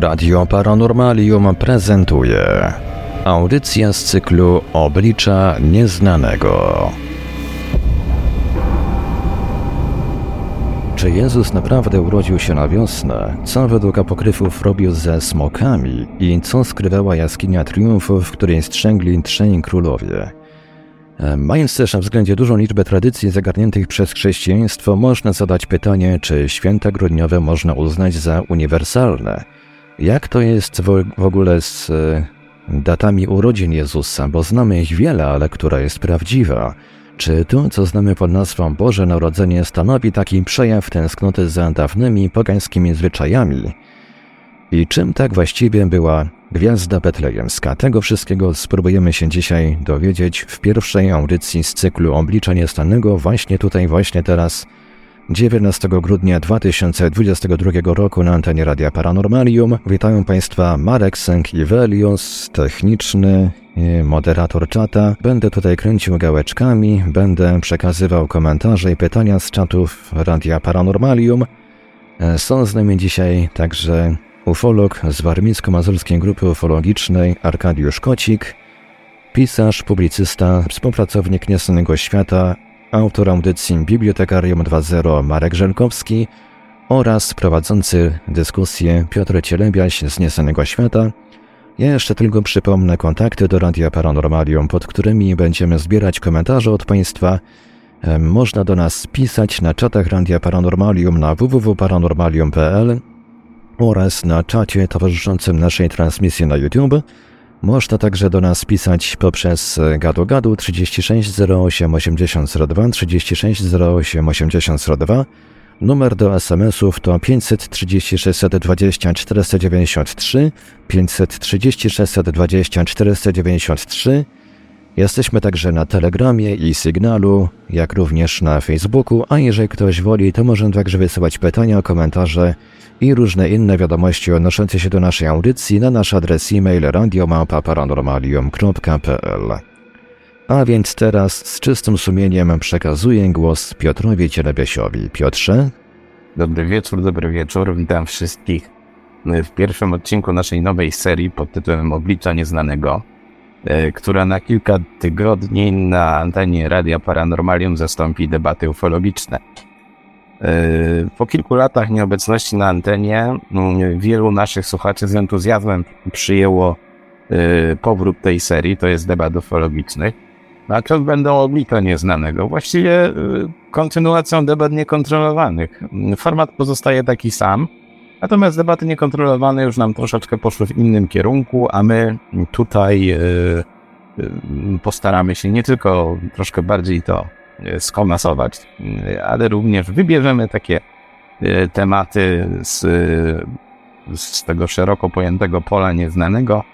Radio Paranormalium prezentuje audycja z cyklu Oblicza Nieznanego. Czy Jezus naprawdę urodził się na wiosnę? Co według apokryfów robił ze smokami? I co skrywała jaskinia triumfów, w której strzęgli trzej królowie? E, mając też na względzie dużą liczbę tradycji zagarniętych przez chrześcijaństwo, można zadać pytanie, czy święta grudniowe można uznać za uniwersalne. Jak to jest w ogóle z e, datami urodzin Jezusa, bo znamy ich wiele, ale która jest prawdziwa? Czy to, co znamy pod nazwą Boże Narodzenie, stanowi taki przejaw tęsknoty za dawnymi pogańskimi zwyczajami? I czym tak właściwie była Gwiazda Betlejemska? Tego wszystkiego spróbujemy się dzisiaj dowiedzieć w pierwszej audycji z cyklu Oblicza Niestanego, właśnie tutaj, właśnie teraz, 19 grudnia 2022 roku na antenie Radia Paranormalium. Witają Państwa Marek Sęk-Iwelios, techniczny moderator czata. Będę tutaj kręcił gałeczkami, będę przekazywał komentarze i pytania z czatów Radia Paranormalium. E, są z nami dzisiaj także ufolog z warmińsko-mazurskiej grupy ufologicznej Arkadiusz Kocik, pisarz, publicysta, współpracownik Niesanego Świata, autor audycji Bibliotekarium 2.0 Marek Żelkowski oraz prowadzący dyskusję Piotr Cielebiaś z Niesanego Świata. Ja jeszcze tylko przypomnę kontakty do Radia Paranormalium, pod którymi będziemy zbierać komentarze od Państwa. Można do nas pisać na czatach Radia Paranormalium na www.paranormalium.pl oraz na czacie towarzyszącym naszej transmisji na YouTube. Można także do nas pisać poprzez gadu gadu 3608 8002 3608 8002. Numer do SMS-ów to 536 20 493 536 20 493. Jesteśmy także na Telegramie i Sygnalu, jak również na Facebooku, a jeżeli ktoś woli, to może także wysyłać pytania, komentarze i różne inne wiadomości odnoszące się do naszej audycji na nasz adres e-mail radiomałpa.paranormalium.pl. A więc teraz z czystym sumieniem przekazuję głos Piotrowi Cielebesiowi. Piotrze? Dobry wieczór, dobry wieczór. Witam wszystkich w pierwszym odcinku naszej nowej serii pod tytułem Oblicza Nieznanego, która na kilka tygodni na antenie Radia Paranormalium zastąpi debaty ufologiczne. Po kilku latach nieobecności na antenie mm, wielu naszych słuchaczy z entuzjazmem przyjęło y, powrót tej serii, to jest debat ufologicznych. A to będą oblicze nieznanego. Właściwie kontynuacją debat niekontrolowanych. Format pozostaje taki sam, natomiast debaty niekontrolowane już nam troszeczkę poszły w innym kierunku, a my tutaj y, postaramy się nie tylko troszkę bardziej to skomasować, ale również wybierzemy takie e, tematy z, z tego szeroko pojętego pola nieznanego.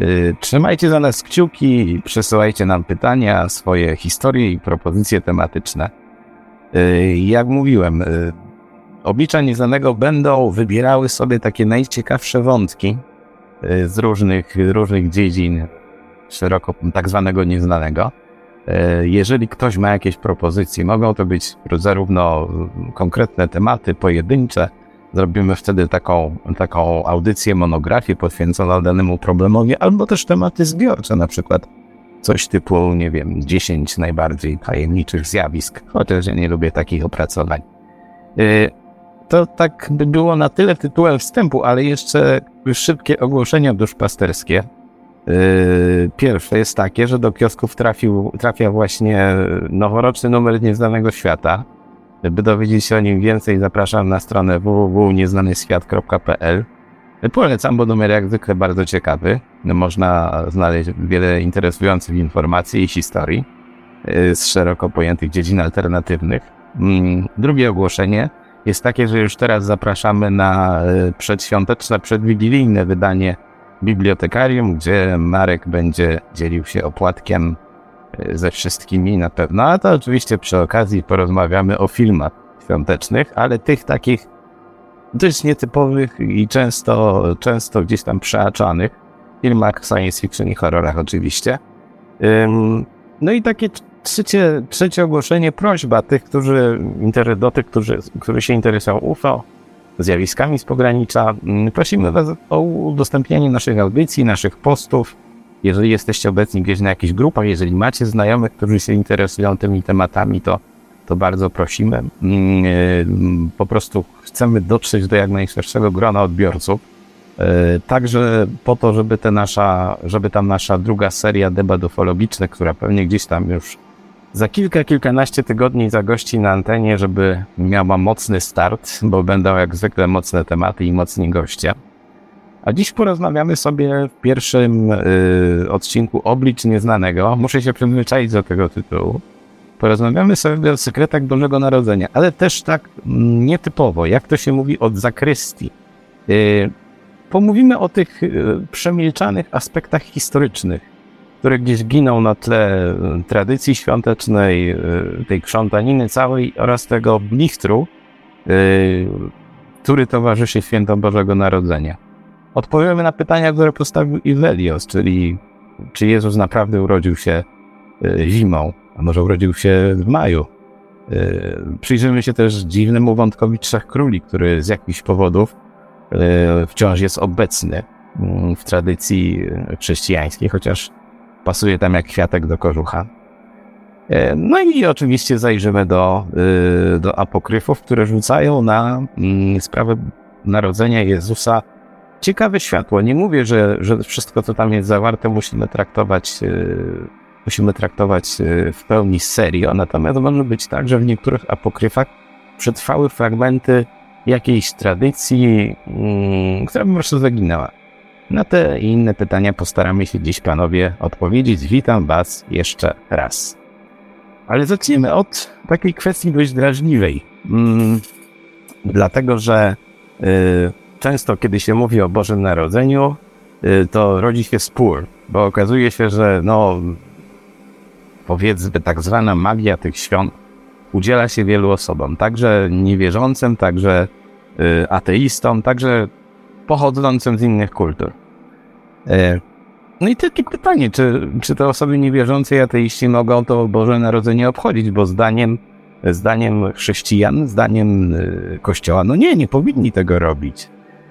E, trzymajcie za nas kciuki, przesyłajcie nam pytania, swoje historie i propozycje tematyczne. E, jak mówiłem, oblicza nieznanego będą wybierały sobie takie najciekawsze wątki z różnych, różnych dziedzin szeroko tak zwanego nieznanego. E, jeżeli ktoś ma jakieś propozycje, mogą to być zarówno konkretne tematy, pojedyncze, zrobimy wtedy taką, taką audycję, monografię poświęconą danemu problemowi, albo też tematy zbiorcze, na przykład coś typu, nie wiem, 10 najbardziej tajemniczych zjawisk, chociaż ja nie lubię takich opracowań. To tak by było na tyle tytułem wstępu, ale jeszcze szybkie ogłoszenia duszpasterskie. Yy, pierwsze jest takie, że do kiosków trafił, trafia właśnie noworoczny numer Nieznanego Świata. By dowiedzieć się o nim więcej, zapraszam na stronę www.nieznanyświat.pl. Polecam, bo numer jak zwykle bardzo ciekawy. Można znaleźć wiele interesujących informacji i historii yy, z szeroko pojętych dziedzin alternatywnych. Mm, drugie ogłoszenie jest takie, że już teraz zapraszamy na yy, przedświąteczne, przedwigilijne wydanie bibliotekarium, gdzie Marek będzie dzielił się opłatkiem e, ze wszystkimi na pewno. A to oczywiście przy okazji porozmawiamy o filmach świątecznych, ale tych takich dość nietypowych i często, często gdzieś tam przeaczanych filmach science fiction i horrorach oczywiście. No i takie trzecie, trzecie ogłoszenie, prośba tych, którzy, do tych, którzy, którzy się interesują UFO, zjawiskami z pogranicza. Mm, prosimy Was o udostępnianie naszych audycji, naszych postów. Jeżeli jesteście obecni gdzieś na jakichś grupach, jeżeli macie znajomych, którzy się interesują tymi tematami, to, to bardzo prosimy. Mm, e, po prostu chcemy dotrzeć do jak najszerszego grona odbiorców. E, także po to, żeby, nasza, żeby ta nasza druga seria debat ufologicznych, która pewnie gdzieś tam już za kilka, kilkanaście tygodni zagości na antenie, żeby miała mocny start, bo będą jak zwykle mocne tematy i mocni goście. A dziś porozmawiamy sobie w pierwszym y, odcinku Oblicz Nieznanego. Muszę się przyzwyczaić do tego tytułu. Porozmawiamy sobie o sekretach Bożego Narodzenia, ale też tak mm, nietypowo, jak to się mówi od zakrystii. Y, pomówimy o tych y, przemilczanych aspektach historycznych, które gdzieś giną na tle y, tradycji świątecznej, y, tej krzątaniny całej oraz tego blichtru, który towarzyszy świętom Bożego Narodzenia. Odpowiemy na pytania, które postawił Iwelios, czyli czy Jezus naprawdę urodził się zimą, a może urodził się w maju. Przyjrzymy się też dziwnemu wątkowi Trzech Króli, który z jakichś powodów wciąż jest obecny mm, w tradycji chrześcijańskiej, chociaż pasuje tam jak kwiatek do kożucha. E, no i oczywiście zajrzymy do, y, do apokryfów, które rzucają na mm, sprawę narodzenia Jezusa ciekawe światło. Nie mówię, że, że wszystko, co tam jest zawarte, musimy traktować, y, musimy traktować y, w pełni serio, natomiast może być tak, że w niektórych apokryfach przetrwały fragmenty jakiejś tradycji, mm, która po prostu zaginęła. Na te i inne pytania postaramy się dziś panowie odpowiedzieć. Witam was jeszcze raz. Ale zaczniemy od takiej kwestii dość drażliwej. Mm, dlatego, że y, często kiedy się mówi o Bożym Narodzeniu, y, to rodzi się spór, bo okazuje się, że no powiedzmy tak zwana magia tych świąt udziela się wielu osobom, także niewierzącym, także y, ateistom, także pochodzącym z innych kultur. E, no i takie pytanie, czy, czy te osoby niewierzące i ateiści mogą to Boże Narodzenie obchodzić, bo zdaniem, zdaniem chrześcijan, zdaniem y, Kościoła, no nie, nie powinni tego robić.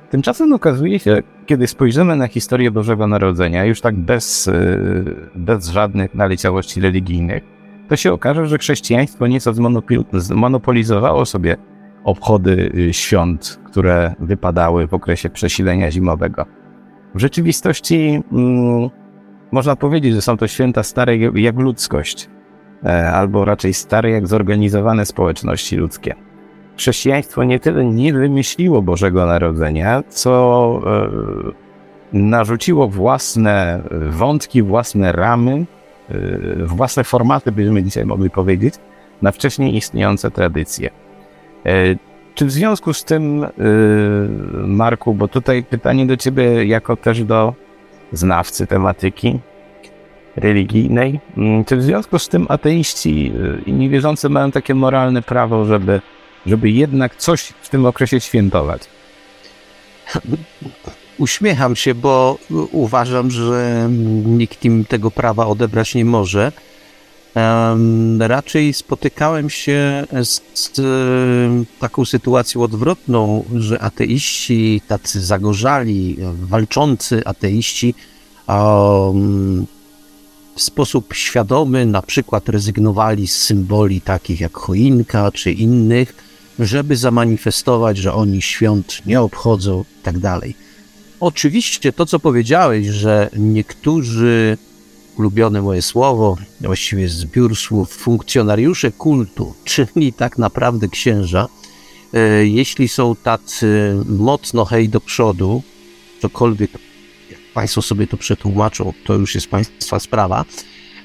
Tymczasem okazuje się, kiedy spojrzymy na historię Bożego Narodzenia, już tak bez, y, bez żadnych naleciałości religijnych, to się okaże, że chrześcijaństwo nieco zmonopolizowało sobie obchody y, świąt, które wypadały w okresie przesilenia zimowego. W rzeczywistości mm, można powiedzieć, że są to święta stare jak ludzkość, e, albo raczej stare jak zorganizowane społeczności ludzkie. Chrześcijaństwo nie tyle nie wymyśliło Bożego Narodzenia, co e, narzuciło własne wątki, własne ramy, e, własne formaty, byśmy dzisiaj mogli powiedzieć, na wcześniej istniejące tradycje. Czy w związku z tym, yy, Marku, bo tutaj pytanie do ciebie jako też do znawcy tematyki religijnej, yy, czy w związku z tym ateiści yy, i niewierzący mają takie moralne prawo, żeby, żeby jednak coś w tym okresie świętować? Uśmiecham się, bo uważam, że nikt im tego prawa odebrać nie może. Raczej spotykałem się z, z taką sytuacją odwrotną, że ateiści, tacy zagorzali, walczący ateiści, w sposób świadomy na przykład rezygnowali z symboli takich jak choinka czy innych, żeby zamanifestować, że oni świąt nie obchodzą i tak. Oczywiście to, co powiedziałeś, że niektórzy ulubione moje słowo, właściwie zbiór słów, funkcjonariusze kultu, czyli tak naprawdę księża, e, jeśli są tacy mocno hej do przodu, cokolwiek jak Państwo sobie to przetłumaczą, to już jest Państwa sprawa,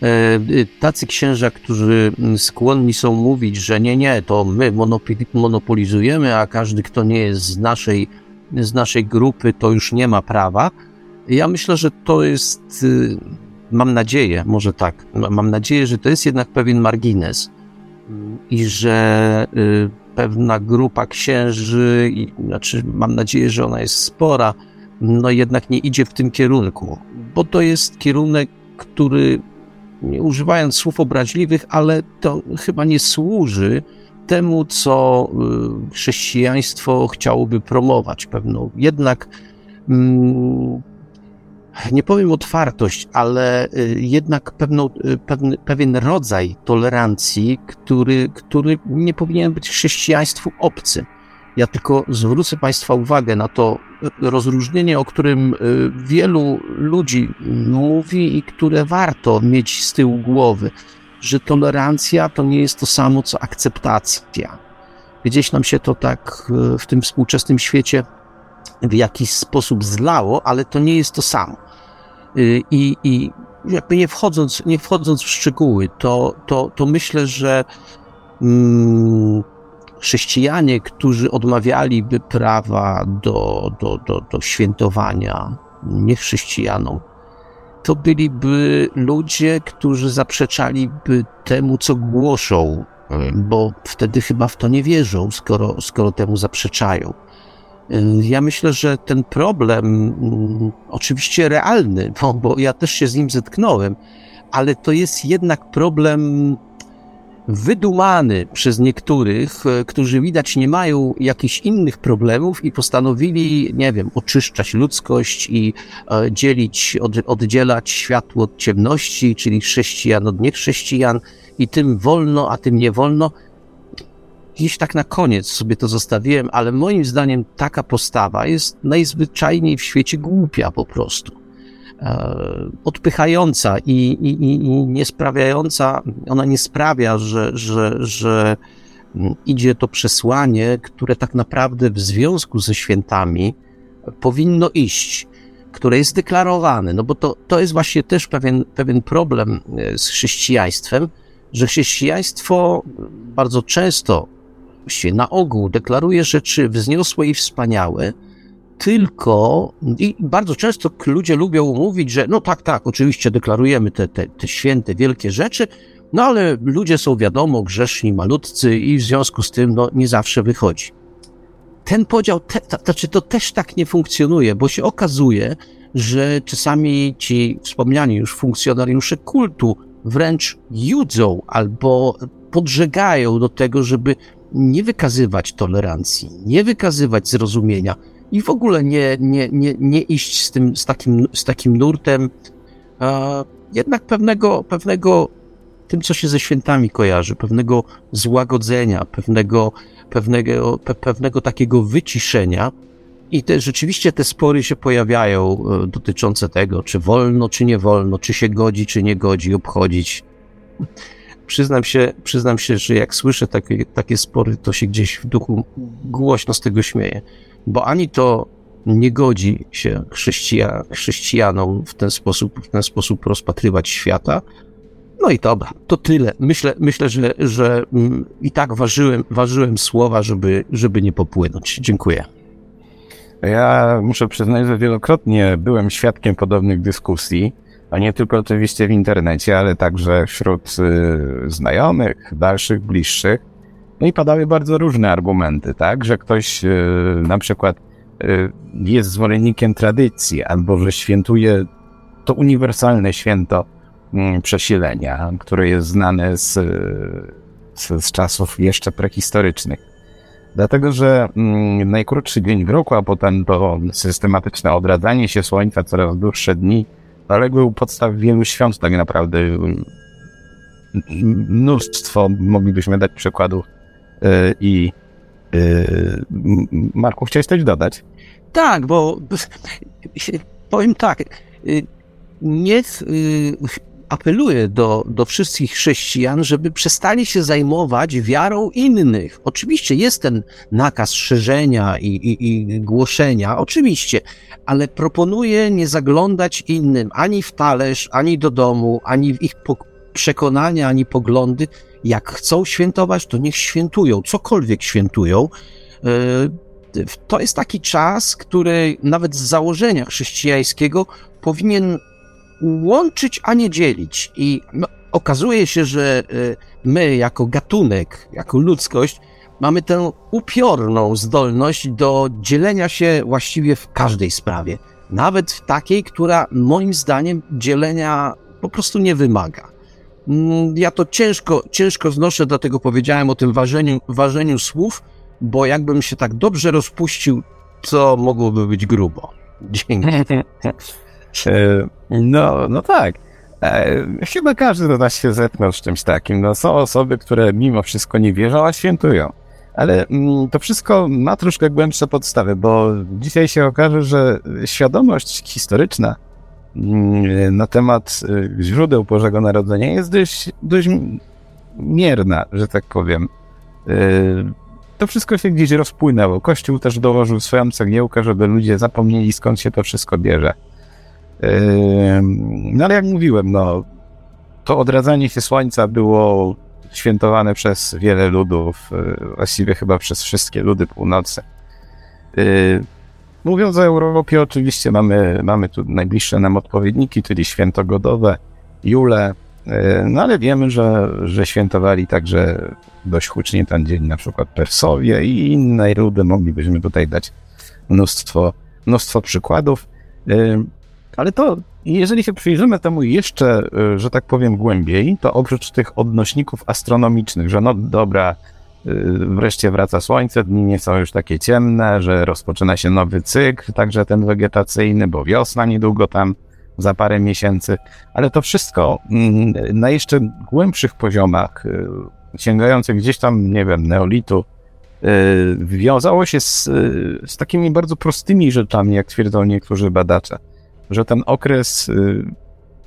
e, tacy księża, którzy skłonni są mówić, że nie, nie, to my monopolizujemy, a każdy, kto nie jest z naszej, z naszej grupy, to już nie ma prawa. Ja myślę, że to jest y, mam nadzieję, może tak, mam nadzieję, że to jest jednak pewien margines i że y, pewna grupa księży, i, znaczy mam nadzieję, że ona jest spora, no jednak nie idzie w tym kierunku, bo to jest kierunek, który, nie używając słów obraźliwych, ale to chyba nie służy temu, co y, chrześcijaństwo chciałoby promować, pewną. Jednak mm, nie powiem otwartość, ale y, jednak pewną, y, pewny, pewien rodzaj tolerancji, który, który nie powinien być chrześcijaństwu obcy. Ja tylko zwrócę Państwa uwagę na to rozróżnienie, o którym wielu ludzi mówi i które warto mieć z tyłu głowy że tolerancja to nie jest to samo co akceptacja. Gdzieś nam się to tak w tym współczesnym świecie w jakiś sposób zlało, ale to nie jest to samo. E, I, i jakby nie wchodząc, nie wchodząc w szczegóły, to, to, to myślę, że mm, chrześcijanie, którzy odmawialiby prawa do, do, do, do świętowania niechrześcijanom, to byliby ludzie, którzy zaprzeczaliby temu, co głoszą, bo wtedy chyba w to nie wierzą, skoro, skoro temu zaprzeczają. Ja myślę, że ten problem, mm, oczywiście realny, bo, bo ja też się z nim zetknąłem, ale to jest jednak problem wydumany przez niektórych, e, którzy widać nie mają jakichś innych problemów i postanowili, nie wiem, oczyszczać ludzkość i e, dzielić, od, oddzielać światło od ciemności, czyli chrześcijan od niechrześcijan i tym wolno, a tym nie wolno. Gdzieś tak na koniec sobie to zostawiłem, ale moim zdaniem taka postawa jest najzwyczajniej w świecie głupia po prostu. E, odpychająca i, i, i nie sprawiająca, ona nie sprawia, że, że, że idzie to przesłanie, które tak naprawdę w związku ze świętami powinno iść, które jest deklarowane, no bo to, to jest właśnie też pewien, pewien problem e, z chrześcijaństwem, że chrześcijaństwo bardzo często, właściwie na ogół, deklaruje rzeczy wzniosłe i wspaniałe, tylko i bardzo często ludzie lubią mówić, że no tak, tak, oczywiście deklarujemy te, te, te święte, wielkie rzeczy, no ale ludzie są wiadomo grzeszni, malutcy i w związku z tym no, nie zawsze wychodzi. Ten podział, te, to, znaczy to też tak nie funkcjonuje, bo się okazuje, że czasami ci wspomniani już funkcjonariusze kultu wręcz judzą albo podżegają do tego, żeby nie wykazywać tolerancji, nie wykazywać zrozumienia, i w ogóle nie, nie, nie, nie iść z, tym, z, takim, z takim nurtem, a jednak pewnego, pewnego, tym co się ze świętami kojarzy, pewnego złagodzenia, pewnego, pewnego, pe, pewnego takiego wyciszenia. I te, rzeczywiście te spory się pojawiają e, dotyczące tego, czy wolno, czy nie wolno, czy się godzi, czy nie godzi obchodzić. Przyznam się, przyznam się, że jak słyszę takie, takie spory, to się gdzieś w duchu głośno z tego śmieję bo ani to nie godzi się chrześcija, chrześcijanom w ten sposób, w ten sposób rozpatrywać świata. No i dobra, to tyle. Myślę, myślę że, że mm, i tak ważyłem, ważyłem słowa, żeby, żeby nie popłynąć. Dziękuję. Ja muszę przyznać, że wielokrotnie byłem świadkiem podobnych dyskusji, a nie tylko oczywiście w internecie, ale także wśród y, znajomych, dalszych, bliższych. No i padały bardzo różne argumenty, tak, że ktoś yy, na przykład yy, jest zwolennikiem tradycji, albo że świętuje to uniwersalne święto yy, przesilenia, które jest znane z, z, z czasów jeszcze prehistorycznych. Dlatego, że mm, najkrótszy dzień w roku, a potem to systematyczne odradzanie się słońca, coraz dłuższe dni, zaległy u podstaw wielu świąt tak naprawdę. Mnóstwo moglibyśmy dać przykładów E, I e, Marku, chciałeś coś dodać? Tak, bo powiem tak, y, niech apeluję do, do wszystkich chrześcijan, żeby przestali się zajmować wiarą innych. Oczywiście jest ten nakaz szerzenia i, i, i głoszenia, oczywiście, ale proponuję nie zaglądać innym ani w talerz, ani do domu, ani w ich przekonania, ani poglądy, jak chcą świętować, to niech świętują, cokolwiek świętują. E, to jest taki czas, który nawet z założenia chrześcijańskiego powinien łączyć, a nie dzielić. I no, okazuje się, że e, my, jako gatunek, jako ludzkość, mamy tę upiorną zdolność do dzielenia się właściwie w każdej sprawie. Nawet w takiej, która moim zdaniem dzielenia po prostu nie wymaga. mm, ja to ciężko, ciężko znoszę, dlatego powiedziałem o tym ważeniu, ważeniu słów, bo jakbym się tak dobrze rozpuścił, to mogłoby być grubo. Dzięki. E, no, no tak. E, chyba każdy do nas się zetknął z czymś takim. No, są osoby, które mimo wszystko nie wierzą, a świętują. Ale mm, to wszystko ma troszkę głębsze podstawy, bo dzisiaj się okaże, że świadomość historyczna mm, na temat y, źródeł Bożego Narodzenia jest dość, dość mierna, że tak powiem. Y, to wszystko się gdzieś rozpłynęło. Kościół też dołożył swoją cegiełkę, żeby ludzie zapomnieli skąd się to wszystko bierze. No ale jak mówiłem, no, to odradzanie się słońca było świętowane przez wiele ludów, y, właściwie chyba przez wszystkie ludy północy. Y, mówiąc o Europie, oczywiście mamy, mamy tu najbliższe nam odpowiedniki, czyli święto godowe, Jule, y, no ale wiemy, że, że świętowali także dość hucznie ten dzień na przykład Persowie i inne ludy, moglibyśmy tutaj dać mnóstwo, mnóstwo przykładów. Ale to, jeżeli się przyjrzymy temu jeszcze, y, że tak powiem, głębiej, to oprócz tych odnośników astronomicznych, że no dobra, y, wreszcie wraca słońce, dni nie są już takie ciemne, że rozpoczyna się nowy cykl, także ten wegetacyjny, bo wiosna niedługo tam za parę miesięcy, ale to wszystko mm, na jeszcze głębszych poziomach, y, sięgających gdzieś tam, nie wiem, neolitu, wiązało się z, z takimi bardzo prostymi rzeczami, jak twierdzą niektórzy badacze że ten okres y,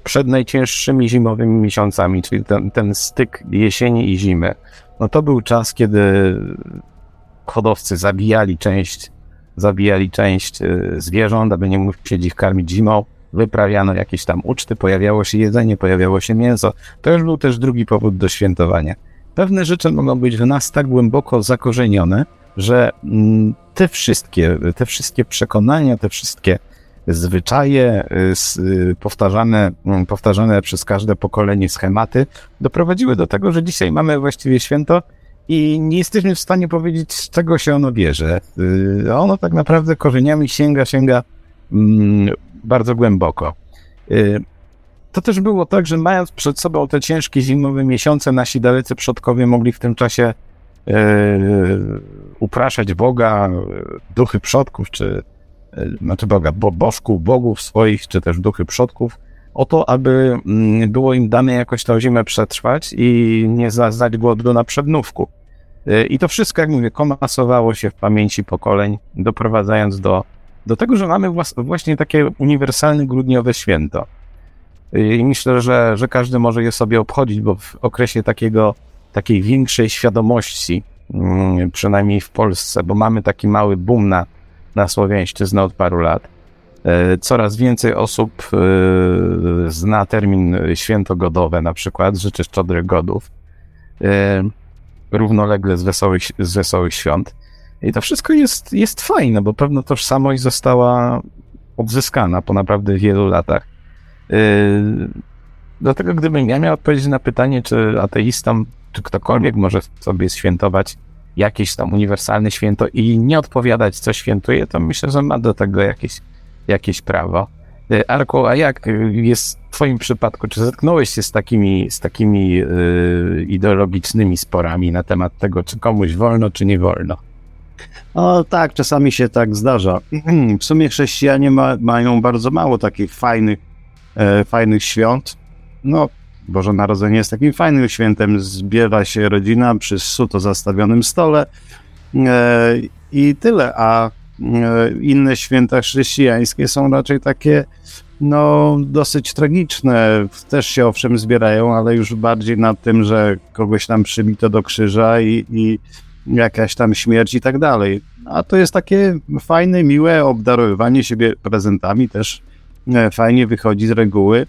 przed najcięższymi zimowymi miesiącami, czyli ten, ten styk jesieni i zimy, no to był czas, kiedy hodowcy zabijali część, zabijali część y, zwierząt, aby nie musieli ich karmić zimą, wyprawiano jakieś tam uczty, pojawiało się jedzenie, pojawiało się mięso. To już był też drugi powód do świętowania. Pewne rzeczy mogą być w nas tak głęboko zakorzenione, że mm, te wszystkie, te wszystkie przekonania, te wszystkie zwyczaje, y, y, powtarzane, mm, powtarzane przez każde pokolenie schematy doprowadziły do tego, że dzisiaj mamy właściwie święto i nie jesteśmy w stanie powiedzieć, z czego się ono bierze. Y, ono tak naprawdę korzeniami sięga, sięga mm, bardzo głęboko. To też było tak, że mając przed sobą te ciężkie zimowe miesiące, nasi dalecy przodkowie mogli w tym czasie upraszać Boga, duchy przodków, czy znaczy Boga, bo bożków, bogów swoich, czy też duchy przodków, o to, aby mm, było im dane jakoś tę zimę przetrwać i nie zaznać głodu na przednówku. Y, I to wszystko, jak mówię, komasowało się w pamięci pokoleń, doprowadzając do, do tego, że mamy właśnie takie uniwersalne grudniowe święto. Y, I myślę, że, że każdy może je sobie obchodzić, bo w okresie takiego, takiej większej świadomości, mm, przynajmniej w Polsce, bo mamy taki mały boom na na Słowiańszczyznę od paru lat. E, coraz więcej osób e, zna termin świętogodowe, na przykład, życzy szczodrych godów, e, równolegle z wesołych, z wesołych świąt. I to wszystko jest, jest fajne, bo pewna tożsamość została odzyskana po naprawdę wielu latach. Dlatego gdybym ja miał odpowiedzieć na pytanie, czy ateistom, czy ktokolwiek może sobie świętować jakieś tam uniwersalne święto i nie odpowiadać, co świętuje, to myślę, że ma do tego jakieś, jakieś prawo. E, Arku, a jak jest w Twoim przypadku? Czy zetknąłeś się z takimi, z takimi yy, ideologicznymi sporami na temat tego, czy komuś wolno, czy nie wolno? O tak, czasami się tak zdarza. W sumie chrześcijanie ma, mają bardzo mało takich fajnych, e, fajnych świąt. No, Boże Narodzenie jest takim fajnym świętem. Zbiera się rodzina przy suto zastawionym stole e, i tyle. A e, inne święta chrześcijańskie są raczej takie no, dosyć tragiczne. Też się owszem zbierają, ale już bardziej nad tym, że kogoś tam przybito do krzyża i, i jakaś tam śmierć i tak dalej. A to jest takie fajne, miłe obdarowywanie siebie prezentami też e, fajnie wychodzi z reguły.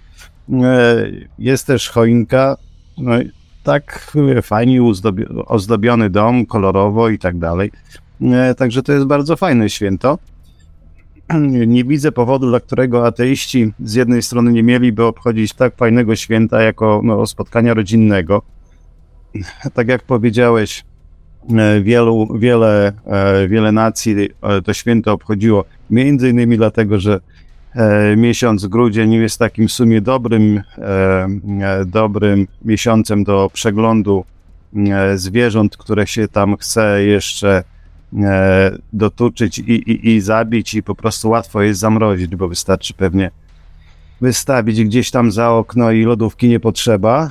E, jest też choinka, no, tak fajnie ozdobiony dom, kolorowo i tak dalej. E, także to jest bardzo fajne święto. Nie widzę powodu, dla którego ateiści z jednej strony nie mieliby obchodzić tak fajnego święta jako no, spotkania rodzinnego. Tak jak powiedziałeś, e, wielu, wiele, wiele nacji to święto obchodziło między innymi dlatego, że e, miesiąc grudzień jest takim w sumie dobrym, dobrym miesiącem do przeglądu zwierząt, które się tam chce jeszcze dotuczyć i, i, i zabić i po prostu łatwo jest zamrozić, bo wystarczy pewnie wystawić gdzieś tam za okno i lodówki nie potrzeba.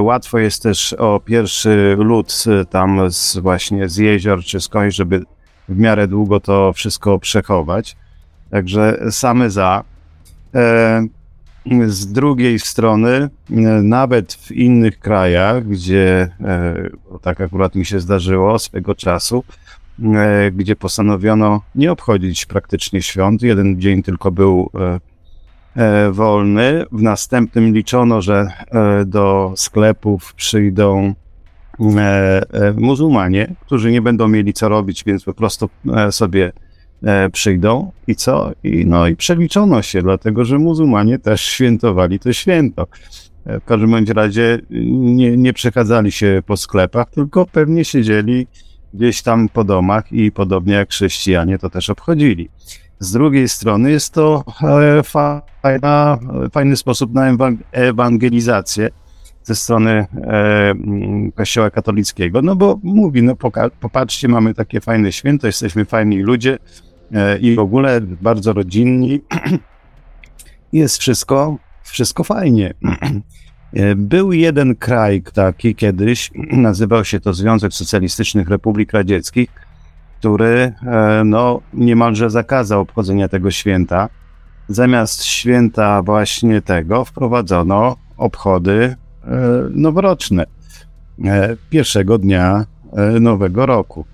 Łatwo jest też o pierwszy lód tam z, właśnie z jezior czy skądś, żeby w miarę długo to wszystko przechować. Także same za. E, z drugiej strony, e, nawet w innych krajach, gdzie e, tak akurat mi się zdarzyło swego czasu, gdzie postanowiono nie obchodzić praktycznie świąt, jeden dzień tylko był wolny. W następnym liczono, że do sklepów przyjdą muzułmanie, którzy nie będą mieli co robić, więc po prostu sobie przyjdą i co? I, no i przeliczono się, dlatego że muzułmanie też świętowali to święto. E, w każdym bądź razie nie, nie przechadzali się po sklepach, tylko pewnie siedzieli gdzieś tam po domach i podobnie jak chrześcijanie to też obchodzili. Z drugiej strony jest to e, fajna, fajny sposób na ewangelizację ze strony Kościoła katolickiego, no bo mówi, no popatrzcie, mamy takie fajne święto, jesteśmy fajni ludzie, E, i w ogóle bardzo rodzinni. Jest wszystko, wszystko fajnie. E, był jeden kraj taki kiedyś, nazywał się to Związek Socjalistycznych Republik Radzieckich, który e, no, niemalże zakazał obchodzenia tego święta. Zamiast święta właśnie tego wprowadzono obchody noworoczne pierwszego dnia nowego roku.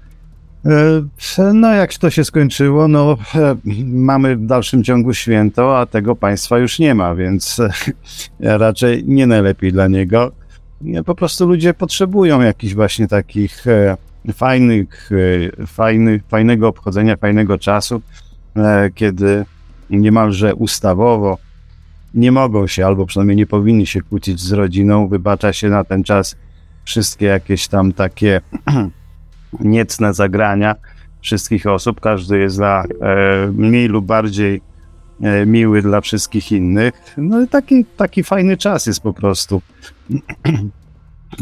E, no, jak to się skończyło, no, e, mamy w dalszym ciągu święto, a tego państwa już nie ma, więc e, raczej nie najlepiej dla niego. Po prostu ludzie potrzebują jakichś właśnie takich fajnych, fajnych, fajnego obchodzenia, fajnego czasu, kiedy niemalże ustawowo nie mogą się, albo przynajmniej nie powinni się kłócić z rodziną, wybacza się na ten czas wszystkie jakieś tam takie niecne zagrania wszystkich osób. Każdy jest dla, e, mniej lub bardziej e, miły dla wszystkich innych. No i taki, taki fajny czas jest po prostu.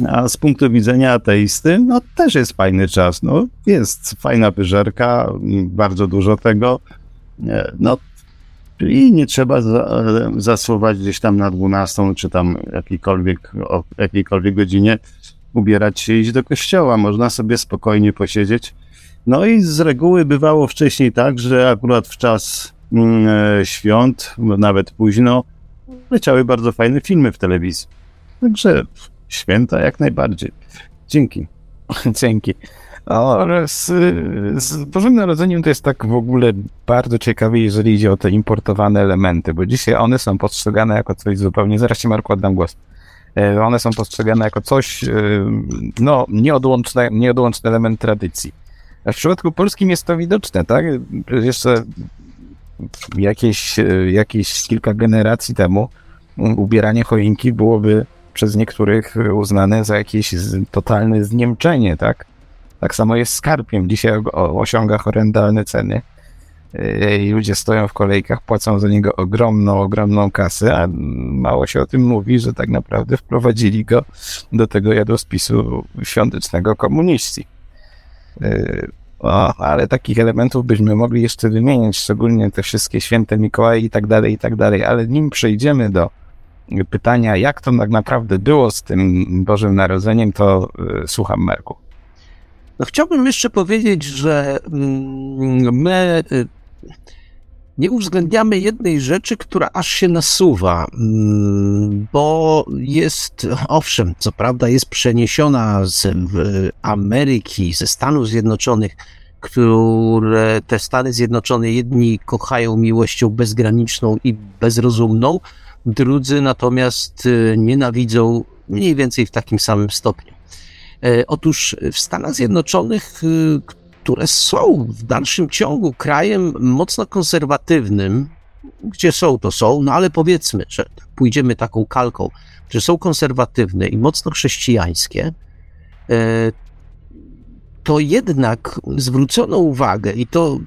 A z punktu widzenia ateisty, no też jest fajny czas. No, jest fajna wyżerka, bardzo dużo tego. E, no i nie trzeba za, gdzieś tam na 12 czy tam jakiejkolwiek, o jakiejkolwiek godzinie ubierać się i iść do kościoła. Można sobie spokojnie posiedzieć. No i z reguły bywało wcześniej tak, że akurat w czas mm, e, świąt, nawet późno, leciały bardzo fajne filmy w telewizji. Także święta jak najbardziej. Dzięki. Dzięki. O, z, z Bożym Narodzeniem to jest tak w ogóle bardzo ciekawe, jeżeli idzie o te importowane elementy, bo dzisiaj one są postrzegane jako coś zupełnie. Zaraz Ci Marku oddam głos. E, one są postrzegane jako coś, e, no, nieodłączny, nieodłączny element tradycji. A w przypadku polskim jest to widoczne, tak? Jeszcze jakieś, e, jakieś kilka generacji temu ubieranie choinki byłoby przez niektórych uznane za jakieś totalne zniemczenie, tak? Tak samo jest z karpiem. Dzisiaj osiąga horrendalne ceny. E, i ludzie stoją w kolejkach, płacą za niego ogromną, ogromną kasę, a mało się o tym mówi, że tak naprawdę wprowadzili go do tego jadłospisu świątecznego komuniści. E, o, ale takich elementów byśmy mogli jeszcze wymienić, szczególnie te wszystkie święte Mikołaje i tak dalej, i tak dalej, ale nim przejdziemy do pytania, jak to tak naprawdę było z tym Bożym Narodzeniem, to y, słucham Marku. No chciałbym jeszcze powiedzieć, że mm, my nie uwzględniamy jednej rzeczy, która aż się nasuwa, mm, bo jest, owszem, co prawda jest przeniesiona z Ameryki, ze Stanów Zjednoczonych, które te Stany Zjednoczone jedni kochają miłością bezgraniczną i bezrozumną, drudzy natomiast y, nienawidzą mniej więcej w takim samym stopniu. E, otóż w Stanach Zjednoczonych, y, które są w dalszym ciągu krajem mocno konserwatywnym, gdzie są, to są, no ale powiedzmy, że pójdziemy taką kalką, że są konserwatywne i mocno chrześcijańskie, e, to jednak zwrócono uwagę i to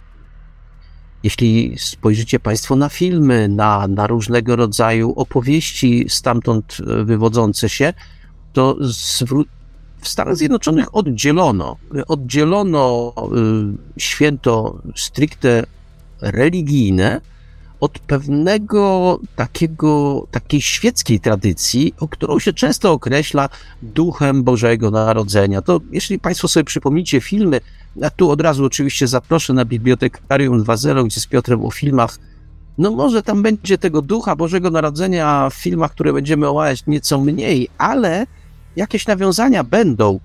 Jeśli spojrzycie Państwo na filmy, na, na różnego rodzaju opowieści stamtąd e, wywodzące się, to zwró- w Stanach Zjednoczonych oddzielono, oddzielono y, święto stricte religijne od pewnego takiego, takiej świeckiej tradycji, o którą się często określa duchem Bożego Narodzenia. To jeśli Państwo sobie przypomnicie filmy, a tu od razu oczywiście zaproszę na Bibliotekarium 2.0, gdzie z Piotrem o filmach, no może tam będzie tego ducha Bożego Narodzenia w filmach, które będziemy omawiać nieco mniej, ale jakieś nawiązania będą,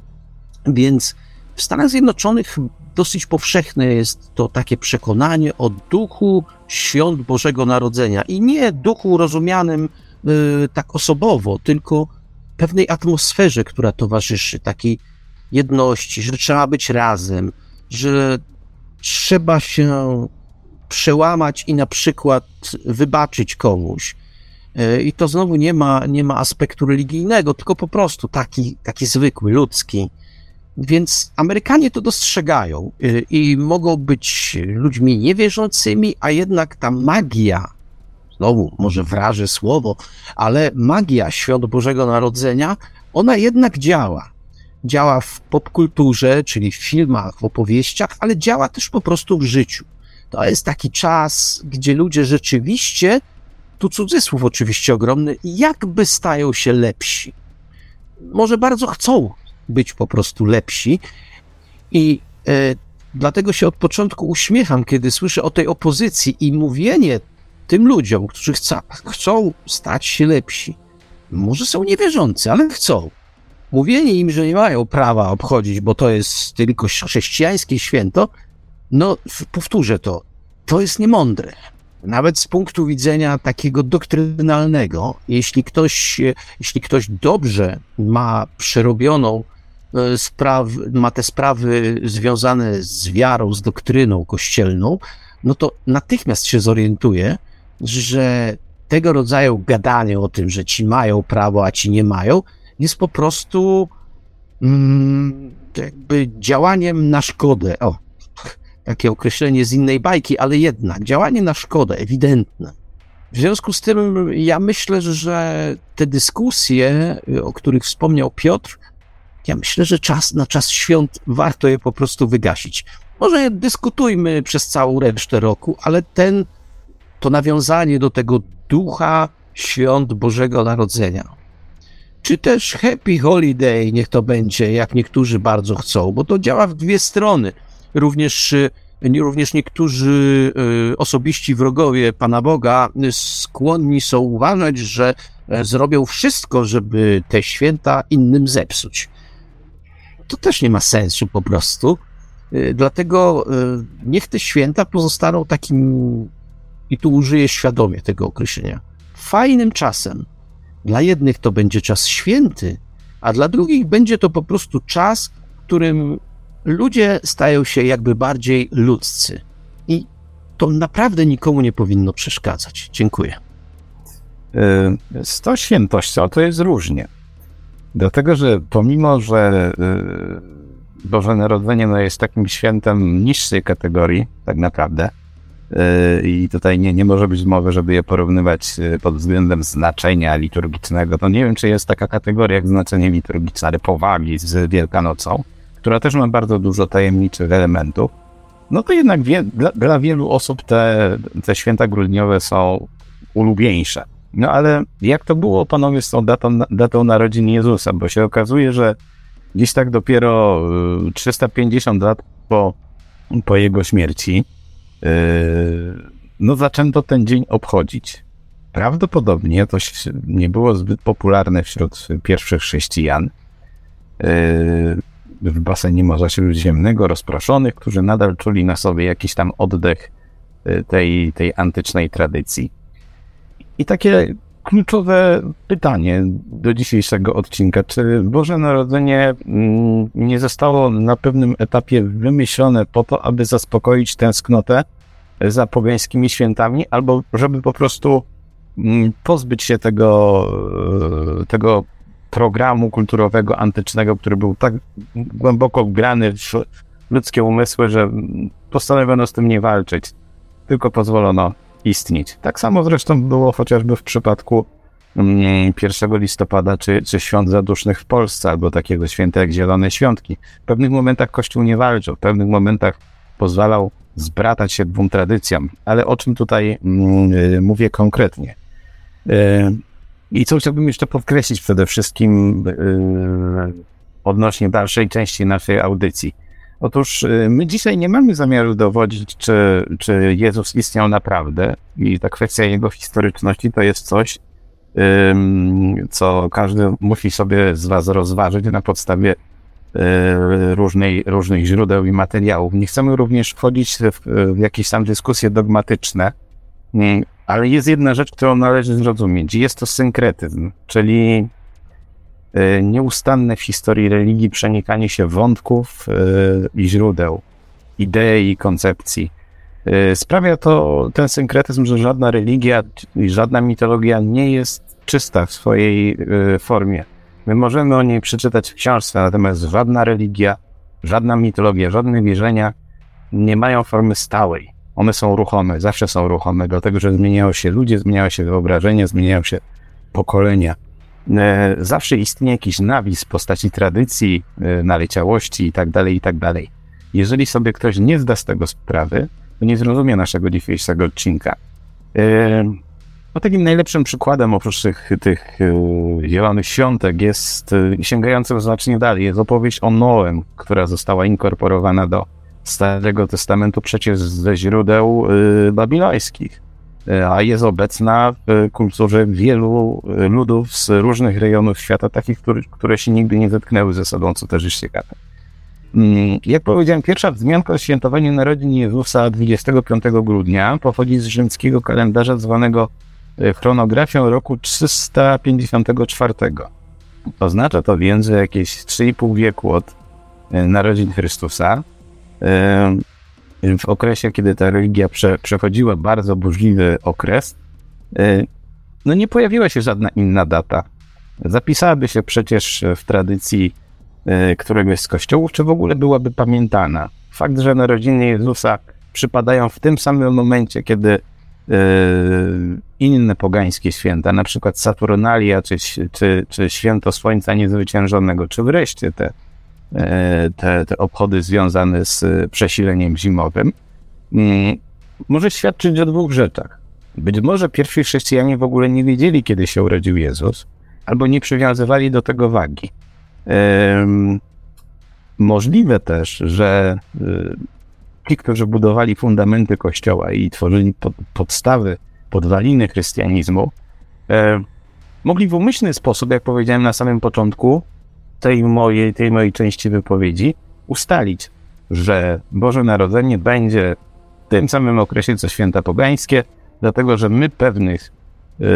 więc w Stanach Zjednoczonych dosyć powszechne jest to takie przekonanie o duchu świąt Bożego Narodzenia i nie duchu rozumianym y, tak osobowo, tylko pewnej atmosferze, która towarzyszy, takiej jedności, że trzeba być razem, że trzeba się przełamać i na przykład wybaczyć komuś. Y, I to znowu nie ma, nie ma aspektu religijnego, tylko po prostu taki, taki zwykły, ludzki. Więc Amerykanie to dostrzegają y, i mogą być ludźmi niewierzącymi, a jednak ta magia, znowu może wrażę słowo, ale magia świąt Bożego Narodzenia, ona jednak działa. Działa w popkulturze, czyli w filmach, w opowieściach, ale działa też po prostu w życiu. To jest taki czas, gdzie ludzie rzeczywiście, tu cudzysłów oczywiście ogromny, jakby stają się lepsi. Może bardzo chcą być po prostu lepsi. I e, dlatego się od początku uśmiecham, kiedy słyszę o tej opozycji i mówienie tym ludziom, którzy chcą, chcą stać się lepsi. Może są niewierzący, ale chcą. Mówienie im, że nie mają prawa obchodzić, bo to jest tylko chrześcijańskie święto, no powtórzę to, to jest niemądre. Nawet z punktu widzenia takiego doktrynalnego, jeśli ktoś, jeśli ktoś dobrze ma przerobioną E, spraw, ma te sprawy związane z wiarą, z doktryną kościelną, no to natychmiast się zorientuje, że tego rodzaju gadanie o tym, że ci mają prawo, a ci nie mają, jest po prostu mm, jakby działaniem na szkodę. O, takie określenie z innej bajki, ale jednak działanie na szkodę, ewidentne. W związku z tym ja myślę, że te dyskusje, o których wspomniał Piotr, ja myślę, że czas na czas świąt warto je po prostu wygasić. Może dyskutujmy przez całą resztę roku, ale ten, to nawiązanie do tego ducha świąt Bożego Narodzenia, czy też Happy Holiday, niech to będzie, jak niektórzy bardzo chcą, bo to działa w dwie strony. Również, y, również niektórzy y, osobiści wrogowie Pana Boga skłonni są uważać, że e, zrobią wszystko, żeby te święta innym zepsuć to też nie ma sensu po prostu. Dlatego niech te święta pozostaną takim, i tu użyję świadomie tego określenia, fajnym czasem. Dla jednych to będzie czas święty, a dla drugich będzie to po prostu czas, w którym ludzie stają się jakby bardziej ludzcy. I to naprawdę nikomu nie powinno przeszkadzać. Dziękuję. Y, z tą świętością to jest różnie. Dlatego, że pomimo, że y, Boże Narodzenie no, jest takim świętem niższej kategorii, tak naprawdę, y, i tutaj nie, nie może być mowy, żeby je porównywać pod względem znaczenia liturgicznego, to nie wiem, czy jest taka kategoria jak znaczenie liturgiczne, ale powagi z Wielkanocą, która też ma bardzo dużo tajemniczych elementów, no to jednak wie, dla, dla wielu osób te, te święta grudniowe są ulubieńsze. No ale jak to było, panowie, z tą datą, datą narodzin Jezusa? Bo się okazuje, że gdzieś tak dopiero 350 y, lat po, po jego śmierci, yy, no zaczęto ten dzień obchodzić. Prawdopodobnie to nie było zbyt popularne wśród pierwszych chrześcijan. Yy, w basenie Morza Śródziemnego, rozproszonych, którzy nadal czuli na sobie jakiś tam oddech y, tej, tej antycznej tradycji. I takie kluczowe pytanie do dzisiejszego odcinka. Czy Boże Narodzenie mm, nie zostało na pewnym etapie wymyślone po to, aby zaspokoić tęsknotę za pogańskimi świętami, albo żeby po prostu mm, pozbyć się tego, e, tego programu kulturowego, antycznego, który był tak głęboko wgrany w ludzkie umysły, że postanowiono z tym nie walczyć. tylko pozwolono istnieć. Tak samo zresztą było chociażby w przypadku 1 mm, listopada czy, czy świąt zadusznych w Polsce, albo takiego święta jak Zielone Świątki. W pewnych momentach Kościół nie walczył, w pewnych momentach pozwalał zbratać się dwóm tradycjom. Ale o czym tutaj mm, mówię konkretnie? I co chciałbym jeszcze podkreślić przede wszystkim e, odnośnie dalszej części naszej audycji. Otóż e, my dzisiaj nie mamy zamiaru dowodzić, czy, czy Jezus istniał naprawdę i ta kwestia jego historyczności to jest coś, co każdy musi sobie z Was rozważyć na podstawie różnej, różnych źródeł i materiałów. Nie chcemy również wchodzić w, w jakieś tam dyskusje dogmatyczne, ale jest jedna rzecz, którą należy zrozumieć. Jest to synkretyzm, czyli e, nieustanne w historii religii przenikanie się wątków e, i źródeł, idei i koncepcji. E, sprawia to ten synkretyzm, że żadna religia i żadna mitologia nie jest czysta w swojej formie. My możemy o niej przeczytać w książce, natomiast żadna religia, żadna mitologia, żadne wierzenia nie mają formy stałej. One są ruchome, zawsze są ruchome, dlatego że zmieniają się ludzie, zmieniają się wyobrażenia, zmieniają się pokolenia. E, zawsze istnieje jakiś nawis w postaci tradycji, e, naleciałości tak. Tak Jeżeli sobie ktoś nie zda z tego sprawy, to nie zrozumie naszego dzisiejszego odcinka. E, no takim najlepszym przykładem oprócz tych, tych zielonych świątek jest, sięgającym znacznie dalej, jest opowieść o Noem, która została inkorporowana do Starego Testamentu przecież ze źródeł y, babilońskich, y, a jest obecna w kulturze wielu y, ludów z różnych rejonów świata, takich, które, się nigdy nie zetknęły ze sobą, co też jest ciekawe. Mm, jak powiedziałem, pierwsza wzmianka o świętowaniu narodzin Jezusa 25 grudnia pochodzi z rzymskiego kalendarza zwanego chronografią roku 354. Oznacza to więc, że jakieś 3,5 wieku od narodzin Chrystusa w okresie, kiedy ta religia prze, przechodziła bardzo burzliwy okres, no nie pojawiła się żadna inna data. Zapisałaby się przecież w tradycji któregoś z kościołów, czy w ogóle byłaby pamiętana. Fakt, że narodziny Jezusa przypadają w tym samym momencie, kiedy inne pogańskie święta, na przykład Saturnalia, czy, czy, czy święto Słońca Niezwyciężonego, czy wreszcie te E, te, te obchody związane z przesileniem zimowym, mm, może świadczyć o dwóch rzeczach. Być może pierwsi chrześcijanie w ogóle nie wiedzieli, kiedy się urodził Jezus, albo nie przywiązywali do tego wagi. Możliwe też, że e, ci, którzy budowali fundamenty Kościoła i tworzyli pod, podstawy, podwaliny chrystianizmu, e, mogli w umyślny sposób, jak powiedziałem na samym początku, tej mojej, tej mojej części wypowiedzi ustalić, że Boże Narodzenie będzie w tym samym okresie co święta pogańskie, dlatego że my pewnych yy,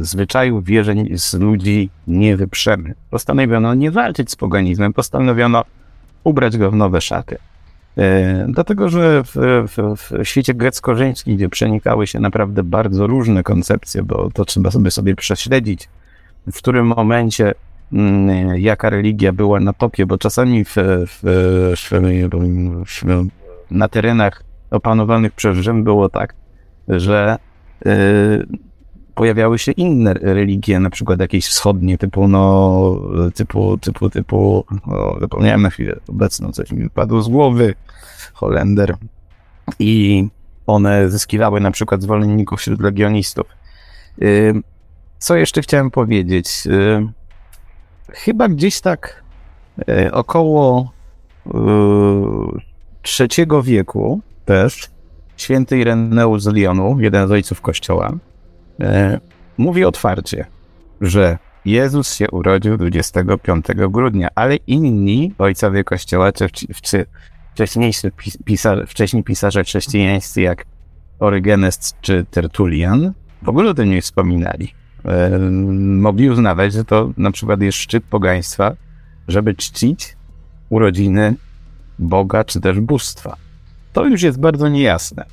zwyczajów, wierzeń z ludzi nie wyprzemy. Postanowiono nie walczyć z poganizmem, postanowiono ubrać go w nowe szaty. Yy, dlatego, że w, w, w świecie grecko-rzyńskim, gdzie przenikały się naprawdę bardzo różne koncepcje, bo to trzeba sobie, sobie prześledzić, w którym momencie jaka religia była na topie, bo czasami w, w, w, na terenach opanowanych przez Rzym było tak, że y, pojawiały się inne religie, na przykład jakieś wschodnie, typu, no, typu, typu, typu, o, zapomniałem na chwilę obecną, coś mi wypadło z głowy, Holender. I one zyskiwały na przykład zwolenników wśród legionistów. Y, co jeszcze chciałem powiedzieć? Y, chyba gdzieś tak e, około e, trzeciego wieku też święty Ireneusz z Lyonu, jeden z ojców kościoła, e, mówi otwarcie, że Jezus się urodził 25 grudnia, ale inni ojcowie kościoła, czy, czy wcześniejsi pisarze, wcześniej pisarze chrześcijańscy jak Orygenes czy Tertulian w ogóle o tym nie wspominali mogli uznawać, że to na przykład jest szczyt pogaństwa, żeby czcić urodziny Boga czy też bóstwa. To już jest bardzo niejasne.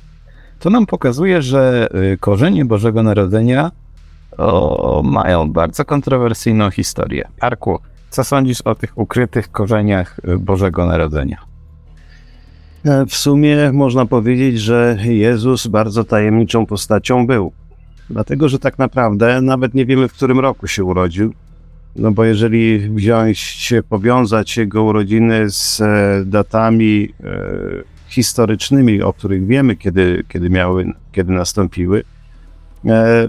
To nam pokazuje, że y, korzenie Bożego Narodzenia o, mają bardzo kontrowersyjną historię. Arku, co sądzisz o tych ukrytych korzeniach y, Bożego Narodzenia? E, w sumie można powiedzieć, że Jezus bardzo tajemniczą postacią był. Dlatego, że tak naprawdę nawet nie wiemy, w którym roku się urodził. No bo jeżeli wziąć, powiązać jego urodziny z e, datami e, historycznymi, o których wiemy, kiedy, kiedy miały, kiedy nastąpiły, e,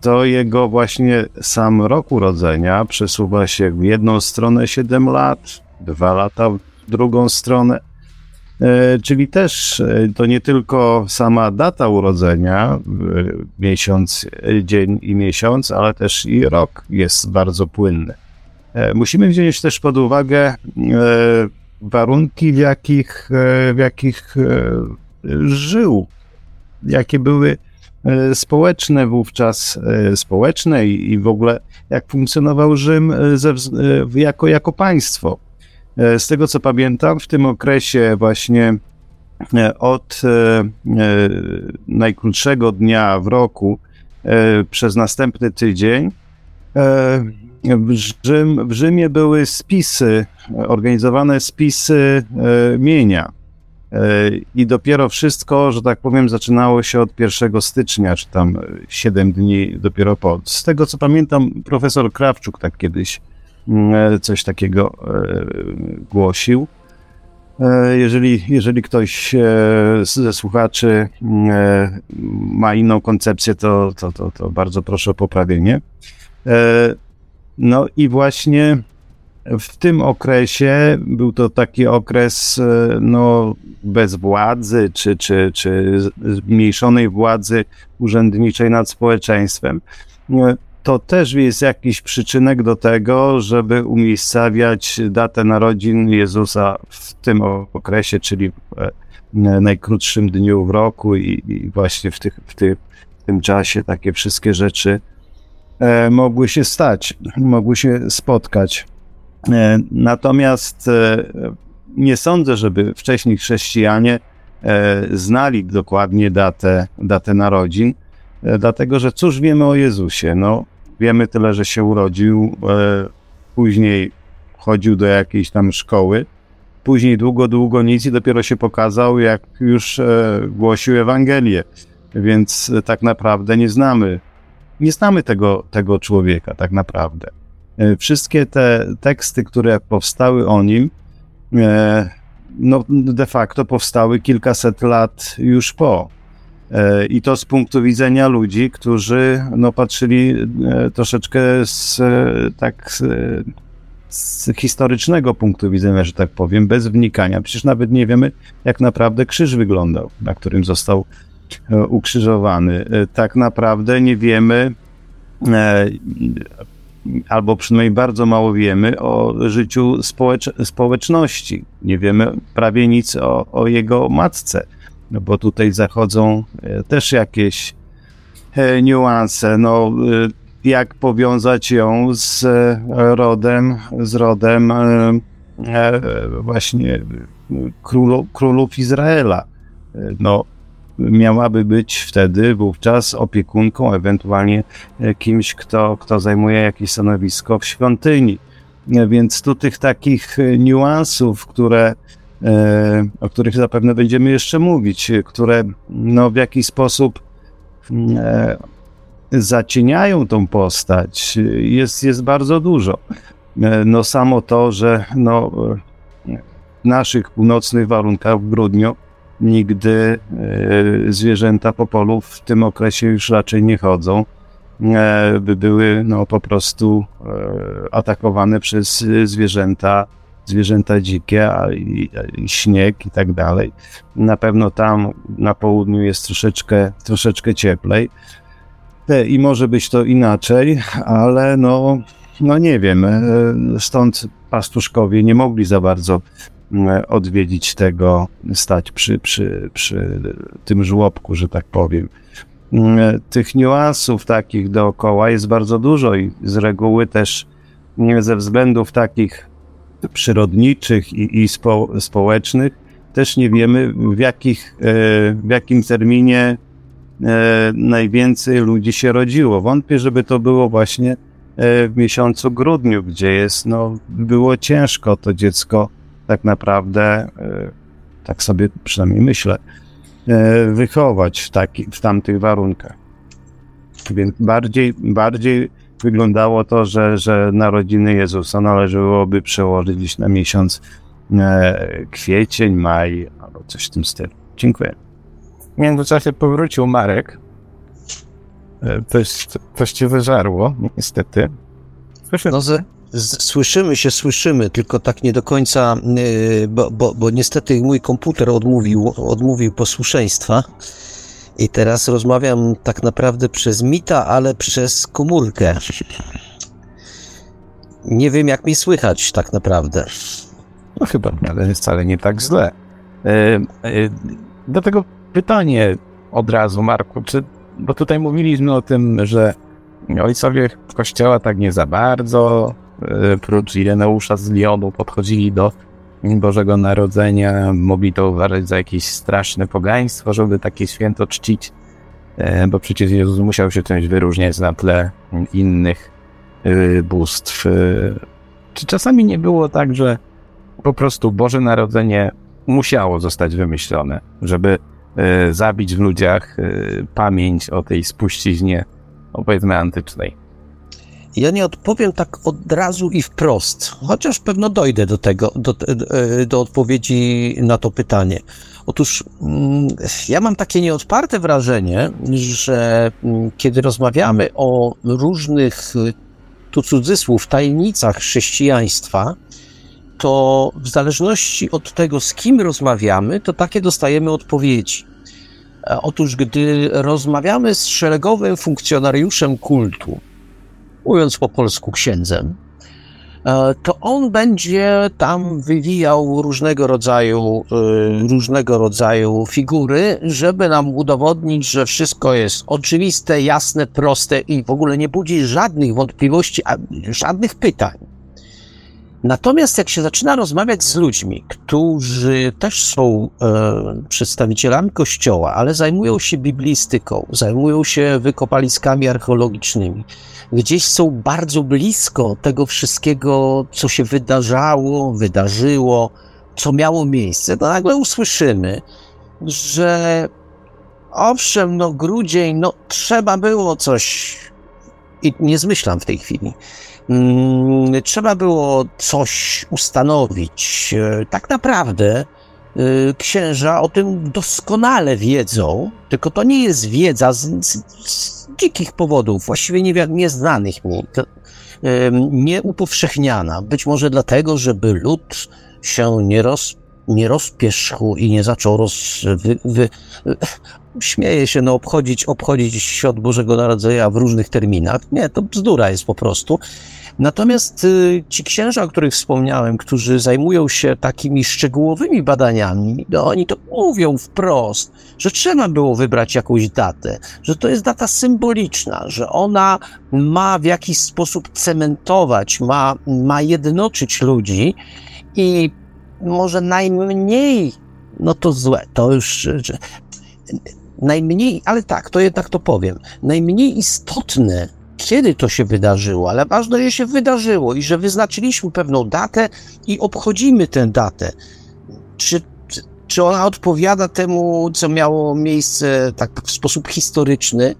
to jego właśnie sam rok urodzenia przesuwa się w jedną stronę 7 lat, dwa lata w drugą stronę. E, czyli też e, to nie tylko sama data urodzenia, e, miesiąc, dzień i miesiąc, ale też i rok jest bardzo płynny. Musimy wziąć też pod uwagę warunki, w jakich, w jakich żył, jakie były społeczne wówczas, społeczne i w ogóle jak funkcjonował Rzym jako, jako państwo. E, z tego co pamiętam, w tym okresie właśnie e, od e, najkrótszego dnia w roku przez następny tydzień w, Rzym, w Rzymie były spisy, organizowane spisy mienia. I dopiero wszystko, że tak powiem, zaczynało się od 1 stycznia, czy tam 7 dni dopiero po. Z tego co pamiętam, profesor Krawczuk tak kiedyś coś takiego e, głosił. E, jeżeli, jeżeli ktoś ze słuchaczy ma inną koncepcję, to, to, to, to bardzo proszę o poprawienie. No i właśnie w tym okresie był to taki okres no, bez władzy, czy, czy, czy zmniejszonej władzy urzędniczej nad społeczeństwem to też jest jakiś przyczynek do tego, żeby umiejscawiać datę narodzin Jezusa w tym okresie, czyli w e, najkrótszym dniu w roku i, i właśnie w, tych, w, tych, w tym czasie takie wszystkie rzeczy e, mogły się stać, mogły się spotkać. E, natomiast nie sądzę, żeby wcześniej chrześcijanie znali dokładnie datę, datę narodzin, dlatego że cóż wiemy o Jezusie? No, Wiemy tyle, że się urodził, e, później chodził do jakiejś tam szkoły, później długo, długo nic i dopiero się pokazał, jak już e, głosił Ewangelię. Więc tak naprawdę nie znamy, nie znamy tego, tego człowieka, tak naprawdę. E, wszystkie te teksty, które powstały o nim, no de facto powstały kilkaset lat już po. E, I to z punktu widzenia ludzi, którzy no, patrzyli e, troszeczkę z, tak, z historycznego punktu widzenia, że tak powiem, bez wnikania. Przecież nawet nie wiemy, jak naprawdę krzyż wyglądał, na którym został e, ukrzyżowany. Tak naprawdę nie wiemy, albo przynajmniej bardzo mało wiemy o życiu społecz społeczności. Nie wiemy prawie nic o, o jego matce no bo tutaj zachodzą e, też jakieś e, niuanse. No, e, jak powiązać ją z rodem, z rodem właśnie królu, królów Izraela. No, miałaby być wtedy wówczas opiekunką, ewentualnie kimś, kto, kto zajmuje jakieś stanowisko w świątyni. Więc tu tych takich niuansów, które o których zapewne będziemy jeszcze mówić, które no, w jakiś sposób e, zacieniają tą postać, jest, jest bardzo dużo. E, no samo to, że no, w naszych północnych warunkach w grudniu nigdy zwierzęta po polu w tym okresie już raczej nie chodzą, by były no, po prostu atakowane przez zwierzęta zwierzęta dzikie, a i, i śnieg i tak dalej. Na pewno tam na południu jest troszeczkę, troszeczkę cieplej. I może być to inaczej, ale no, no nie wiem. E, stąd pastuszkowie nie mogli za bardzo e, odwiedzić tego, stać przy, przy, przy tym żłobku, że tak powiem. E, tych niuansów takich dookoła jest bardzo dużo i z reguły też ze względów takich przyrodniczych i, i spo, społecznych, też nie wiemy w, jakich, e, w jakim terminie e, najwięcej ludzi się rodziło. Wątpię, żeby to było właśnie e, w miesiącu grudniu, gdzie jest, no, było ciężko to dziecko tak naprawdę Tak sobie przynajmniej myślę. Wychować w, taki, w tamtych warunkach. Więc bardziej, bardziej wyglądało to, że, że narodziny Jezusa należałoby przełożyć na miesiąc e, kwiecień, maj albo coś w tym stylu. Dziękuję. W międzyczasie powrócił Marek. E, coś, coś cię wyżarło, niestety. Słyszę. No, z, z, słyszymy się, słyszymy, tylko tak nie do końca, yy, bo, bo, bo niestety mój komputer odmówił, odmówił posłuszeństwa. I teraz rozmawiam tak naprawdę przez mita, ale przez komórkę. Nie wiem, jak mi słychać tak naprawdę. No chyba, ale wcale nie tak źle. E, dlatego pytanie od razu, Marku, czy, bo tutaj mówiliśmy o tym, że ojcowie kościoła tak nie za bardzo, e, prócz Ireneusza z Lyonu podchodzili do Bożego Narodzenia, mogli to uważać za jakieś straszne pogaństwo, żeby takie święto czcić, e, bo przecież Jezus musiał się czymś wyróżniać na tle innych e, bóstw. Czy czasami nie było tak, że po prostu Boże Narodzenie musiało zostać wymyślone, żeby E, zabić w ludziach e, pamięć o tej spuściźnie, no powiedzmy, antycznej? Ja nie odpowiem tak od razu i wprost, chociaż pewno dojdę do tego, do, e, do odpowiedzi na to pytanie. Otóż mm, ja mam takie nieodparte wrażenie, że mm, kiedy rozmawiamy o różnych, tu cudzysłów, tajemnicach chrześcijaństwa, to w zależności od tego, z kim rozmawiamy, to takie dostajemy odpowiedzi. E, otóż, gdy rozmawiamy z szeregowym funkcjonariuszem kultu, mówiąc po polsku księdzem, e, to on będzie tam wywijał różnego rodzaju, e, różnego rodzaju figury, żeby nam udowodnić, że wszystko jest oczywiste, jasne, proste i w ogóle nie budzi żadnych wątpliwości, żadnych pytań. Natomiast jak się zaczyna rozmawiać z ludźmi, którzy też są e, przedstawicielami Kościoła, ale zajmują się biblistyką, zajmują się wykopaliskami archeologicznymi, gdzieś są bardzo blisko tego wszystkiego, co się wydarzało, wydarzyło, co miało miejsce, to nagle usłyszymy, że owszem, no grudzień, no trzeba było coś, i nie zmyślam w tej chwili, Mm, trzeba było coś ustanowić. E, tak naprawdę księża o tym doskonale wiedzą, tylko to nie jest wiedza z, z, z dzikich powodów, właściwie nie, nieznanych mi, to, nie upowszechniana. Być może dlatego, żeby lud się nie, roz, nie rozpierzchł i nie zaczął roz, wy, wy, śmieje się, no obchodzić, obchodzić świąt Bożego Narodzenia w różnych terminach. Nie, to bzdura jest po prostu. Natomiast y, ci księża, o których wspomniałem, którzy zajmują się takimi szczegółowymi badaniami, no oni to mówią wprost, że trzeba było wybrać jakąś datę, że to jest data symboliczna, że ona ma w jakiś sposób cementować, ma, ma jednoczyć ludzi i może najmniej, no to złe, to już najmniej, ale tak, to jednak to powiem, najmniej istotne, kiedy to się wydarzyło, ale ważne, że się wydarzyło i że wyznaczyliśmy pewną datę i obchodzimy tę datę. Czy, czy ona odpowiada temu, co miało miejsce tak w sposób historyczny?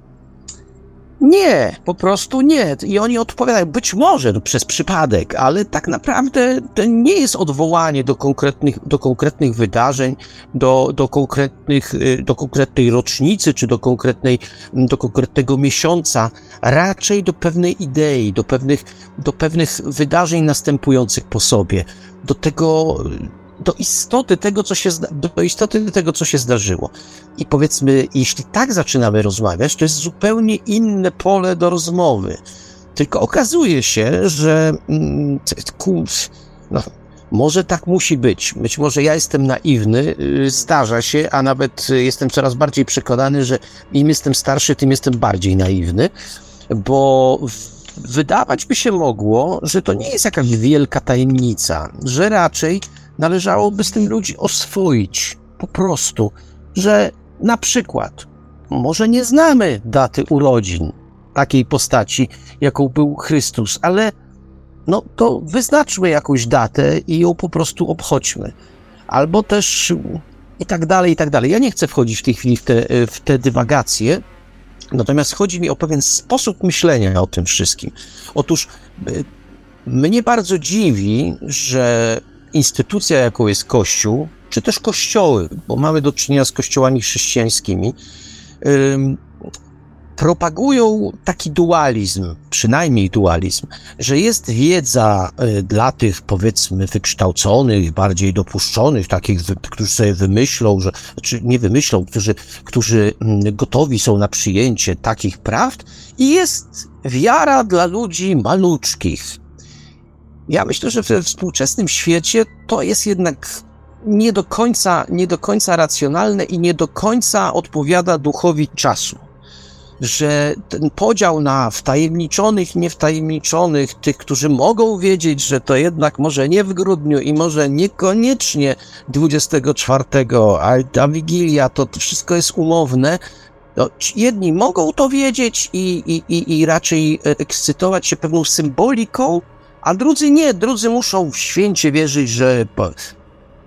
Nie, po prostu nie. I oni odpowiadają, być może no, przez przypadek, ale tak naprawdę to nie jest odwołanie do konkretnych, do konkretnych wydarzeń, do, do, konkretnych, y, do konkretnej rocznicy, czy do, konkretnej, do konkretnego miesiąca, raczej do pewnej idei, do pewnych, do pewnych wydarzeń następujących po sobie, do tego, do istoty tego, co się, do istoty tego, co się zdarzyło. I powiedzmy, jeśli tak zaczynamy rozmawiać, to jest zupełnie inne pole do rozmowy. Tylko okazuje się, że mm, no, może tak musi być. Być może ja jestem naiwny, y, zdarza się, a nawet jestem coraz bardziej przekonany, że im jestem starszy, tym jestem bardziej naiwny, bo wydawać by się mogło, że to nie jest jakaś wielka tajemnica, że raczej należałoby z tym ludzi oswoić po prostu, że na przykład może nie znamy daty urodzin takiej postaci, jaką był Chrystus, ale no to wyznaczmy jakąś datę i ją po prostu obchodźmy. Albo też i tak dalej, i tak dalej. Ja nie chcę wchodzić w tej chwili w te, w te dywagacje, natomiast chodzi mi o pewien sposób myślenia o tym wszystkim. Otóż y, mnie bardzo dziwi, że instytucja, jaką jest Kościół, czy też kościoły, bo mamy do czynienia z kościołami chrześcijańskimi, propagują taki dualizm, przynajmniej dualizm, że jest wiedza y, dla tych, powiedzmy, wykształconych, bardziej dopuszczonych, takich, którzy sobie wymyślą, że, czy nie wymyślą, którzy, którzy mm, gotowi są na przyjęcie takich prawd, i jest wiara dla ludzi maluczkich. Ja myślę, że we współczesnym świecie to jest jednak nie do końca, nie do końca racjonalne i nie do końca odpowiada duchowi czasu. Że ten podział na wtajemniczonych, niewtajemniczonych, tych, którzy mogą wiedzieć, że to jednak może nie w grudniu i może niekoniecznie 24, a ta Wigilia, to, wszystko jest umowne, no, jedni mogą to wiedzieć i, i, i, i raczej ekscytować się pewną symboliką, a drudzy nie. Drudzy muszą w święcie wierzyć, że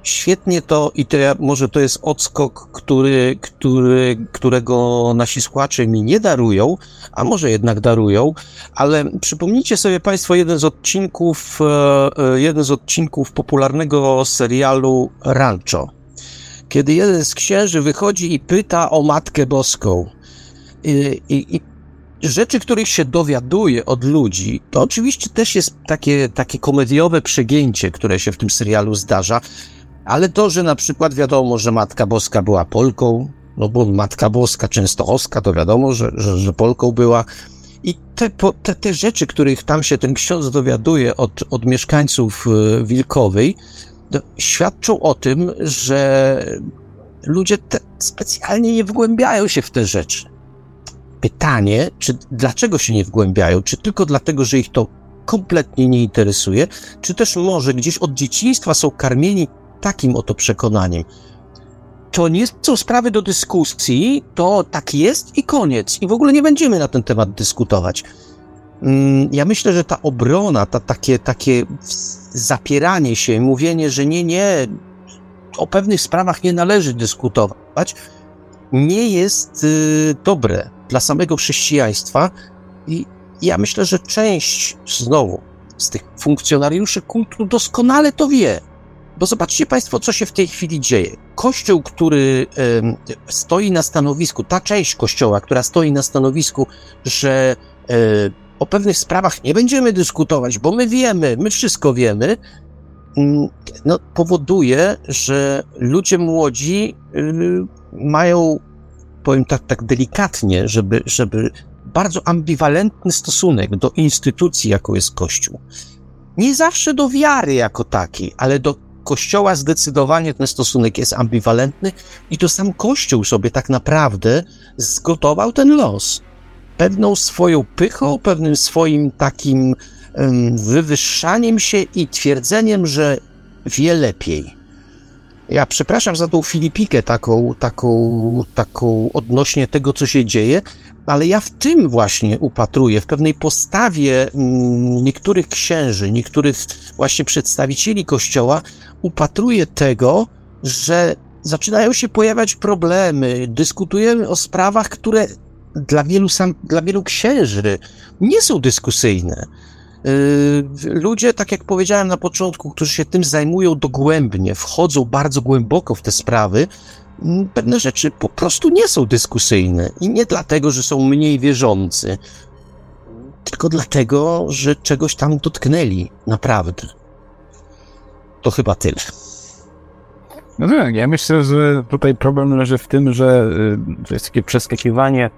świetnie to i to ja, może to jest odskok, który, który, którego nasi słuchacze mi nie darują, a może jednak darują, ale przypomnijcie sobie Państwo jeden z odcinków, e, e, jeden z odcinków popularnego serialu Rancho. Kiedy jeden z księży wychodzi i pyta o Matkę Boską. I, i, i rzeczy, których się dowiaduje od ludzi, to oczywiście też jest takie, takie komediowe przegięcie, które się w tym serialu zdarza, ale to, że na przykład wiadomo, że Matka Boska była Polką, no bo Matka Boska Częstochowska, to wiadomo, że, że, że Polką była. I te, te, te rzeczy, których tam się ten ksiądz dowiaduje od, od mieszkańców e, Wilkowej, świadczą o tym, że ludzie specjalnie nie wgłębiają się w te rzeczy. Pytanie, czy dlaczego się nie wgłębiają? Czy tylko dlatego, że ich to kompletnie nie interesuje, czy też może gdzieś od dzieciństwa są karmieni takim oto przekonaniem. To nie są sprawy do dyskusji, to tak jest i koniec. I w ogóle nie będziemy na ten temat dyskutować. Mm, ja myślę, że ta obrona, ta, takie, takie zapieranie się, mówienie, że nie, nie, o pewnych sprawach nie należy dyskutować, nie jest y, dobre dla samego chrześcijaństwa. I ja myślę, że część znowu z tych funkcjonariuszy kultu doskonale to wie. Bo zobaczcie Państwo, co się w tej chwili dzieje. Kościół, który stoi na stanowisku, ta część kościoła, która stoi na stanowisku, że e, o pewnych sprawach nie będziemy dyskutować, bo my wiemy, my wszystko wiemy, mm, no, powoduje, że ludzie młodzi y, mają, powiem tak, tak delikatnie, żeby, żeby bardzo ambiwalentny stosunek do instytucji, jaką jest Kościół. Nie zawsze do wiary jako takiej, ale do Kościoła zdecydowanie ten stosunek jest ambiwalentny i to sam Kościół sobie tak naprawdę zgotował ten los. Pewną swoją pychą, pewnym swoim takim wywyższaniem się i twierdzeniem, że wie lepiej. Ja przepraszam za tą Filipikę taką, taką, taką odnośnie tego, co się dzieje, ale ja w tym właśnie upatruję, w pewnej postawie mm, niektórych księży, niektórych właśnie przedstawicieli Kościoła, upatruję tego, że zaczynają się pojawiać problemy, dyskutujemy o sprawach, które dla wielu, sam, dla wielu księży nie są dyskusyjne. Yy, ludzie, tak jak powiedziałem na początku, którzy się tym zajmują dogłębnie, wchodzą bardzo głęboko w te sprawy, mm, pewne rzeczy po prostu nie są dyskusyjne. I nie dlatego, że są mniej wierzący, tylko dlatego, że czegoś tam dotknęli naprawdę. To chyba tyle. No tak, ja myślę, że tutaj problem leży w tym, że y, to jest takie przeskakiwanie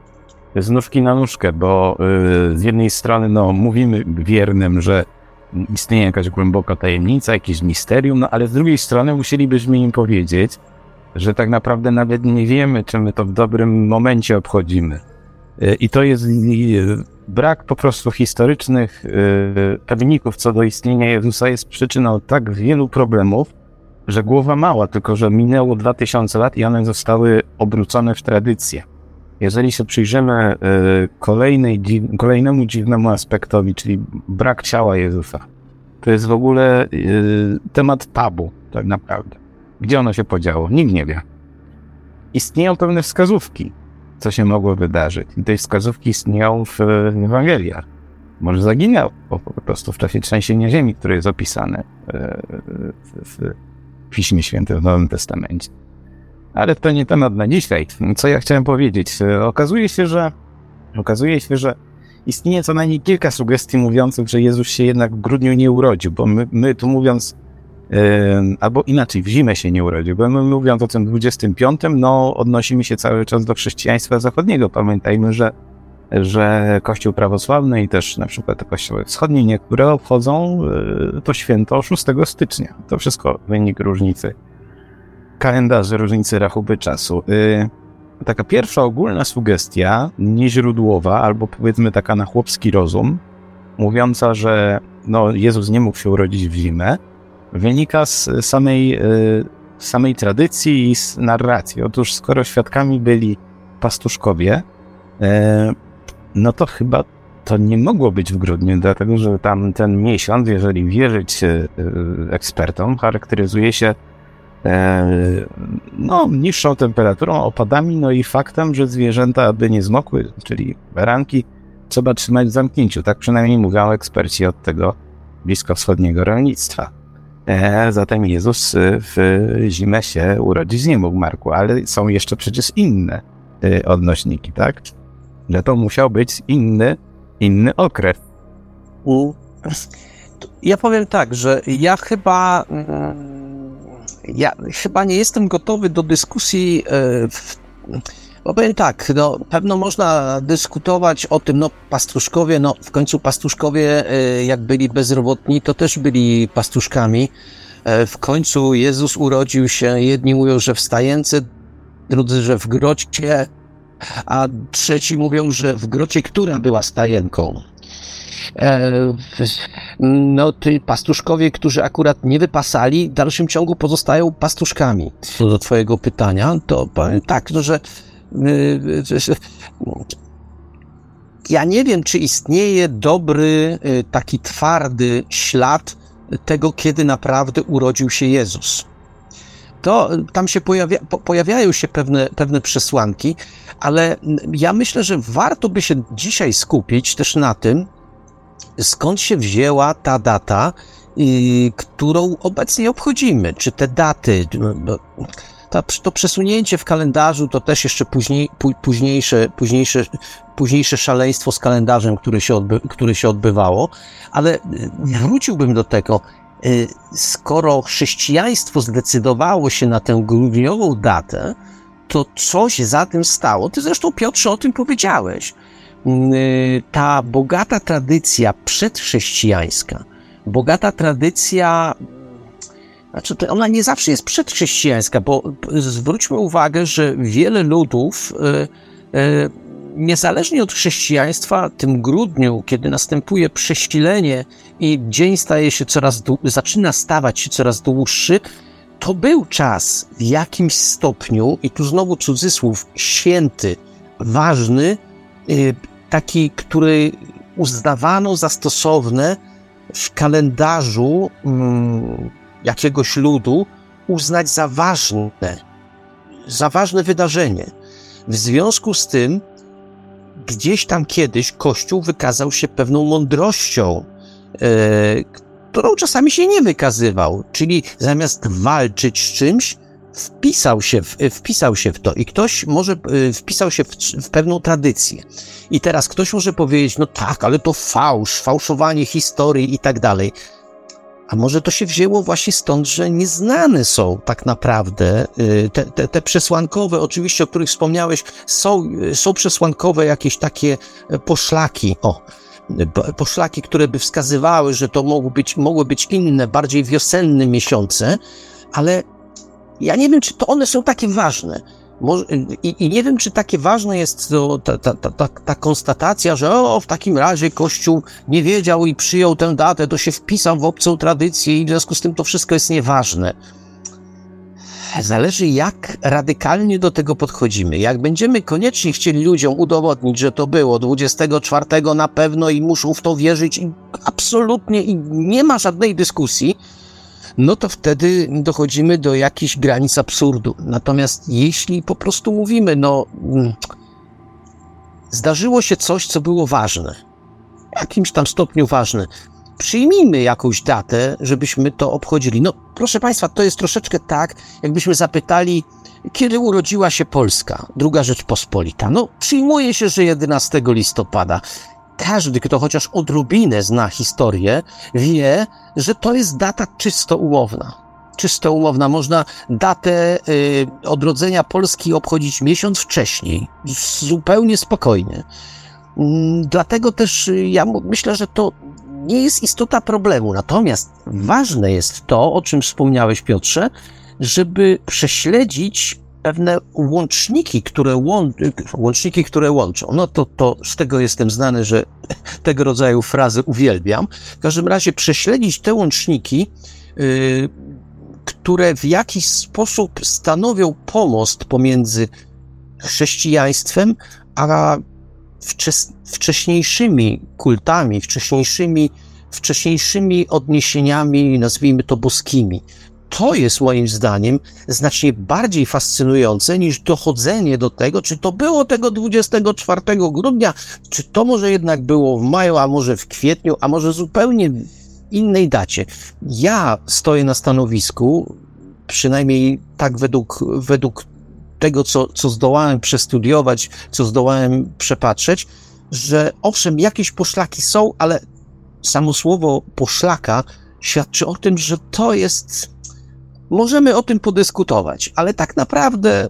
z nóżki na nóżkę, bo y, z jednej strony no, mówimy wiernym, że istnieje jakaś głęboka tajemnica, jakieś misterium, no ale z drugiej strony musielibyśmy im powiedzieć, że tak naprawdę nawet nie wiemy, czy my to w dobrym momencie obchodzimy. Y, I to jest brak po prostu historycznych pewników co do istnienia Jezusa jest przyczyną tak wielu problemów, że głowa mała, tylko że minęło 2000 lat i one zostały obrócone w tradycję. Jeżeli się przyjrzymy e, kolejnej, kolejnemu dziwnemu aspektowi, czyli brak ciała Jezusa, to jest w ogóle e, temat tabu, tak naprawdę. Gdzie ono się podziało? Nikt nie wie. istnieją pewne wskazówki, co się mogło wydarzyć. I te wskazówki istnieją w, Ewangeliach. Może zaginął po, po prostu w czasie trzęsienia ziemi, które jest opisane e, w, w Piśmie Świętym w Nowym Testamencie. Ale to nie temat na dzisiaj. Co ja chciałem powiedzieć? E, okazuje się, że okazuje się, że istnieje co najmniej kilka sugestii mówiących, że Jezus się jednak w grudniu nie urodził, bo my, my tu mówiąc albo inaczej, w zimę się nie urodził, bo my mówiąc o tym 25, no odnosimy się cały czas do chrześcijaństwa zachodniego. Pamiętajmy, że, że Kościół prawosławny i też na przykład te kościoły wschodnie niektóre obchodzą e, to święto 6 stycznia. To wszystko wynik różnicy kalendarzy, różnicy rachuby czasu. E, taka pierwsza ogólna sugestia, nieźródłowa, albo powiedzmy taka na chłopski rozum, mówiąca, że no, Jezus nie mógł się urodzić w zimę, wynika z samej, e, samej tradycji i z narracji. Otóż skoro świadkami byli pastuszkowie, e, no to chyba to nie mogło być w grudniu, dlatego że tam ten miesiąc, jeżeli wierzyć ekspertom, charakteryzuje się no, niższą temperaturą, opadami, no i faktem, że zwierzęta, aby nie zmokły, czyli baranki, trzeba trzymać w zamknięciu. Tak przynajmniej mówią eksperci od tego bliskowschodniego rolnictwa. E, zatem Jezus e, w zimę się urodzić nie mógł, Marku, ale są jeszcze przecież inne e, odnośniki, tak? Że to musiał być inny, inny okres. Ja powiem tak, że ja chyba mm, ja chyba nie jestem gotowy do dyskusji w bo powiem tak, no, pewno można dyskutować o tym, no pastuszkowie, no w końcu pastuszkowie e, jak byli bezrobotni, to też byli pastuszkami. E, w końcu Jezus urodził się, jedni mówią, że w stajence, drudzy, że w grocie, a trzeci mówią, że w grocie, która była stajenką. E, no, ty pastuszkowie, którzy akurat nie wypasali, w dalszym ciągu pozostają pastuszkami. Co do twojego pytania, to powiem tak, no, że ja nie wiem, czy istnieje dobry, y, taki twardy ślad tego, kiedy naprawdę urodził się Jezus. To tam się pojawia, pojawiają się pewne, pewne przesłanki, ale ja myślę, że warto by się dzisiaj skupić też na tym, skąd się wzięła ta data, którą obecnie obchodzimy. Czy te daty, no, no, to przesunięcie w kalendarzu to też jeszcze później, późniejsze, późniejsze, późniejsze szaleństwo z kalendarzem, które się, odby, które się odbywało, ale y, wróciłbym do tego, y, skoro chrześcijaństwo zdecydowało się na tę grudniową datę, to coś za tym stało. Ty zresztą, Piotrze, o tym powiedziałeś. Y, ta bogata tradycja przedchrześcijańska, bogata tradycja znaczy, ona nie zawsze jest przedchrześcijańska, bo zwróćmy uwagę, że wiele ludów, e, e, niezależnie od chrześcijaństwa, tym grudniu, kiedy następuje prześcilenie i dzień staje się coraz, zaczyna stawać się coraz dłuższy, to był czas w jakimś stopniu, i tu znowu cudzysłów, święty, ważny, taki, który uznawano za stosowne w kalendarzu mm, jakiegoś ludu uznać za ważne, za ważne wydarzenie. W związku z tym, gdzieś tam kiedyś Kościół wykazał się pewną mądrością, e, którą czasami się nie wykazywał. Czyli zamiast walczyć z czymś, wpisał się, w, wpisał się w to i ktoś może e, wpisał się w, w, pewną tradycję. I teraz ktoś może powiedzieć, no tak, ale to fałsz, fałszowanie historii i tak dalej. A może to się wzięło właśnie stąd, że nieznane są tak naprawdę y, te, te, te przesłankowe, oczywiście, o których wspomniałeś, są, y, są przesłankowe jakieś takie poszlaki, o, poszlaki, które by wskazywały, że to mogły być, mogły być inne, bardziej wiosenne miesiące, ale ja nie wiem, czy to one są takie ważne. I, nie wiem, czy takie ważne jest to, ta, ta, ta, ta, konstatacja, że o, w takim razie Kościół nie wiedział i przyjął tę datę, to się wpisał w obcą tradycję i w związku z tym to wszystko jest nieważne. Zależy, jak radykalnie do tego podchodzimy. Jak będziemy koniecznie chcieli ludziom udowodnić, że to było 24 na pewno i muszą w to wierzyć, i absolutnie i nie ma żadnej dyskusji, no to wtedy dochodzimy do jakichś granic absurdu. Natomiast jeśli po prostu mówimy, no, mm, zdarzyło się coś, co było ważne, w jakimś tam stopniu ważne, przyjmijmy jakąś datę, żebyśmy to obchodzili. No, proszę Państwa, to jest troszeczkę tak, jakbyśmy zapytali, kiedy urodziła się Polska, druga Rzeczpospolita. No, przyjmuje się, że 11 listopada. Każdy, kto chociaż odrobinę zna historię, wie, że to jest data czysto umowna. Czysto umowna. Można datę y, odrodzenia Polski obchodzić miesiąc wcześniej, zupełnie spokojnie. Mm, dlatego też y, ja myślę, że to nie jest istota problemu. Natomiast ważne jest to, o czym wspomniałeś, Piotrze, żeby prześledzić pewne łączniki, które, łą łączniki, które łączą. No to, to z tego jestem znany, że tego rodzaju frazy uwielbiam. W każdym razie prześledzić te łączniki, yy, które w jakiś sposób stanowią pomost pomiędzy chrześcijaństwem a wcześniejszymi kultami, wcześniejszymi, wcześniejszymi odniesieniami, nazwijmy to boskimi. To jest moim zdaniem znacznie bardziej fascynujące niż dochodzenie do tego, czy to było tego 24 grudnia, czy to może jednak było w maju, a może w kwietniu, a może zupełnie innej dacie. Ja stoję na stanowisku, przynajmniej tak według, według tego, co, co zdołałem przestudiować, co zdołałem przepatrzeć, że owszem, jakieś poszlaki są, ale samo słowo poszlaka świadczy o tym, że to jest. Możemy o tym podyskutować, ale tak naprawdę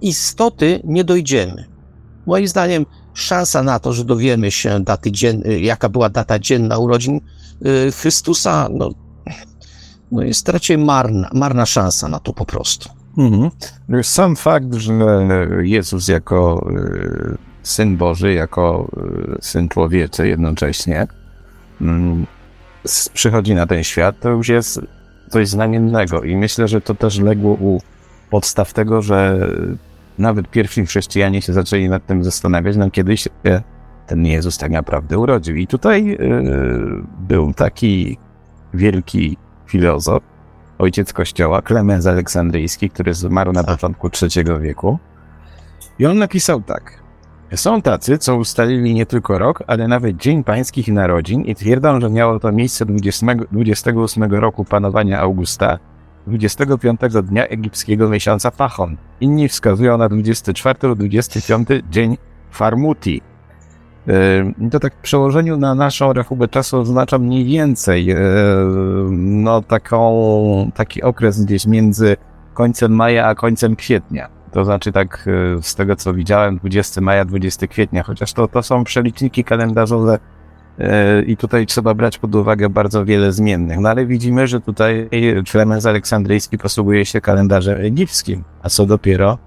istoty nie dojdziemy. Moim zdaniem, szansa na to, że dowiemy się daty dzien... jaka była data dzienna urodzin y, Chrystusa, no, no jest raczej marna, marna szansa na to po prostu. Mhm. Sam fakt, że Jezus jako y, Syn Boży, jako y, Syn Człowieczy jednocześnie mm, przychodzi na ten świat, to już jest coś znamiennego i myślę, że to też legło u podstaw tego, że nawet pierwsi chrześcijanie się zaczęli nad tym zastanawiać, no kiedy się ten Jezus tak naprawdę urodził. I tutaj yy, był taki wielki filozof, ojciec kościoła, Klemens Aleksandryjski, który zmarł na tak. początku III wieku. I on napisał tak. Są tacy, co ustalili nie tylko rok, ale nawet dzień pańskich narodzin i twierdzą, że miało to miejsce 20, 28 roku panowania Augusta, 25 dnia egipskiego miesiąca Pachon. Inni wskazują na 24 lub 25 dzień Farmuti, to tak w przełożeniu na naszą rachubę czasu oznacza mniej więcej no taką, taki okres gdzieś między końcem maja a końcem kwietnia. To znaczy tak z tego co widziałem 20 maja, 20 kwietnia, chociaż to, to są przeliczniki kalendarzowe i tutaj trzeba brać pod uwagę bardzo wiele zmiennych. No ale widzimy, że tutaj Klemens Aleksandryjski posługuje się kalendarzem egipskim, a co dopiero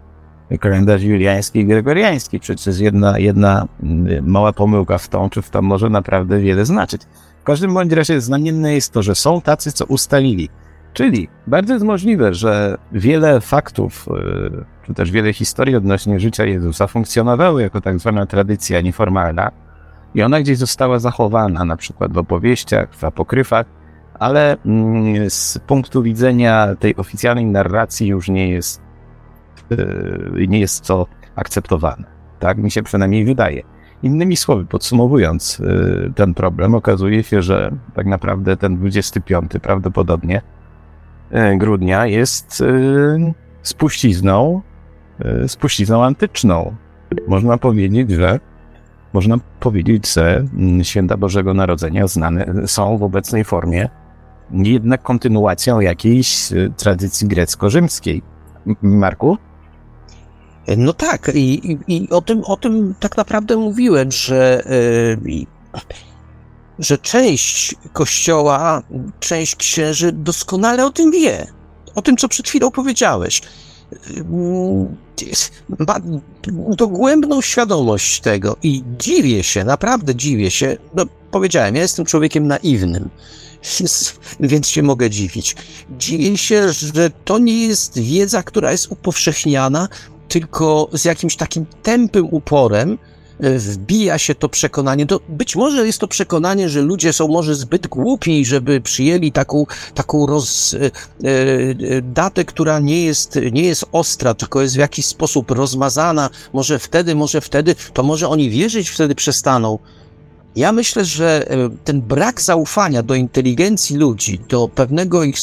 kalendarz juliański i gregoriański. Przecież jedna, jedna mm, mała pomyłka w tą czy w tą może naprawdę wiele znaczyć. W każdym bądź razie znamienne jest to, że są tacy, co ustalili. Czyli bardzo jest możliwe, że wiele faktów, y, czy też wiele historii odnośnie życia Jezusa funkcjonowały jako tak zwana tradycja nieformalna i ona gdzieś została zachowana, na przykład w opowieściach, w apokryfach, ale mm, z punktu widzenia tej oficjalnej narracji już nie jest Y, nie jest to akceptowane. Tak mi się przynajmniej wydaje. Innymi słowy, podsumowując y, ten problem, okazuje się, że tak naprawdę ten 25 prawdopodobnie grudnia jest spuścizną, spuścizną antyczną. Można powiedzieć, że można powiedzieć, że mm, święta Bożego Narodzenia znane są w obecnej formie jednak kontynuacją jakiejś tradycji grecko-rzymskiej. Marku? No tak, i, i, i, o, tym, o tym tak naprawdę mówiłem, że, yy, że część kościoła, część księży doskonale o tym wie. O tym, co przed chwilą powiedziałeś. Ma dogłębną świadomość tego i dziwię się, naprawdę dziwię się. No, powiedziałem, ja jestem człowiekiem naiwnym więc się mogę dziwić. Dziwię się, że to nie jest wiedza, która jest upowszechniana, tylko z jakimś takim tępym uporem wbija się to przekonanie. To być może jest to przekonanie, że ludzie są może zbyt głupi, żeby przyjęli taką, taką roz, e, e, datę, która nie jest, nie jest ostra, tylko jest w jakiś sposób rozmazana. Może wtedy, może wtedy, to może oni wierzyć wtedy przestaną. Ja myślę, że ten brak zaufania do inteligencji ludzi, do pewnego ich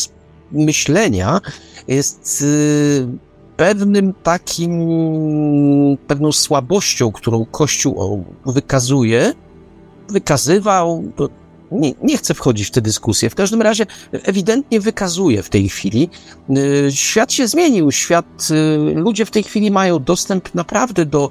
myślenia jest pewnym takim, pewną słabością, którą Kościół wykazuje, wykazywał, nie, nie chcę wchodzić w tę dyskusję. W każdym razie ewidentnie wykazuje w tej chwili. Y, świat się zmienił. Świat, y, ludzie w tej chwili mają dostęp naprawdę do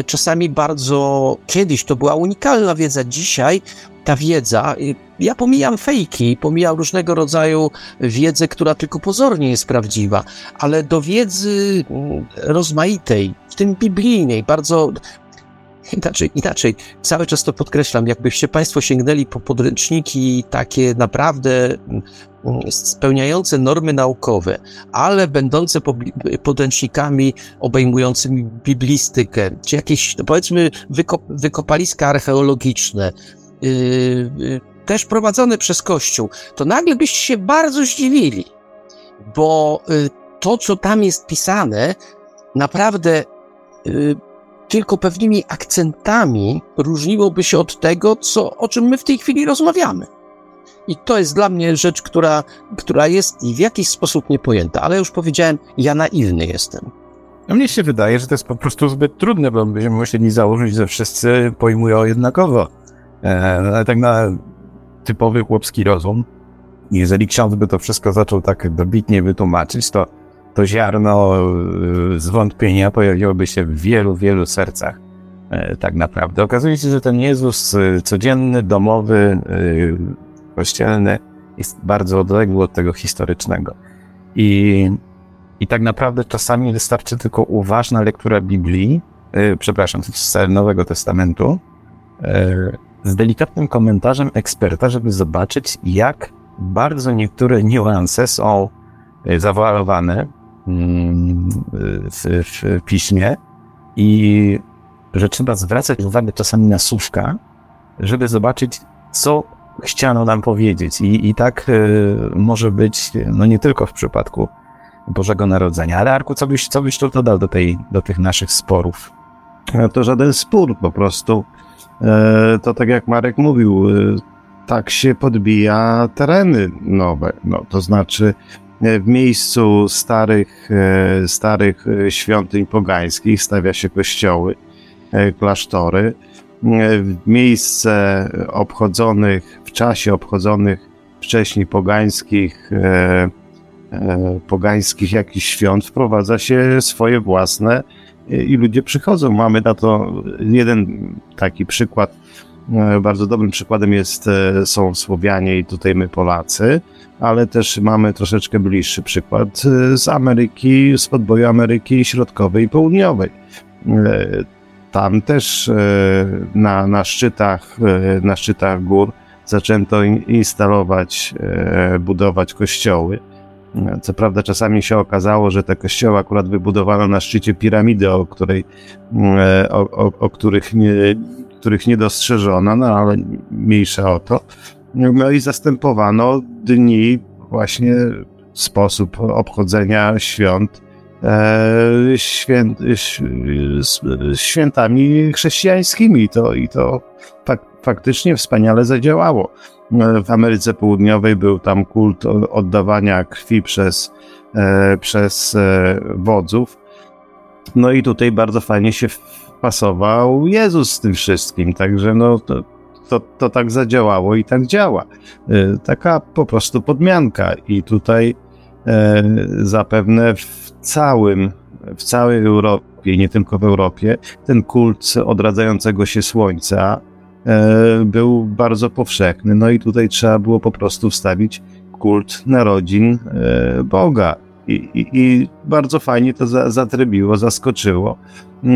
y, czasami bardzo, kiedyś to była unikalna wiedza, dzisiaj ta wiedza, ja pomijam fejki, pomijam różnego rodzaju wiedzę, która tylko pozornie jest prawdziwa, ale do wiedzy mm, rozmaitej, w tym biblijnej, bardzo Inaczej, inaczej, cały czas to podkreślam, jakbyście Państwo sięgnęli po podręczniki takie naprawdę mm, spełniające normy naukowe, ale będące podręcznikami obejmującymi biblistykę, czy jakieś, no powiedzmy, wykop, wykopaliska archeologiczne, yy, yy, też prowadzone przez Kościół, to nagle byście się bardzo zdziwili, bo yy, to, co tam jest pisane, naprawdę yy, tylko pewnymi akcentami różniłoby się od tego, co, o czym my w tej chwili rozmawiamy. I to jest dla mnie rzecz, która, która jest w jakiś sposób niepojęta, ale już powiedziałem, ja naiwny jestem. No mnie się wydaje, że to jest po prostu zbyt trudne, bo byśmy musieli założyć, że wszyscy pojmują jednakowo. E, ale tak na typowy chłopski rozum, jeżeli ksiądz by to wszystko zaczął tak dobitnie wytłumaczyć, to to ziarno y, zwątpienia pojawiłoby się w wielu, wielu sercach. E, tak naprawdę. Okazuje się, że ten Jezus y, codzienny, domowy, y, kościelny jest bardzo odległy od tego historycznego. I, i tak naprawdę czasami wystarczy tylko uważna lektura Biblii, przepraszam, Nowego Testamentu, z delikatnym komentarzem eksperta, żeby zobaczyć, jak bardzo niektóre niuanse są zawoalowane w, w piśmie i że trzeba zwracać uwagę czasami na słówka, żeby zobaczyć, co chciano nam powiedzieć. I, i tak y, może być, no nie tylko w przypadku Bożego Narodzenia. Ale Arku, co byś, co byś tu dodał do, tej, do tych naszych sporów? To żaden spór, po prostu. E, to tak jak Marek mówił, e, tak się podbija tereny nowe. No, to znaczy, E, w miejscu starych, e, starych e, świątyń pogańskich stawia się kościoły, klasztory. W miejsce obchodzonych, w czasie obchodzonych wcześniej pogańskich, pogańskich jakichś świąt wprowadza się swoje własne i ludzie przychodzą. Mamy na to jeden taki przykład. Bardzo dobrym przykładem jest, są Słowianie i tutaj my Polacy ale też mamy troszeczkę bliższy przykład e, z Ameryki, z podboju Ameryki Środkowej i Południowej. E, tam też e, na, na, szczytach, na szczytach gór zaczęto instalować, budować kościoły. Co prawda, czasami się okazało, że te kościoły akurat wybudowano na szczycie piramidy, o, której, o, o, o których, nie, których nie dostrzeżono, no ale mniejsza o to. No i zastępowano dni, właśnie sposób obchodzenia świąt e, święt, świętami chrześcijańskimi. To, I to fak, faktycznie wspaniale zadziałało. W Ameryce Południowej był tam kult oddawania krwi przez, e, przez e, wodzów. No i tutaj bardzo fajnie się wpasował Jezus z tym wszystkim, także no, to, to, to tak zadziałało i tak działa. Y, taka po prostu podmianka i tutaj e, zapewne w całym, w całej Europie, nie tylko w Europie, ten kult odradzającego się słońca e, był bardzo powszechny. No i tutaj trzeba było po prostu wstawić kult narodzin e, Boga. I, i, i bardzo fajnie to za, zatrybiło, zaskoczyło. E,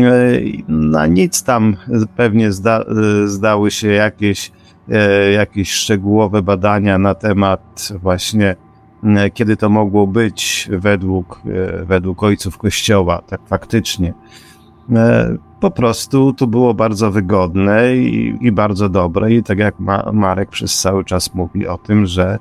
na nic tam pewnie zda, e, zdały się jakieś, e, jakieś szczegółowe badania na temat właśnie kiedy to mogło być według, według ojców Kościoła, tak faktycznie. e, po prostu to było bardzo wygodne i, i bardzo dobre. I tak jak Ma, Marek przez cały czas mówi o tym, że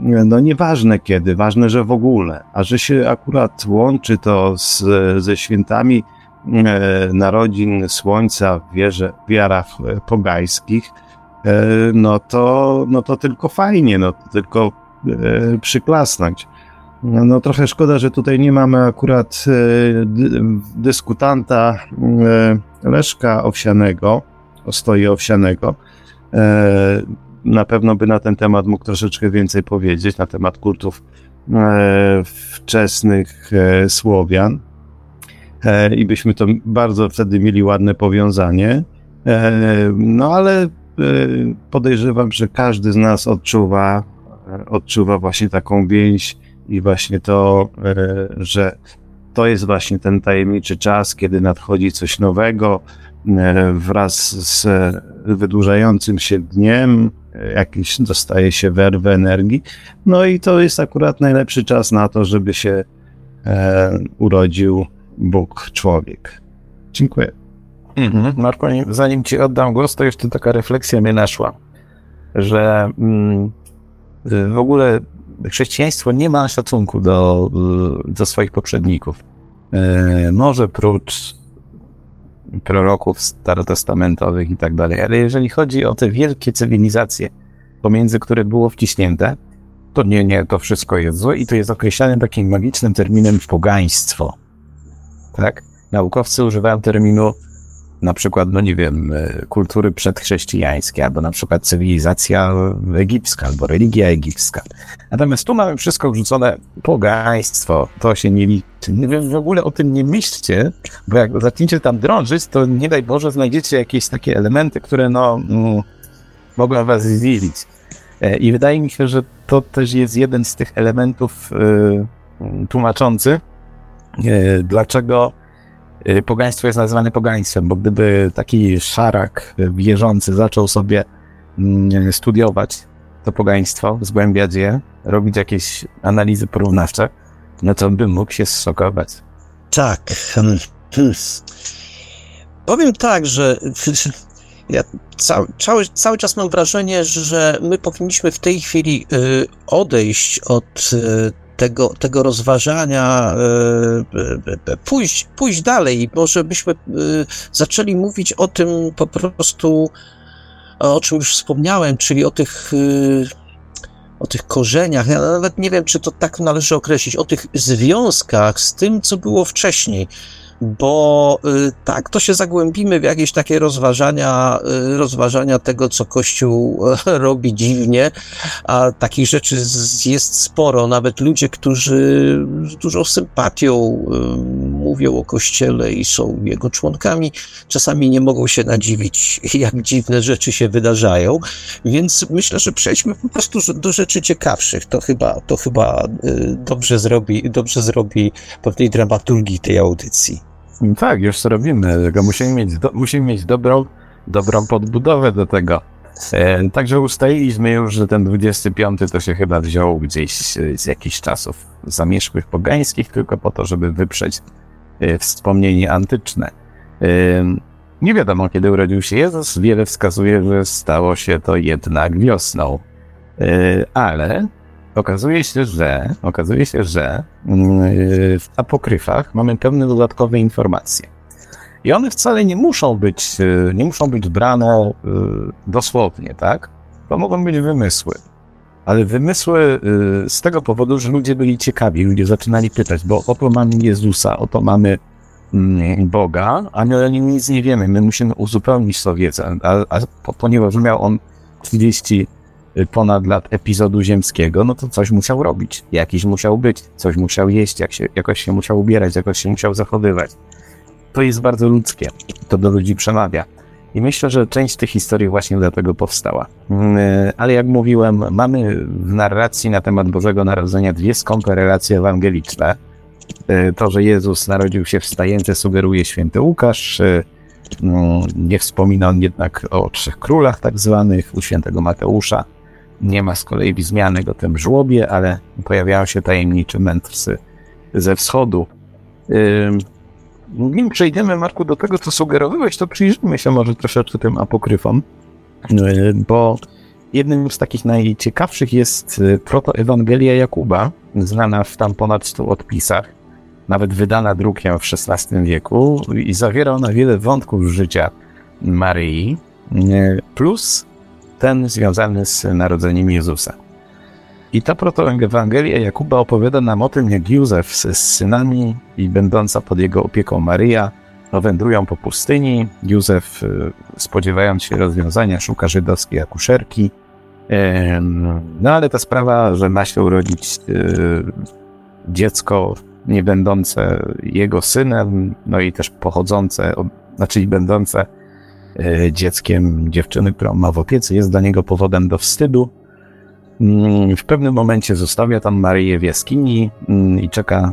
no nieważne kiedy, ważne, że w ogóle, a że się akurat łączy to z, ze świętami e, narodzin Słońca w wierze, wiarach e, pogańskich, e, no, to, no to tylko fajnie, no tylko e, przyklasnąć. No, no trochę szkoda, że tutaj nie mamy akurat e, dyskutanta e, Leszka Owsianego, Ostoi Owsianego. E, na pewno by na ten temat mógł troszeczkę więcej powiedzieć, na temat kultów wczesnych Słowian. I byśmy to bardzo wtedy mieli ładne powiązanie. No ale podejrzewam, że każdy z nas odczuwa, odczuwa właśnie taką więź i właśnie to, e, że to jest właśnie ten tajemniczy czas, kiedy nadchodzi coś nowego e, wraz z wydłużającym się dniem, e, jakiś dostaje się werwę energii. No i to jest akurat najlepszy czas na to, żeby się urodził Bóg człowiek. Dziękuję. Mhm. Marko, zanim ci oddam głos, to jeszcze taka refleksja mnie naszła, że mm, w ogóle chrześcijaństwo nie ma szacunku do, do swoich poprzedników. E, może prócz proroków starotestamentowych i tak dalej, ale jeżeli chodzi o te wielkie cywilizacje, pomiędzy które było wciśnięte, to nie, nie, to wszystko jest złe i to jest określane takim magicznym terminem pogaństwo. Tak? Naukowcy używają terminu na przykład, no nie wiem, e, kultury przedchrześcijańskie, albo na przykład cywilizacja egipska, albo religia egipska. Natomiast tu mamy wszystko wrzucone pogaństwo, to się nie liczy. W ogóle o tym nie myślcie, bo jak zaczniecie tam drążyć, to nie daj Boże znajdziecie jakieś takie elementy, które no, no mogą was zdziwić. E, I wydaje mi się, że to też jest jeden z tych elementów y, tłumaczący, y, dlaczego pogaństwo jest nazywane pogaństwem, bo gdyby taki szarak wierzący zaczął sobie mm, studiować to pogaństwo, zgłębiać je, robić jakieś analizy porównawcze, no to by mógł się zszokować. Tak. Powiem tak, że ja cały, cały, cały czas mam wrażenie, że my powinniśmy w tej chwili y, odejść od y, tego, tego rozważania e, e, pójść, pójść dalej. Może byśmy e, zaczęli mówić o tym po prostu, o czym już wspomniałem, czyli o tych o tych korzeniach, ja nawet nie wiem, czy to tak należy określić, o tych związkach z tym, co było wcześniej bo y, tak to się zagłębimy w jakieś takie rozważania, y, rozważania tego, co Kościół robi dziwnie, a takich rzeczy jest sporo. Nawet ludzie, którzy z dużą sympatią y, mówią o Kościele i są jego członkami, czasami nie mogą się nadziwić, jak dziwne rzeczy się wydarzają. Więc myślę, że przejdźmy po prostu do rzeczy ciekawszych. To chyba, to chyba dobrze zrobi, dobrze zrobi pewnej dramaturgii tej audycji. Tak, już to robimy, tylko musimy mieć, do, musimy mieć dobrą, dobrą podbudowę do tego. E, także ustaliliśmy już, że ten 25 to się chyba wziął gdzieś z jakichś czasów zamierzchłych pogańskich, tylko po to, żeby wyprzeć e, wspomnienie antyczne. E, nie wiadomo, kiedy urodził się Jezus. Wiele wskazuje, że stało się to jednak wiosną. E, ale okazuje się, że okazuje się, że mm, w apokryfach mamy pewne dodatkowe informacje. I one wcale nie muszą być, y, nie muszą być brane y, dosłownie, tak? To mogą być wymysły. Ale wymysły y, z tego powodu, że ludzie byli ciekawi, ludzie zaczynali pytać, bo oto mamy Jezusa, oto mamy mm, Boga, a my nic nie wiemy, my musimy uzupełnić tą wiedzę, a, a ponieważ miał on 30 ponad lat epizodu ziemskiego, no to coś musiał robić. Jakiś musiał być, coś musiał jeść, jak się, jakoś się musiał ubierać, jakoś się musiał zachowywać. To jest bardzo ludzkie. To do ludzi przemawia. I myślę, że część tych historii właśnie dlatego powstała. Mm, ale jak mówiłem, mamy w narracji na temat Bożego Narodzenia dwie skąpe relacje ewangeliczne. E, to, że Jezus narodził się w stajence, sugeruje święty Łukasz. Mm, nie wspomina on jednak o trzech królach tak zwanych, u świętego Mateusza. Nie ma z kolei wzmianek o tym żłobie, ale pojawiają się tajemnicze mędrcy ze wschodu. nim przejdziemy, Marku, do tego, co sugerowałeś, to przyjrzyjmy się może troszeczkę tym apokryfom, bo jednym z takich najciekawszych jest protoewangelia Jakuba, znana w tam ponad 100 odpisach, nawet wydana drukiem w XVI wieku i zawiera ona wiele wątków życia Maryi, plus ten związany z narodzeniem Jezusa. I ta protoewangelia Jakuba opowiada nam o tym, jak Józef z synami i będąca pod jego opieką Maryja wędrują po pustyni. Józef, y, spodziewając się rozwiązania, szuka żydowskiej akuszerki. No ale ta sprawa, że ma się urodzić y, dziecko nie będące jego synem, no i też pochodzące, znaczy będące y, dzieckiem dziewczyny, którą ma w opiece, jest dla niego powodem do wstydu. Mm, w pewnym momencie zostawia tam Maryję w jaskini mm, i czeka,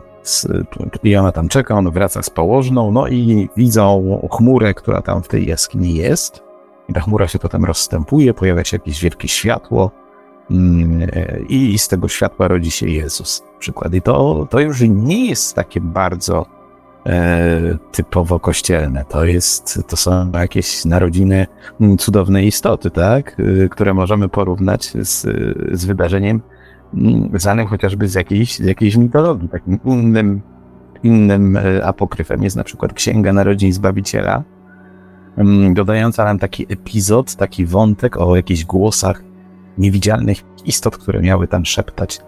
i ona tam czeka, on wraca z położną, no i widzą chmurę, która tam w tej jaskini jest. I ta chmura się potem rozstępuje, pojawia się jakieś wielkie światło mm, i z tego światła rodzi się Jezus. Przykład. I to, to już nie jest takie bardzo e, typowo kościelne. To jest, to są jakieś narodziny mm, cudownej istoty, tak? E, które możemy porównać z, z wydarzeniem mm, znanym chociażby z jakiejś, z jakiejś mitologii. Takim innym, innym e, apokryfem jest na przykład Księga Narodzin Zbawiciela, mm, dodająca nam taki epizod, taki wątek o jakichś głosach niewidzialnych istot, które miały tam szeptać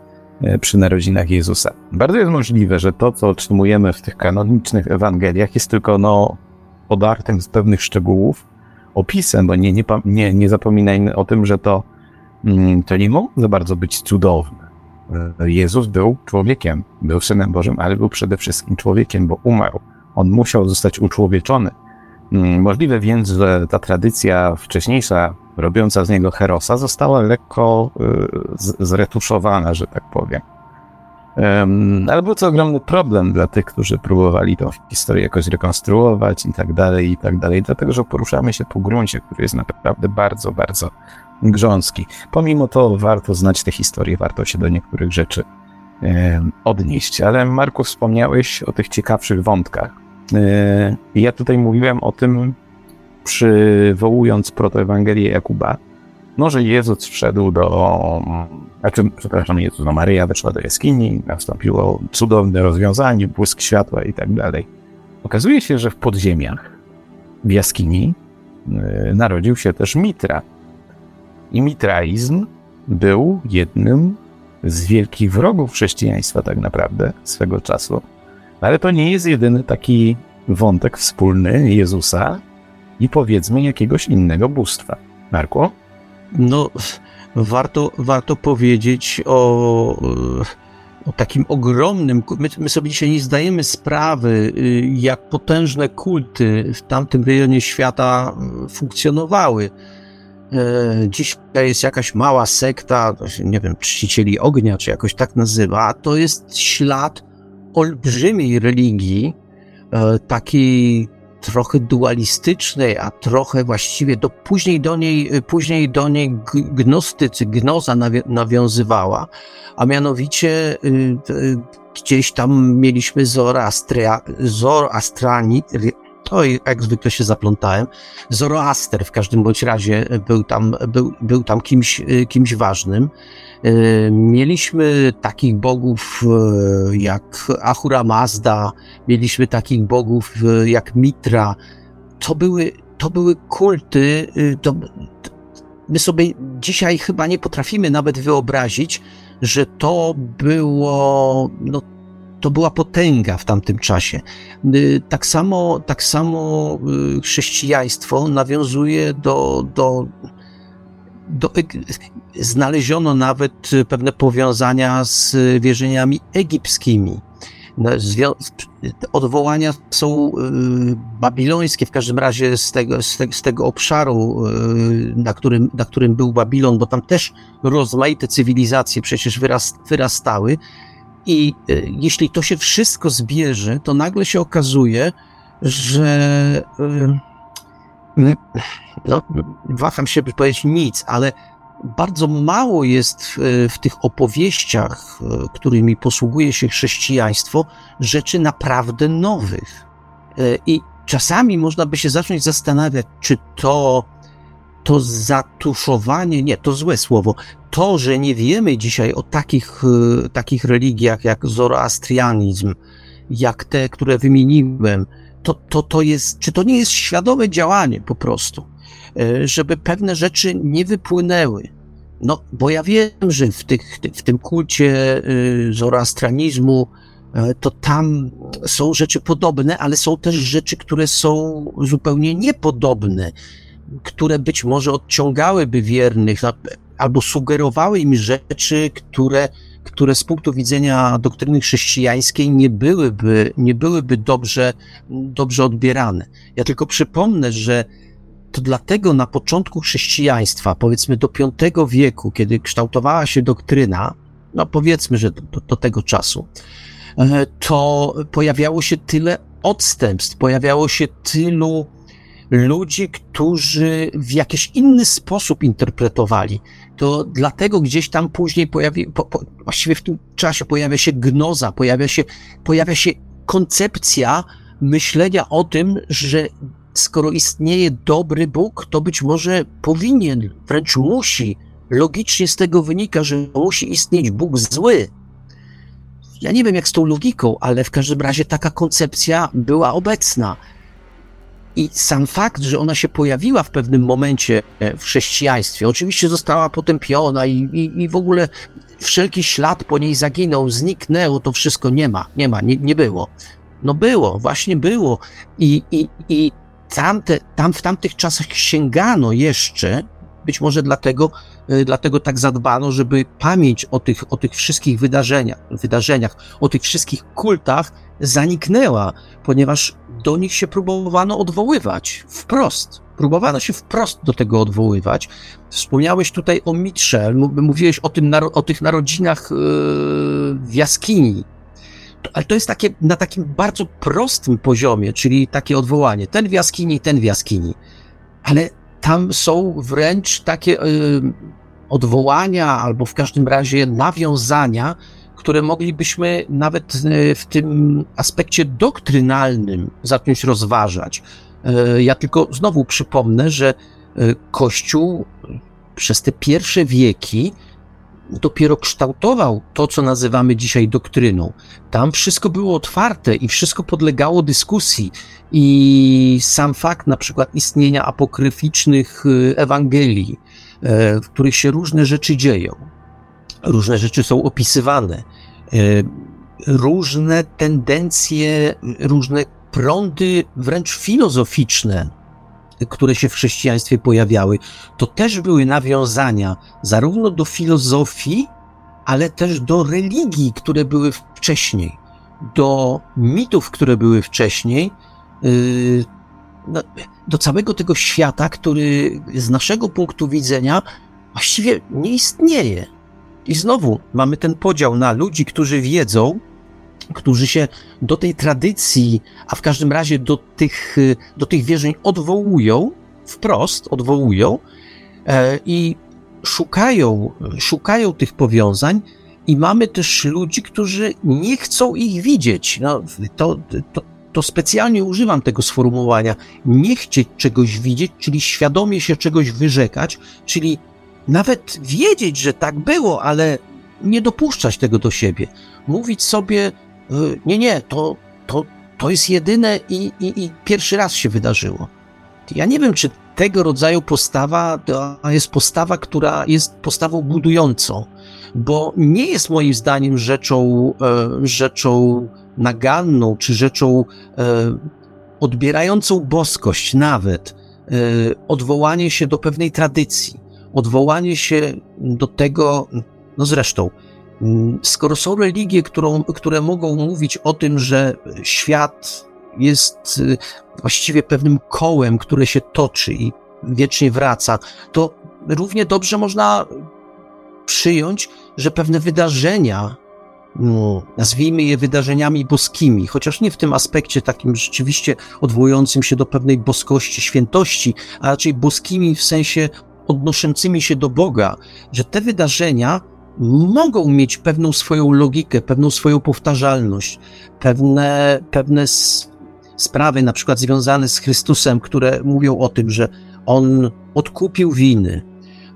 przy narodzinach Jezusa. Bardzo jest możliwe, że to, co otrzymujemy w tych kanonicznych Ewangeliach, jest tylko no, podartym z pewnych szczegółów opisem, bo nie, nie, nie, nie zapominajmy o tym, że to, mm, to nie mogło za bardzo być cudowne. E, Jezus był człowiekiem, był Synem Bożym, ale był przede wszystkim człowiekiem, bo umarł. On musiał zostać uczłowieczony. Mm, możliwe więc, że ta tradycja wcześniejsza robiąca z niego herosa, została lekko y, zretuszowana, że tak powiem. Ale był to ogromny problem dla tych, którzy próbowali tą historię jakoś rekonstruować i tak dalej, i tak dalej, dlatego że poruszamy się po gruncie, który jest naprawdę bardzo, bardzo grząski. Pomimo to warto znać tę historię, warto się do niektórych rzeczy odnieść. Ale Marku, wspomniałeś o tych ciekawszych wątkach. E, ja tutaj mówiłem o tym, przywołując protoewangelię Jakuba, no, że Jezus wszedł do, znaczy, przepraszam, Jezus, no Maryja weszła do jaskini, nastąpiło cudowne rozwiązanie, błysk światła i tak dalej. Okazuje się, że w podziemiach, w jaskini, yy, narodził się też Mitra. I mitraizm był jednym z wielkich wrogów chrześcijaństwa tak naprawdę swego czasu. Ale to nie jest jedyny taki wątek wspólny Jezusa i powiedzmy jakiegoś innego bóstwa. Marko? No, warto, warto powiedzieć o, o takim ogromnym. My, my, sobie dzisiaj nie zdajemy sprawy, jak potężne kulty w tamtym rejonie świata funkcjonowały. E, dzisiaj jest jakaś mała sekta, nie wiem, czcicieli ognia, czy jakoś tak nazywa. To jest ślad olbrzymiej religii, e, takiej trochę dualistycznej, a trochę właściwie do, później, do niej, później do niej gnostycy, gnoza nawiązywała, a mianowicie y, y, gdzieś tam mieliśmy Zoroastria, Zoroastrani, to jak zwykle się zaplątałem. Zoroaster w każdym bądź razie był tam, był, był tam kimś, kimś ważnym. Y, mieliśmy takich bogów y, jak Ahura Mazda, mieliśmy takich bogów y, jak Mitra. To były, to były kulty, to, my sobie dzisiaj chyba nie potrafimy nawet wyobrazić, że to było, no, to była potęga w tamtym czasie. Tak samo, tak samo chrześcijaństwo nawiązuje do, do do, znaleziono nawet pewne powiązania z wierzeniami egipskimi. No, odwołania są y, babilońskie, w każdym razie z tego, z tego, z tego obszaru, y, na którym, na którym był Babilon, bo tam też rozmaite cywilizacje przecież wyrastały. I y, jeśli to się wszystko zbierze, to nagle się okazuje, że no, waham się powiedzieć nic, ale bardzo mało jest w, w, tych opowieściach, którymi posługuje się chrześcijaństwo, rzeczy naprawdę nowych. I czasami można by się zacząć zastanawiać, czy to, to zatuszowanie, nie, to złe słowo, to, że nie wiemy dzisiaj o takich, takich religiach jak zoroastrianizm, jak te, które wymieniłem, to, to, to jest, czy to nie jest świadome działanie po prostu, e, żeby pewne rzeczy nie wypłynęły. No, bo ja wiem, że w, tych, w tym kulcie e, zoroastranizmu e, to tam są rzeczy podobne, ale są też rzeczy, które są zupełnie niepodobne, które być może odciągałyby wiernych albo sugerowały im rzeczy, które które z punktu widzenia doktryny chrześcijańskiej nie byłyby, nie byłyby dobrze, dobrze odbierane. Ja tylko przypomnę, że to dlatego na początku chrześcijaństwa, powiedzmy do V wieku, kiedy kształtowała się doktryna, no powiedzmy, że do, do tego czasu, e, to pojawiało się tyle odstępstw, pojawiało się tylu ludzi, którzy w jakiś inny sposób interpretowali. To dlatego gdzieś tam później pojawi, po, po, właściwie w tym czasie pojawia się gnoza, pojawia się, pojawia się koncepcja myślenia o tym, że skoro istnieje dobry Bóg, to być może powinien, wręcz musi, logicznie z tego wynika, że musi istnieć Bóg zły. Ja nie wiem jak z tą logiką, ale w każdym razie taka koncepcja była obecna. I sam fakt, że ona się pojawiła w pewnym momencie e, w chrześcijaństwie, oczywiście została potępiona i, i, i w ogóle wszelki ślad po niej zaginął, zniknęło, to wszystko nie ma, nie ma, nie, nie było. No było, właśnie było. I, i, i tamte, tam w tamtych czasach sięgano jeszcze, być może dlatego, dlatego tak zadbano, żeby pamięć o tych, o tych wszystkich wydarzeniach, wydarzeniach, o tych wszystkich kultach zaniknęła, ponieważ do nich się próbowano odwoływać wprost. Próbowano się wprost do tego odwoływać. Wspomniałeś tutaj o Mitchell, mówiłeś o, tym, o tych narodzinach yy, w jaskini. Ale to jest takie, na takim bardzo prostym poziomie, czyli takie odwołanie. Ten w jaskini, ten w jaskini. Ale tam są wręcz takie yy, odwołania, albo w każdym razie nawiązania które moglibyśmy nawet e, w tym aspekcie doktrynalnym zacząć rozważać. E, ja tylko znowu przypomnę, że Kościół przez te pierwsze wieki dopiero kształtował to, co nazywamy dzisiaj doktryną. Tam wszystko było otwarte i wszystko podlegało dyskusji. I sam fakt na przykład istnienia apokryficznych Ewangelii, w których się różne rzeczy dzieją, różne rzeczy są opisywane, e, różne tendencje, różne prądy wręcz filozoficzne, które się w chrześcijaństwie pojawiały, to też były nawiązania zarówno do filozofii, ale też do religii, które były wcześniej, do mitów, które były wcześniej, e, no, do całego tego świata, który z naszego punktu widzenia właściwie nie istnieje. I znowu mamy ten podział na ludzi, którzy wiedzą, którzy się do tej tradycji, a w każdym razie do tych, do tych wierzeń odwołują, wprost odwołują e, i szukają, szukają tych powiązań, i mamy też ludzi, którzy nie chcą ich widzieć. No, to, to, to specjalnie używam tego sformułowania. Nie chcieć czegoś widzieć, czyli świadomie się czegoś wyrzekać, czyli nawet wiedzieć, że tak było, ale nie dopuszczać tego do siebie. Mówić sobie, y, nie, nie, to, to, to jest jedyne i, i, i pierwszy raz się wydarzyło. Ja nie wiem, czy tego rodzaju postawa jest postawa, która jest postawą budującą, bo nie jest moim zdaniem rzeczą, e, rzeczą naganną, czy rzeczą e, odbierającą boskość nawet, e, odwołanie się do pewnej tradycji odwołanie się do tego, no zresztą, skoro są religie, którą, które mogą mówić o tym, że świat jest y, właściwie pewnym kołem, które się toczy i wiecznie wraca, to równie dobrze można przyjąć, że pewne wydarzenia, no, nazwijmy je wydarzeniami boskimi, chociaż nie w tym aspekcie takim rzeczywiście odwołującym się do pewnej boskości, świętości, a raczej boskimi w sensie odnoszącymi się do Boga, że te wydarzenia mogą mieć pewną swoją logikę, pewną swoją powtarzalność, pewne, pewne sprawy na przykład związane z Chrystusem, które mówią o tym, że On odkupił winy,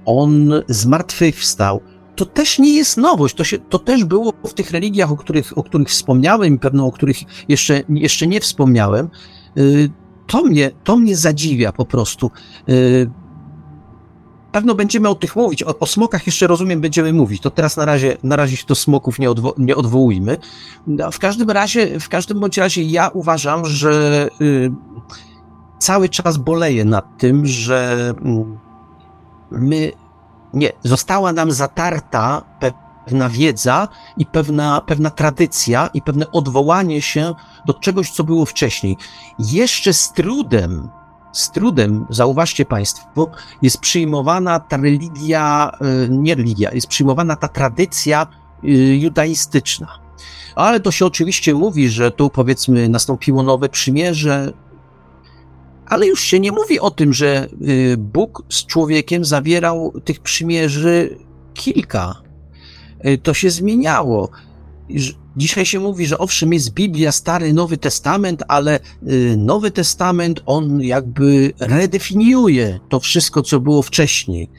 On zmartwychwstał, to też nie jest nowość. To, się, to też było w tych religiach, o których, o których wspomniałem i pewno o których jeszcze, jeszcze nie wspomniałem. Y, to mnie, to mnie zadziwia po prostu. Pewno będziemy o tych mówić. O, o, smokach jeszcze rozumiem, będziemy mówić. To teraz na razie, na razie się do smoków nie, odwo nie odwołujmy. No, w każdym razie, w każdym bądź razie ja uważam, że y, cały czas boleję nad tym, że y, my nie, została nam zatarta pewna wiedza i pewna, pewna tradycja i pewne odwołanie się do czegoś, co było wcześniej. Jeszcze z trudem, z trudem, zauważcie Państwo, jest przyjmowana ta religia, e, nie religia, jest przyjmowana ta tradycja e, judaistyczna. Ale to się oczywiście mówi, że tu powiedzmy nastąpiło nowe przymierze, ale już się nie mówi o tym, że y, Bóg z człowiekiem zawierał tych przymierzy kilka. To się zmieniało. Dzisiaj się mówi, że owszem, jest Biblia, Stary, Nowy Testament, ale y, Nowy Testament on jakby redefiniuje to wszystko, co było wcześniej.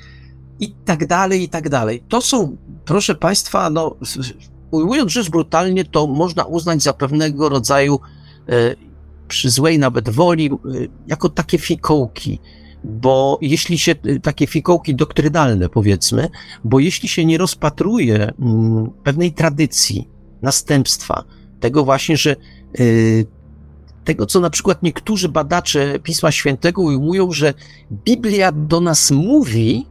I tak dalej, i tak dalej. To są, proszę Państwa, no, ujmując rzecz brutalnie, to można uznać za pewnego rodzaju przy złej nawet woli, y, jako takie fikołki. Bo jeśli się, y, takie fikołki doktrynalne powiedzmy, bo jeśli się nie rozpatruje mm, pewnej tradycji, następstwa, tego właśnie, że y, tego, co na przykład niektórzy badacze Pisma Świętego ujmują, że Biblia do nas mówi,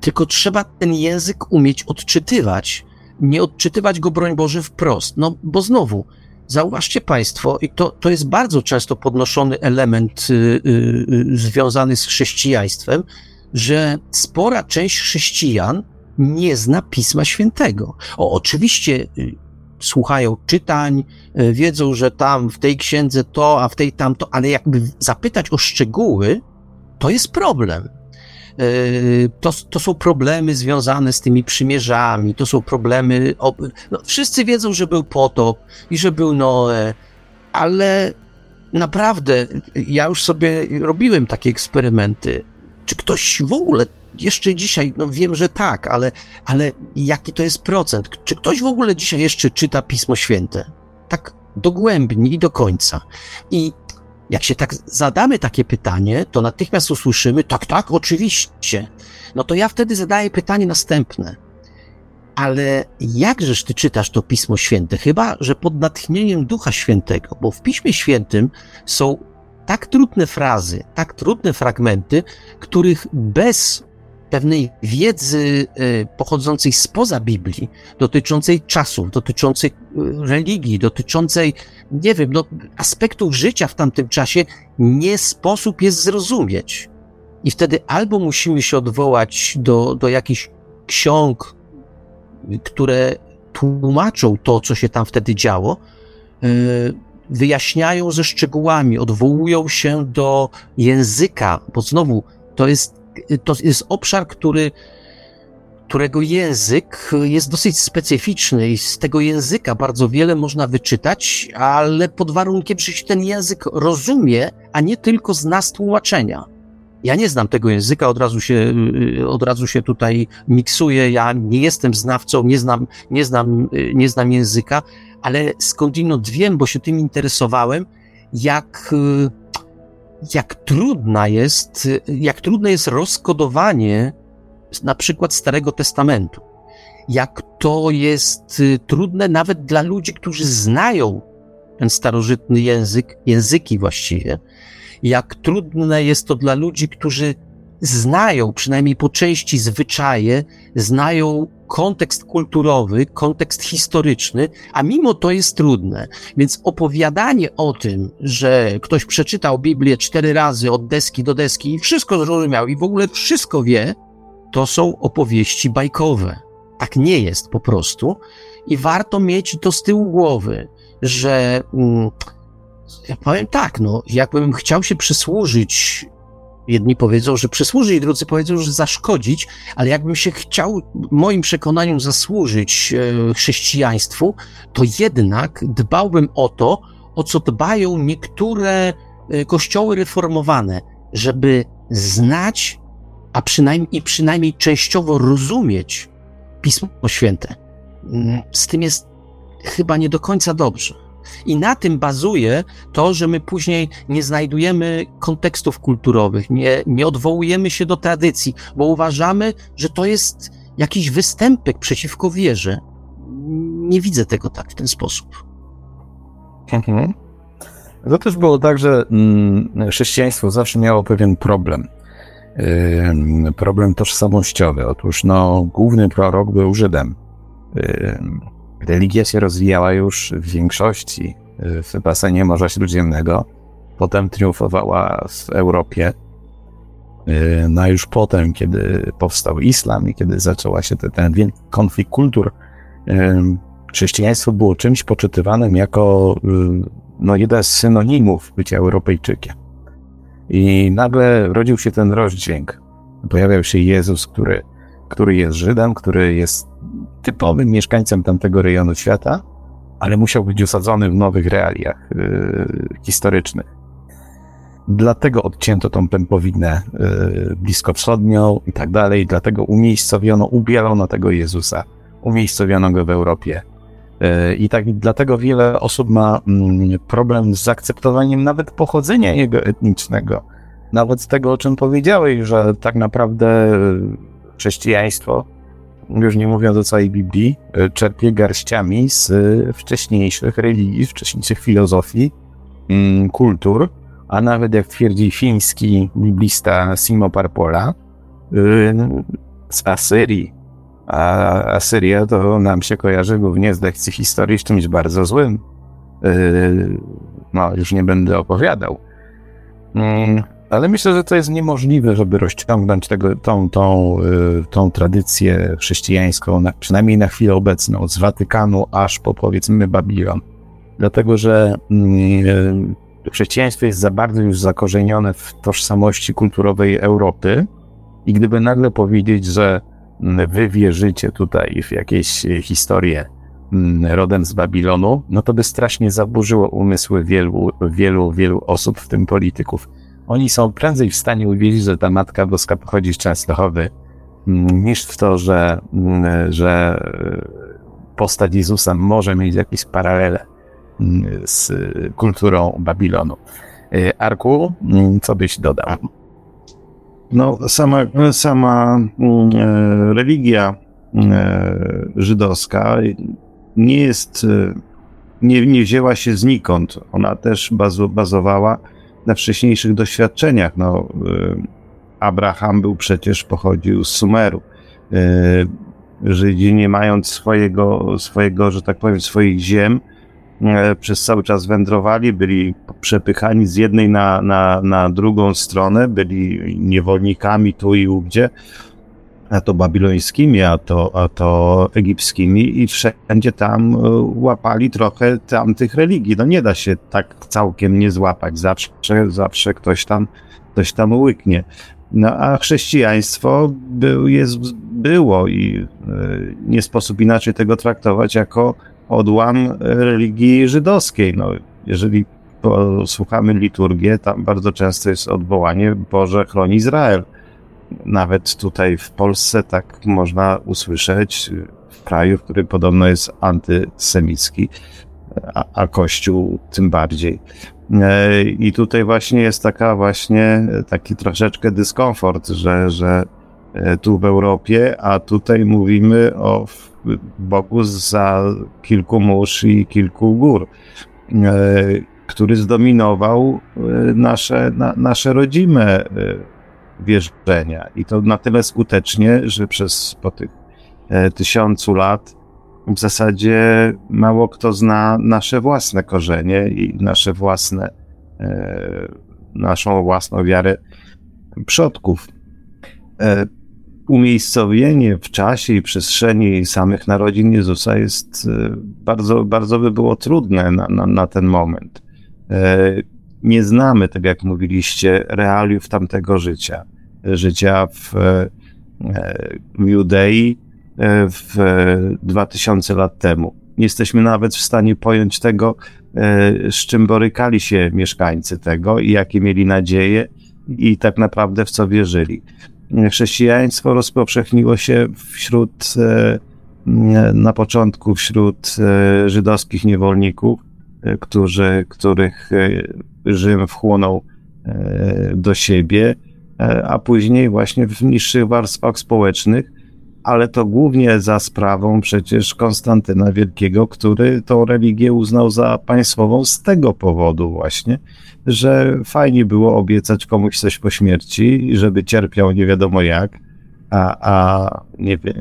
tylko trzeba ten język umieć odczytywać. Nie odczytywać go, broń Boże, wprost. No, bo znowu, Zauważcie Państwo, i to, to jest bardzo często podnoszony element y, y, y, związany z chrześcijaństwem, że spora część chrześcijan nie zna Pisma Świętego. O, oczywiście y, słuchają czytań, y, wiedzą, że tam w tej księdze to, a w tej tamto, ale jakby zapytać o szczegóły, to jest problem. Yy, to, to są problemy związane z tymi przymierzami, to są problemy. No, wszyscy wiedzą, że był potop i że był Noe, ale naprawdę ja już sobie robiłem takie eksperymenty. Czy ktoś w ogóle jeszcze dzisiaj, no wiem, że tak, ale, ale jaki to jest procent? Czy ktoś w ogóle dzisiaj jeszcze czyta Pismo Święte? Tak dogłębnie i do końca. I jak się tak zadamy takie pytanie, to natychmiast usłyszymy, tak, tak, oczywiście. No to ja wtedy zadaję pytanie następne. Ale jakżeż ty czytasz to Pismo Święte? Chyba, że pod natchnieniem Ducha Świętego, bo w Piśmie Świętym są tak trudne frazy, tak trudne fragmenty, których bez pewnej wiedzy e, pochodzącej spoza Biblii, dotyczącej czasów, dotyczącej e, religii, dotyczącej, nie wiem, no, aspektów życia w tamtym czasie, nie sposób jest zrozumieć. I wtedy albo musimy się odwołać do, do jakichś ksiąg, które tłumaczą to, co się tam wtedy działo, e, wyjaśniają ze szczegółami, odwołują się do języka, bo znowu to jest to jest obszar, który, którego język jest dosyć specyficzny i z tego języka bardzo wiele można wyczytać, ale pod warunkiem, że się ten język rozumie, a nie tylko zna z tłumaczenia. Ja nie znam tego języka, od razu się, od razu się tutaj miksuję, ja nie jestem znawcą, nie znam, nie znam, nie znam języka, ale skądinąd wiem, bo się tym interesowałem, jak jak trudna jest, jak trudne jest rozkodowanie na przykład Starego Testamentu. Jak to jest y, trudne nawet dla ludzi, którzy znają ten starożytny język, języki właściwie. Jak trudne jest to dla ludzi, którzy znają przynajmniej po części zwyczaje, znają kontekst kulturowy, kontekst historyczny, a mimo to jest trudne. Więc opowiadanie o tym, że ktoś przeczytał Biblię cztery razy od deski do deski i wszystko zrozumiał i w ogóle wszystko wie, to są opowieści bajkowe. Tak nie jest po prostu. I warto mieć to z tyłu głowy, że mm, ja powiem tak, no, jakbym chciał się przysłużyć Jedni powiedzą, że przysłużyć, drudzy powiedzą, że zaszkodzić, ale jakbym się chciał, moim przekonaniu, zasłużyć e, chrześcijaństwu, to jednak dbałbym o to, o co dbają niektóre y, kościoły reformowane, żeby znać, a przynajmniej, i przynajmniej częściowo rozumieć Pismo Święte. Mm, z tym jest chyba nie do końca dobrze. I na tym bazuje to, że my później nie znajdujemy kontekstów kulturowych, nie, nie odwołujemy się do tradycji, bo uważamy, że to jest jakiś występek przeciwko wierze. Nie widzę tego tak w ten sposób. Mhm. To też było tak, że mm, chrześcijaństwo zawsze miało pewien problem. Problem tożsamościowy. Otóż no, główny prorok był Żydem. Religia się rozwijała już w większości y, w basenie Morza Śródziemnego. Potem triumfowała w Europie. Y, no a już potem, kiedy powstał islam i kiedy zaczęła się ten, ten konflikt kultur, chrześcijaństwo było czymś poczytywanym jako y, no, jeden z synonimów bycia Europejczykiem. I nagle rodził się ten rozdźwięk. Pojawiał się Jezus, który, który jest Żydem, który jest typowym mieszkańcem tamtego rejonu świata, ale musiał być osadzony w nowych realiach yy, historycznych. Dlatego odcięto tą pępowinę yy, bliskowschodnią i tak dalej, dlatego umiejscowiono, ubielono tego Jezusa, umiejscowiono go w Europie. Yy, I tak dlatego wiele osób ma mm, problem z zaakceptowaniem nawet pochodzenia jego etnicznego. Nawet tego, o czym powiedziałeś, że tak naprawdę yy, chrześcijaństwo już nie mówiąc o całej Biblii, e, czerpie garściami z e, wcześniejszych religii, wcześniejszych filozofii, mm, kultur, a nawet jak twierdzi fiński biblista Simo Parpola, e, z Asyrii. A Asyria to nam się kojarzy głównie z lekcji historii z czymś bardzo złym. No, już nie będę opowiadał. Ale myślę, że to jest niemożliwe, żeby rozciągnąć tego, tą, tą, y, tą tradycję chrześcijańską, na, przynajmniej na chwilę obecną, z Watykanu aż po powiedzmy Babilon. Dlatego, że mm, y, chrześcijaństwo jest za bardzo już zakorzenione w tożsamości kulturowej Europy i gdyby nagle powiedzieć, że mm, wy wierzycie tutaj w jakieś historie mm, rodem z Babilonu, no to by strasznie zaburzyło umysły wielu, wielu, wielu osób, w tym polityków. Oni są prędzej w stanie uwierzyć, że ta Matka Boska pochodzi z Częstochowy, mm, niż w to, że, mm, że e, postać Jezusa może mieć jakieś paralele mm, z kulturą Babilonu. E, Arku, co byś dodał? No, sama, sama e, religia żydowska nie jest, nie, nie wzięła się znikąd. Ona też bazowała na wcześniejszych doświadczeniach. No, y, Abraham był przecież, pochodził z Sumeru. Y, Żydzi nie mając swojego, swojego, że tak powiem, swoich ziem, y, przez cały czas wędrowali, byli przepychani z jednej na, na, na drugą stronę, byli niewolnikami tu i ówdzie a to babilońskimi, a to, a to egipskimi i wszędzie tam e, łapali trochę tamtych religii. No nie da się tak całkiem nie złapać, zawsze, zawsze ktoś tam, ktoś tam łyknie. No a chrześcijaństwo był, jest, było i e, nie sposób inaczej tego traktować jako odłam religii żydowskiej. No, jeżeli posłuchamy liturgię, tam bardzo często jest odwołanie Boże chroni Izrael nawet tutaj w Polsce tak można usłyszeć, w kraju, który podobno jest antysemicki, a, a Kościół tym bardziej. E, I tutaj właśnie jest taka właśnie taki troszeczkę dyskomfort, że, że e, tu w Europie, a tutaj mówimy o Bogu za kilku mórz i kilku gór, e, który zdominował nasze, na, nasze rodzime wierzenia. I to na tyle skutecznie, że przez po tych e, tysiącu lat w zasadzie mało kto zna nasze własne korzenie i nasze własne, e, naszą własną wiarę przodków. E, umiejscowienie w czasie i przestrzeni samych narodzin Jezusa jest e, bardzo, bardzo by było trudne na, na, na ten moment. E, nie znamy, tak jak mówiliście, realiów tamtego życia. Życia w, w Judei e, w 2000 lat temu. nie jesteśmy nawet w stanie pojąć tego, z czym borykali się mieszkańcy tego i jakie mieli nadzieje i tak naprawdę w co wierzyli. Chrześcijaństwo rozpowszechniło się wśród, na początku wśród żydowskich niewolników, którzy, których Rzym wchłonął do siebie, a później właśnie w niższych warstwach społecznych, ale to głównie za sprawą przecież Konstantyna Wielkiego, który tą religię uznał za państwową z tego powodu właśnie, że fajnie było obiecać komuś coś po śmierci, żeby cierpiał nie wiadomo jak, a, a nie wiem,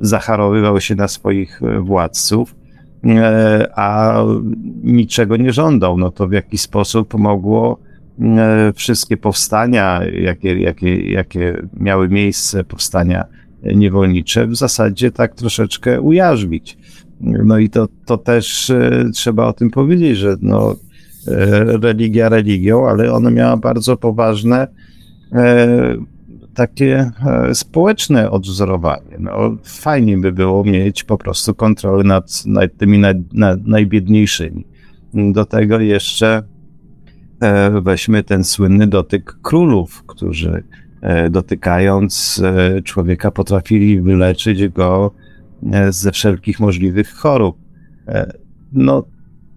zacharowywał się na swoich władców, e, a niczego nie żądał. No to w jaki sposób mogło e, wszystkie powstania, jakie, jakie, jakie miały miejsce, powstania niewolnicze w zasadzie tak troszeczkę ujarzmić. No i to, to też e, trzeba o tym powiedzieć, że no, e, religia religią, ale ona miała bardzo poważne e, takie społeczne odwzorowanie. No, fajnie by było mieć po prostu kontrolę nad, nad tymi naj, nad najbiedniejszymi. Do tego jeszcze weźmy ten słynny dotyk królów, którzy E, dotykając e, człowieka, potrafili wyleczyć go e, ze wszelkich możliwych chorób. No,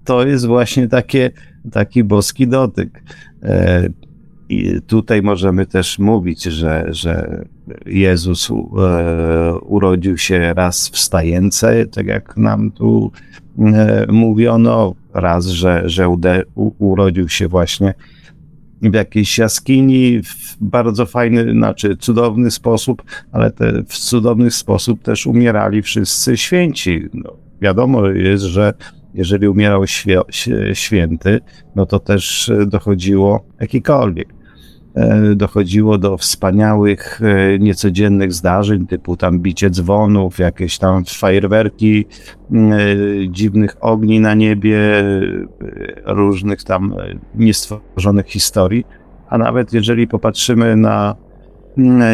to jest właśnie takie, taki boski dotyk. I tutaj możemy też mówić, że, że Jezus urodził się raz w stajence, tak jak nam tu mówiono, raz, że, że urodził się właśnie w jakiejś jaskini w bardzo fajny, znaczy cudowny sposób, ale te, w cudowny sposób też umierali wszyscy święci. No, wiadomo jest, że jeżeli umierał święty, no to też dochodziło jakikolwiek. E, dochodziło do wspaniałych, e, niecodziennych zdarzeń, typu tam bicie dzwonów, jakieś tam fajerwerki, e, dziwnych ogni na niebie, różnych tam niestworzonych historii. A nawet jeżeli popatrzymy na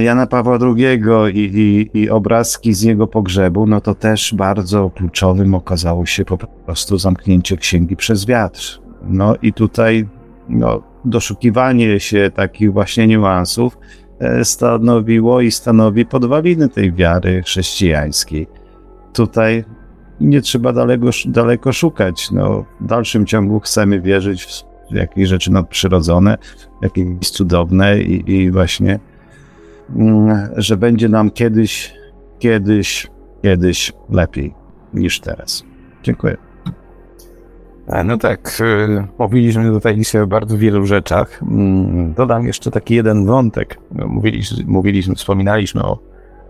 Jana Pawła II i, i, i, obrazki z jego pogrzebu, no to też bardzo kluczowym okazało się po prostu zamknięcie księgi przez wiatr. No i tutaj no, doszukiwanie się takich właśnie niuansów e, stanowiło i stanowi podwaliny tej wiary chrześcijańskiej. Tutaj nie trzeba daleko, daleko szukać. No, w dalszym ciągu chcemy wierzyć w jakieś rzeczy nadprzyrodzone, jakieś cudowne i, i właśnie, mm, że będzie nam kiedyś, kiedyś, kiedyś lepiej niż teraz. Dziękuję. No tak, y, mówiliśmy tutaj dzisiaj o bardzo wielu rzeczach. Mm, dodam jeszcze taki jeden wątek. Mówiliśmy, mówiliśmy wspominaliśmy o,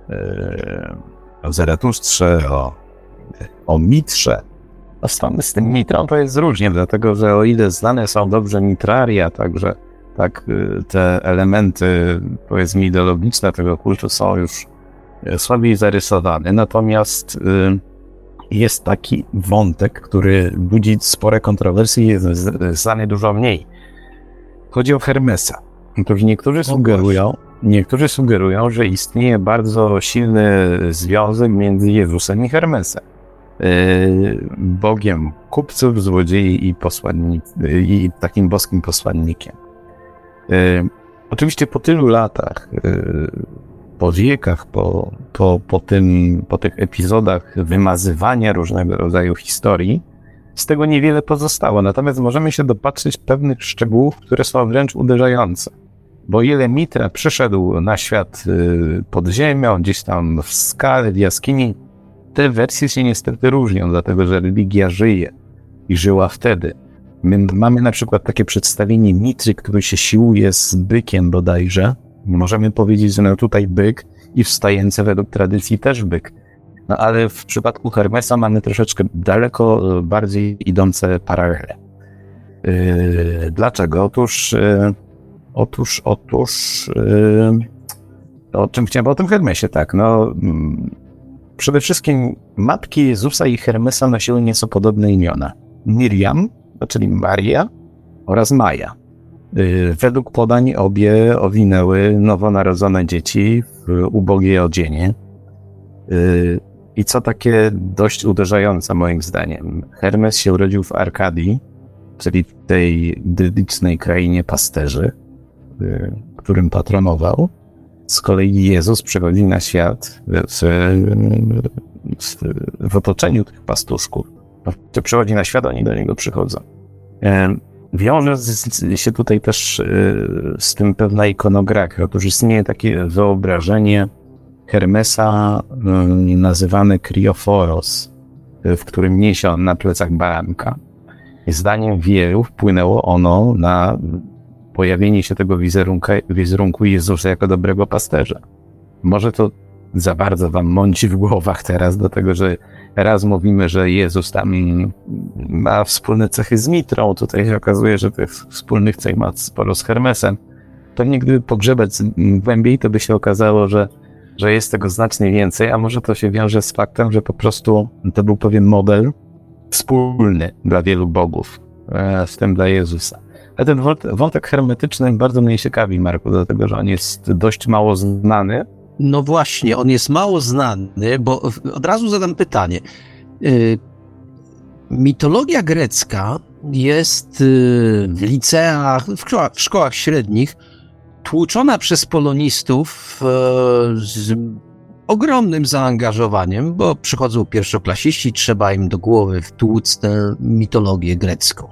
y, o Zaratustrze, o, o Mitrze. A z tym Mitrą to jest różnie, dlatego że o ile znane są dobrze Mitraria, także tak y, te elementy, powiedzmy, ideologiczne tego kultu są już słabiej zarysowane. Natomiast jest taki wątek, który budzi spore kontrowersje i jest znany dużo mniej. Chodzi o Hermesa. Otóż niektórzy sugerują, niektórzy sugerują, że istnieje bardzo silny związek między Jezusem i Hermesem. Yy, Bogiem kupców, złodziei i, posłannik, i takim boskim posłannikiem. Yy, oczywiście po tylu latach yy, po wiekach, po, po, po, tym, po tych epizodach wymazywania różnego rodzaju historii, z tego niewiele pozostało. Natomiast możemy się dopatrzyć pewnych szczegółów, które są wręcz uderzające. Bo ile Mitra przyszedł na świat y, pod ziemią, gdzieś tam w skale, w jaskini, te wersje się niestety różnią, dlatego że religia żyje i żyła wtedy. My mamy na przykład takie przedstawienie Mitry, który się siłuje z bykiem bodajże, Możemy powiedzieć, że no tutaj byk i wstający według tradycji też byk. No ale w przypadku Hermesa mamy troszeczkę daleko e, bardziej idące paralele. Yy, dlaczego? Otóż, yy, otóż, otóż, o czym chciałem, o tym Hermesie, tak, no, mm, przede wszystkim matki Jezusa i Hermesa nosiły nieco podobne imiona. Miriam, czyli Maria oraz Maja. Y, według podań obie owinęły nowonarodzone dzieci w ubogie odzienie. Y, I co takie dość uderzające moim zdaniem. Hermes się urodził w Arkadii, czyli tej idyllicznej krainie pasterzy, y, którym patronował. Z kolei Jezus przychodzi na świat w, w, w otoczeniu tych pastuszków. To przychodzi na świat, oni do niego przychodzą. Wiąże się tutaj też y, z tym pewna ikonografia. Otóż istnieje takie wyobrażenie Hermesa y, nazywane Krioforos, w którym niesie on na plecach baranka. Zdaniem wielu wpłynęło ono na pojawienie się tego wizerunku, wizerunku Jezusa jako dobrego pasterza. Może to za bardzo wam mąci w głowach teraz, dlatego że raz mówimy, że Jezus tam ma wspólne cechy z Mitrą, tutaj się okazuje, że tych wspólnych cech ma sporo z Hermesem. Pewnie gdyby pogrzebać głębiej, to by się okazało, że, że jest tego znacznie więcej, a może to się wiąże z faktem, że po prostu to był pewien model wspólny dla wielu bogów, e, w tym dla Jezusa. Ale ten wątek hermetyczny bardzo mnie ciekawi, Marku, dlatego że on jest dość mało znany. No właśnie, on jest mało znany, bo od razu zadam pytanie. Y, mitologia grecka jest y, w liceach, w szkołach, w szkołach średnich tłuczona przez polonistów y, z ogromnym zaangażowaniem, bo przychodzą pierwszoklasiści, trzeba im do głowy wtłuc tę mitologię grecką.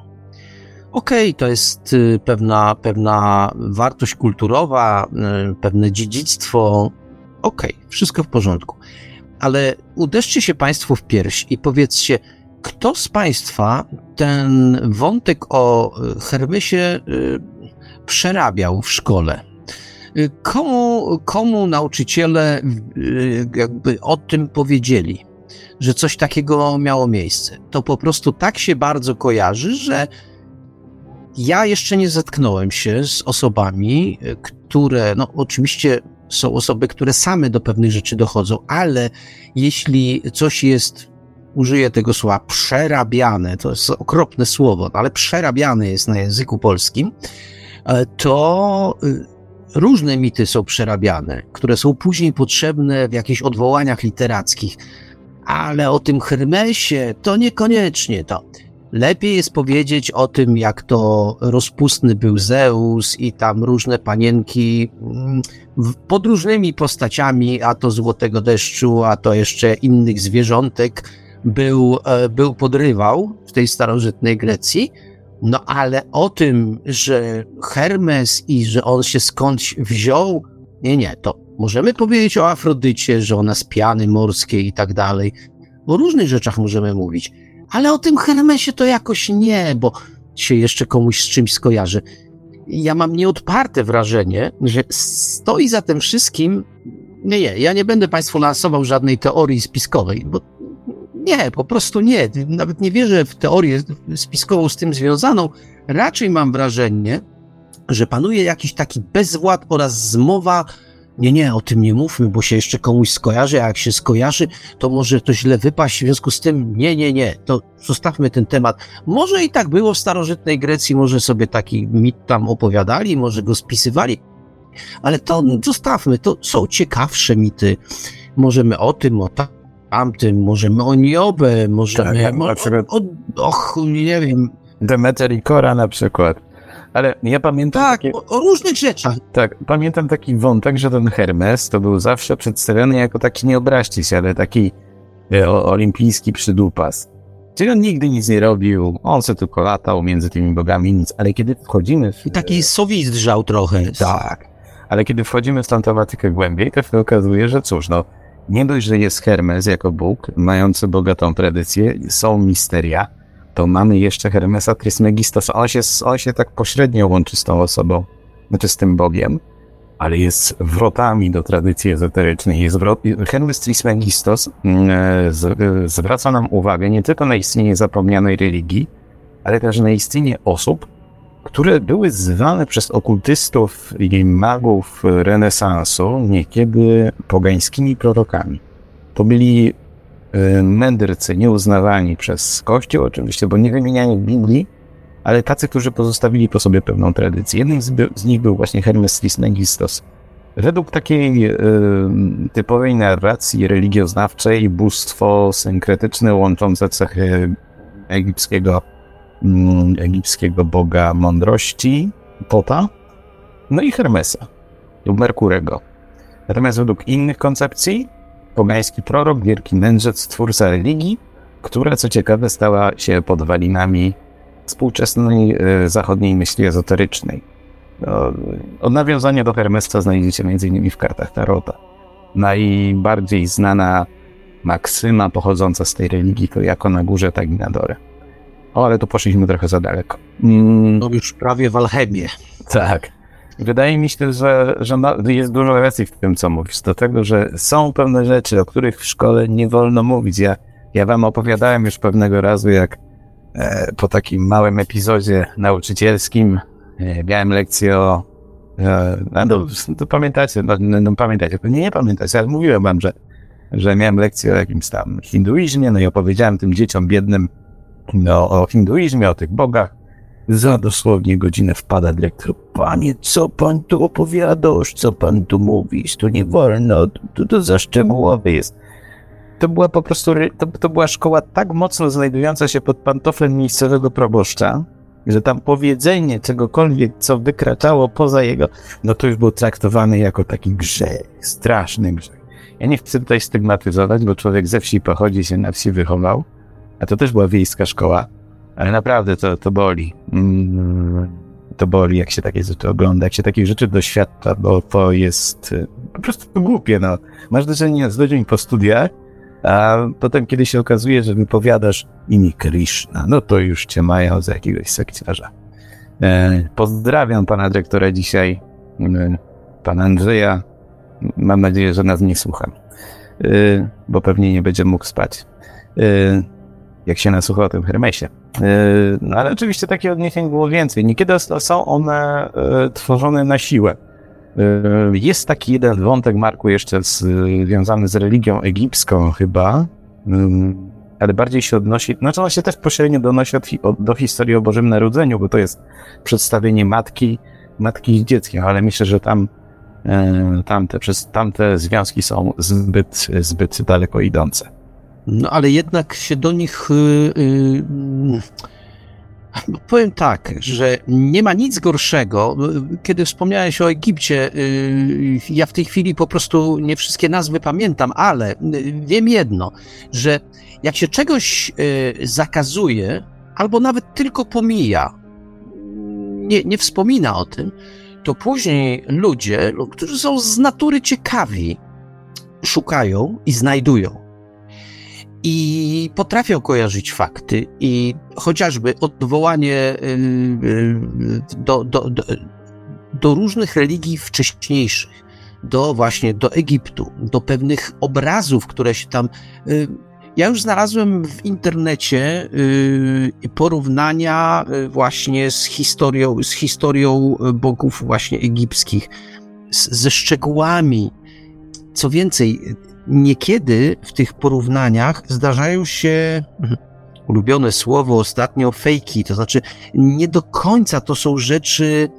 Okej, okay, to jest pewna, pewna wartość kulturowa, pewne dziedzictwo. Okej, okay, wszystko w porządku. Ale uderzcie się Państwo w pierś i powiedzcie, kto z Państwa ten wątek o y, Hermesie przerabiał w szkole? Komu, komu nauczyciele jakby o tym powiedzieli, że coś takiego miało miejsce? To po prostu tak się bardzo kojarzy, że ja jeszcze nie zetknąłem się z osobami, które, no oczywiście są osoby, które same do pewnych rzeczy dochodzą, ale jeśli coś jest, użyję tego słowa, przerabiane, to jest okropne słowo, no ale przerabiane jest na języku polskim, e, to y, różne mity są przerabiane, które są później potrzebne w jakichś odwołaniach literackich, ale o tym Hermesie to niekoniecznie to. Lepiej jest powiedzieć o tym, jak to rozpustny był Zeus i tam różne panienki mm, pod różnymi postaciami, a to złotego deszczu, a to jeszcze innych zwierzątek był, e, był podrywał w tej starożytnej Grecji. No ale o tym, że Hermes i że on się skądś wziął, nie, nie, to możemy powiedzieć o Afrodycie, że ona z piany morskiej i tak dalej. O różnych rzeczach możemy mówić ale o tym Hermesie to jakoś nie, bo się jeszcze komuś z czymś skojarzy. Ja mam nieodparte wrażenie, że stoi za tym wszystkim. Nie, nie, ja nie będę Państwu lansował żadnej teorii spiskowej, bo nie, po prostu nie. Nawet nie wierzę w teorię spiskową z tym związaną. Raczej mam wrażenie, że panuje jakiś taki bezwład oraz zmowa nie, nie, o tym nie mówmy, bo się jeszcze komuś skojarzy, a jak się skojarzy, to może to źle wypaść, w związku z tym nie, nie, nie, to zostawmy ten temat. Może i tak było w starożytnej Grecji, może sobie taki mit tam opowiadali, może go spisywali, ale to zostawmy, to są ciekawsze mity. Możemy o tym, o tamtym, możemy o Niobę, możemy tak, o, o, o, och, nie wiem. Demeter i Kora na przykład. Ale ja pamiętam. Tak, takie... o, o, różnych rzeczach. Tak, pamiętam taki wątek, że ten Hermes to był zawsze przedstawiony jako taki, nie obraźcie się, ale taki e, o, olimpijski przydupas. Czyli on nigdy nic nie robił, on sobie tylko latał między tymi bogami, nic. Ale kiedy wchodzimy w... I taki sowist drzał trochę. Tak. Ale kiedy wchodzimy w tą tematykę głębiej, to się okazuje, że cóż, no, nie dość, że jest Hermes jako Bóg, mający bogatą tradycję, są misteria, to mamy jeszcze Hermesa Trismegistosa. On się, on się tak pośrednio łączy z tą osobą, znaczy z tym Bogiem, ale jest wrotami do tradycji ezoterycznej. Jest wrot... Hermes Trismegistos mm, e, e, zwraca nam uwagę nie tylko na istnienie zapomnianej religii, ale też na istnienie osób, które były zwane przez okultystów i magów renesansu niekiedy pogańskimi prorokami. To byli mędrcy, nieuznawani przez Kościół oczywiście, bo nie wymieniani w Biblii, ale tacy, którzy pozostawili po sobie pewną tradycję. Jednym z, z nich był właśnie Hermes Trismegistos. Według takiej y, typowej narracji religioznawczej bóstwo synkretyczne łączące cechy egipskiego, y, egipskiego boga mądrości, Tota, no i Hermesa lub Merkurego. Natomiast według innych koncepcji pogański prorok, wielki mędrzec, twórca religii, która co ciekawe stała się podwalinami współczesnej y, zachodniej myśli ezoterycznej. No, od nawiązania do Hermesa znajdziecie m.in. w kartach Tarota. Najbardziej znana maksyma pochodząca z tej religii to jako na górze, tak i na dole. O, ale tu poszliśmy trochę za daleko. Mm. No już prawie w alchemię. Tak. Wydaje mi się, że, że jest dużo racji w tym, co mówisz. Do tego, że są pewne rzeczy, o których w szkole nie wolno mówić. Ja, ja wam opowiadałem już pewnego razu, jak e, po takim małym epizodzie nauczycielskim e, miałem lekcję o. E, no, to pamiętacie, no, no, no pamiętacie, nie, nie pamiętacie, ale mówiłem wam, że, że miałem lekcję o jakimś tam hinduizmie, no i opowiedziałem tym dzieciom biednym no, o hinduizmie, o tych bogach. Za dosłownie godzinę wpada dyrektor. Panie, co pan tu opowiadasz? Co pan tu mówisz? To nie wolno, to, to za szczegółowy jest. To była po prostu, to, to była szkoła tak mocno znajdująca się pod pantoflem miejscowego proboszcza, że tam powiedzenie czegokolwiek, co wykraczało poza jego, no to już był traktowany jako taki grzech, straszny grzech. Ja nie chcę tutaj stygmatyzować, bo człowiek ze wsi pochodzi, się na wsi wychował, a to też była wiejska szkoła, ale naprawdę to, to boli. Mm, to boli, jak się takie rzeczy ogląda, jak się takich rzeczy doświadcza, bo to jest y, po prostu głupie, no. Masz do czynienia z ludźmi po studiach, a potem, kiedy się okazuje, że wypowiadasz imię Krishna, no to już cię mają za jakiegoś sekciarza. E, pozdrawiam pana dyrektora dzisiaj, e, pana Andrzeja. Mam nadzieję, że nas nie słucha, e, bo pewnie nie będzie mógł spać. Jak się nasłucha o tym Hermesie. E, no ale oczywiście takich odniesień było więcej. Niekiedy są one e, tworzone na siłę. E, jest taki jeden wątek, Marku, jeszcze związany z religią egipską chyba, ale bardziej się odnosi, znaczy on się też pośrednio donosi od, do historii o Bożym Narodzeniu, bo to jest przedstawienie matki, matki z dzieckiem, ale myślę, że tam tamte, przez tamte związki są zbyt, zbyt daleko idące. No ale jednak się do nich. Yy, yy, powiem tak, że nie ma nic gorszego. Kiedy wspomniałeś o Egipcie, yy, ja w tej chwili po prostu nie wszystkie nazwy pamiętam, ale wiem jedno, że jak się czegoś y, zakazuje, albo nawet tylko pomija, nie, nie wspomina o tym, to później ludzie, którzy są z natury ciekawi, szukają i znajdują i potrafią kojarzyć fakty i chociażby odwołanie y, y, do, do, do, do różnych religii wcześniejszych, do właśnie do Egiptu, do pewnych obrazów, które się tam. Y, ja już znalazłem w internecie porównania właśnie z historią, z historią bogów właśnie egipskich, z, ze szczegółami. Co więcej, niekiedy w tych porównaniach zdarzają się mhm, ulubione słowo ostatnio fejki, to znaczy nie do końca to są rzeczy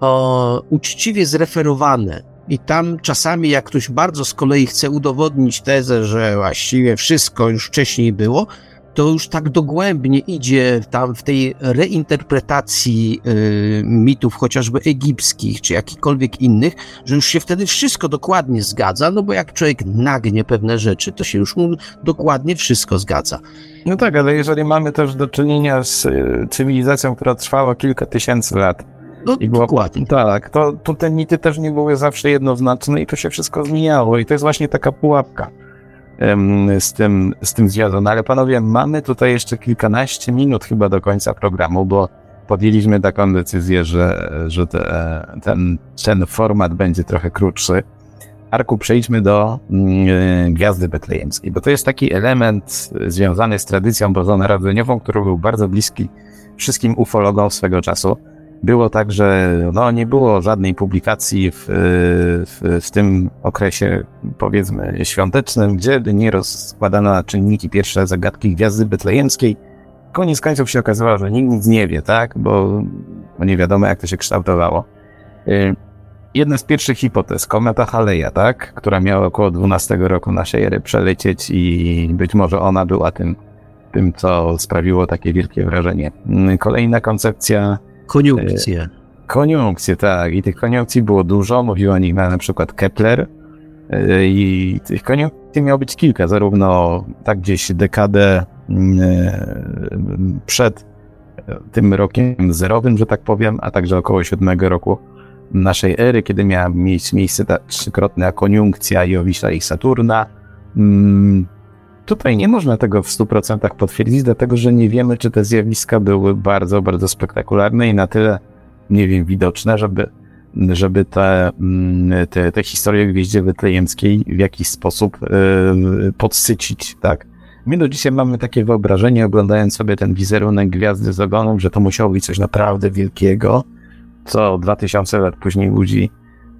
o, uczciwie zreferowane. I tam czasami, jak ktoś bardzo z kolei chce udowodnić tezę, że właściwie wszystko już wcześniej było, to już tak dogłębnie idzie tam w tej reinterpretacji y, mitów chociażby egipskich czy jakichkolwiek innych, że już się wtedy wszystko dokładnie zgadza, no bo jak człowiek nagnie pewne rzeczy, to się już mu dokładnie wszystko zgadza. No tak, ale jeżeli mamy też do czynienia z y, cywilizacją, która trwała kilka tysięcy lat, no, I było, dokładnie. Tak, to, to te mity też nie były zawsze jednoznaczne i to się wszystko zmieniało i to jest właśnie taka pułapka z tym, z tym związane. Ale panowie, mamy tutaj jeszcze kilkanaście minut chyba do końca programu, bo podjęliśmy taką decyzję, że, że te, ten, ten format będzie trochę krótszy. Arku, przejdźmy do mm, Gwiazdy Betlejemskiej, bo to jest taki element związany z tradycją bożonarodzeniową, który był bardzo bliski wszystkim ufologom swego czasu było tak, że no, nie było żadnej publikacji w, w, w, tym okresie, powiedzmy, świątecznym, gdzie nie rozkładano na czynniki pierwsze zagadki Gwiazdy Betlejemskiej. Koniec końców się okazało, że nikt nic nie wie, tak? Bo, bo nie wiadomo, jak to się kształtowało. Y, jedna z pierwszych hipotez, kometa Haleja, tak? Która miała około 12 roku naszej ery przelecieć i być może ona była tym, tym co sprawiło takie wielkie wrażenie. Kolejna koncepcja... Koniunkcje. Koniunkcje, tak. I tych koniunkcji było dużo. Mówił o nich na przykład Kepler. I tych koniunkcji miało być kilka, zarówno tak gdzieś dekadę przed tym rokiem zerowym, że tak powiem, a także około siódmego roku naszej ery, kiedy miała mieć miejsce ta trzykrotna koniunkcja Jowisza i Saturna. Tutaj nie można tego w 100% potwierdzić, dlatego że nie wiemy, czy te zjawiska były bardzo, bardzo spektakularne i na tyle, nie wiem, widoczne, żeby, żeby te, mm, te, te historie gwieździe betlejemskiej w jakiś sposób yy, podsycić, tak. My do dzisiaj mamy takie wyobrażenie, oglądając sobie ten wizerunek Gwiazdy z ogonów, że to musiało być coś naprawdę wielkiego, co 2000 lat później budzi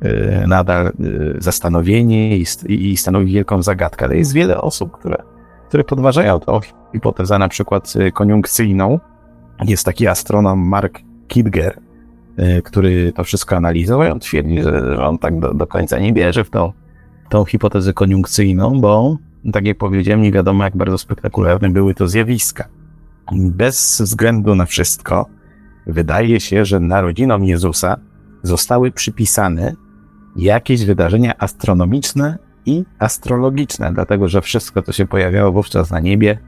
y, nadal y, zastanowienie i stanowi wielką zagadkę. Ale jest wiele osób, które, które podważają tę hipotezę, na przykład y, koniunkcyjną. Jest taki astronom Mark Kidger, który to wszystko analizował i on twierdzi, że on tak do, do końca nie wierzy w tą, tą hipotezę koniunkcyjną, bo tak jak powiedziałem, nie wiadomo jak bardzo spektakularne były to zjawiska. Bez względu na wszystko, wydaje się, że narodzinom Jezusa zostały przypisane jakieś wydarzenia astronomiczne i astrologiczne, dlatego że wszystko, co się pojawiało wówczas na niebie,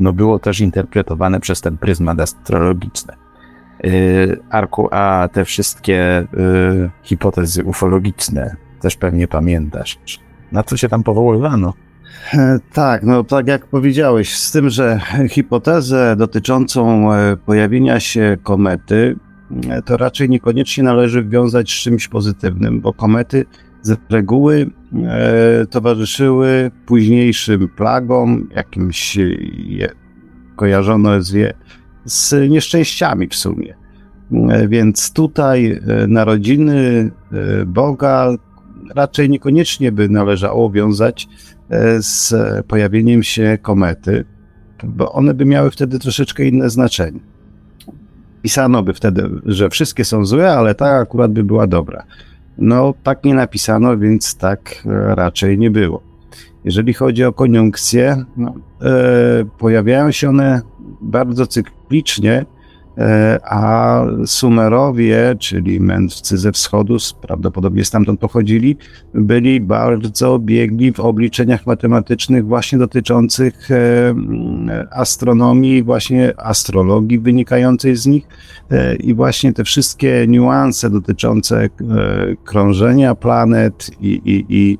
no było też interpretowane przez ten pryzmat astrologiczny. Yy, Arku, a te wszystkie yy, hipotezy ufologiczne też pewnie pamiętasz. Na co się tam powoływano? E, tak, no tak jak powiedziałeś, z tym, że hipotezę dotyczącą e, pojawienia się komety, e, to raczej niekoniecznie należy wiązać z czymś pozytywnym, bo komety z reguły e, towarzyszyły późniejszym plagom, jakimś je, kojarzono jest je z nieszczęściami w sumie. E, więc tutaj e, narodziny Boga raczej niekoniecznie by należało wiązać E, z pojawieniem się komety, bo one by miały wtedy troszeczkę inne znaczenie. Pisano by wtedy, że wszystkie są złe, ale ta akurat by była dobra. No, tak nie napisano, więc tak e, raczej nie było. Jeżeli chodzi o koniunkcje, no, e, pojawiają się one bardzo cyklicznie a Sumerowie, czyli mędrcy ze wschodu, prawdopodobnie stamtąd pochodzili, byli bardzo biegli w obliczeniach matematycznych właśnie dotyczących e, astronomii, właśnie astrologii wynikającej z nich. E, i właśnie te wszystkie niuanse dotyczące krążenia planet i, i, i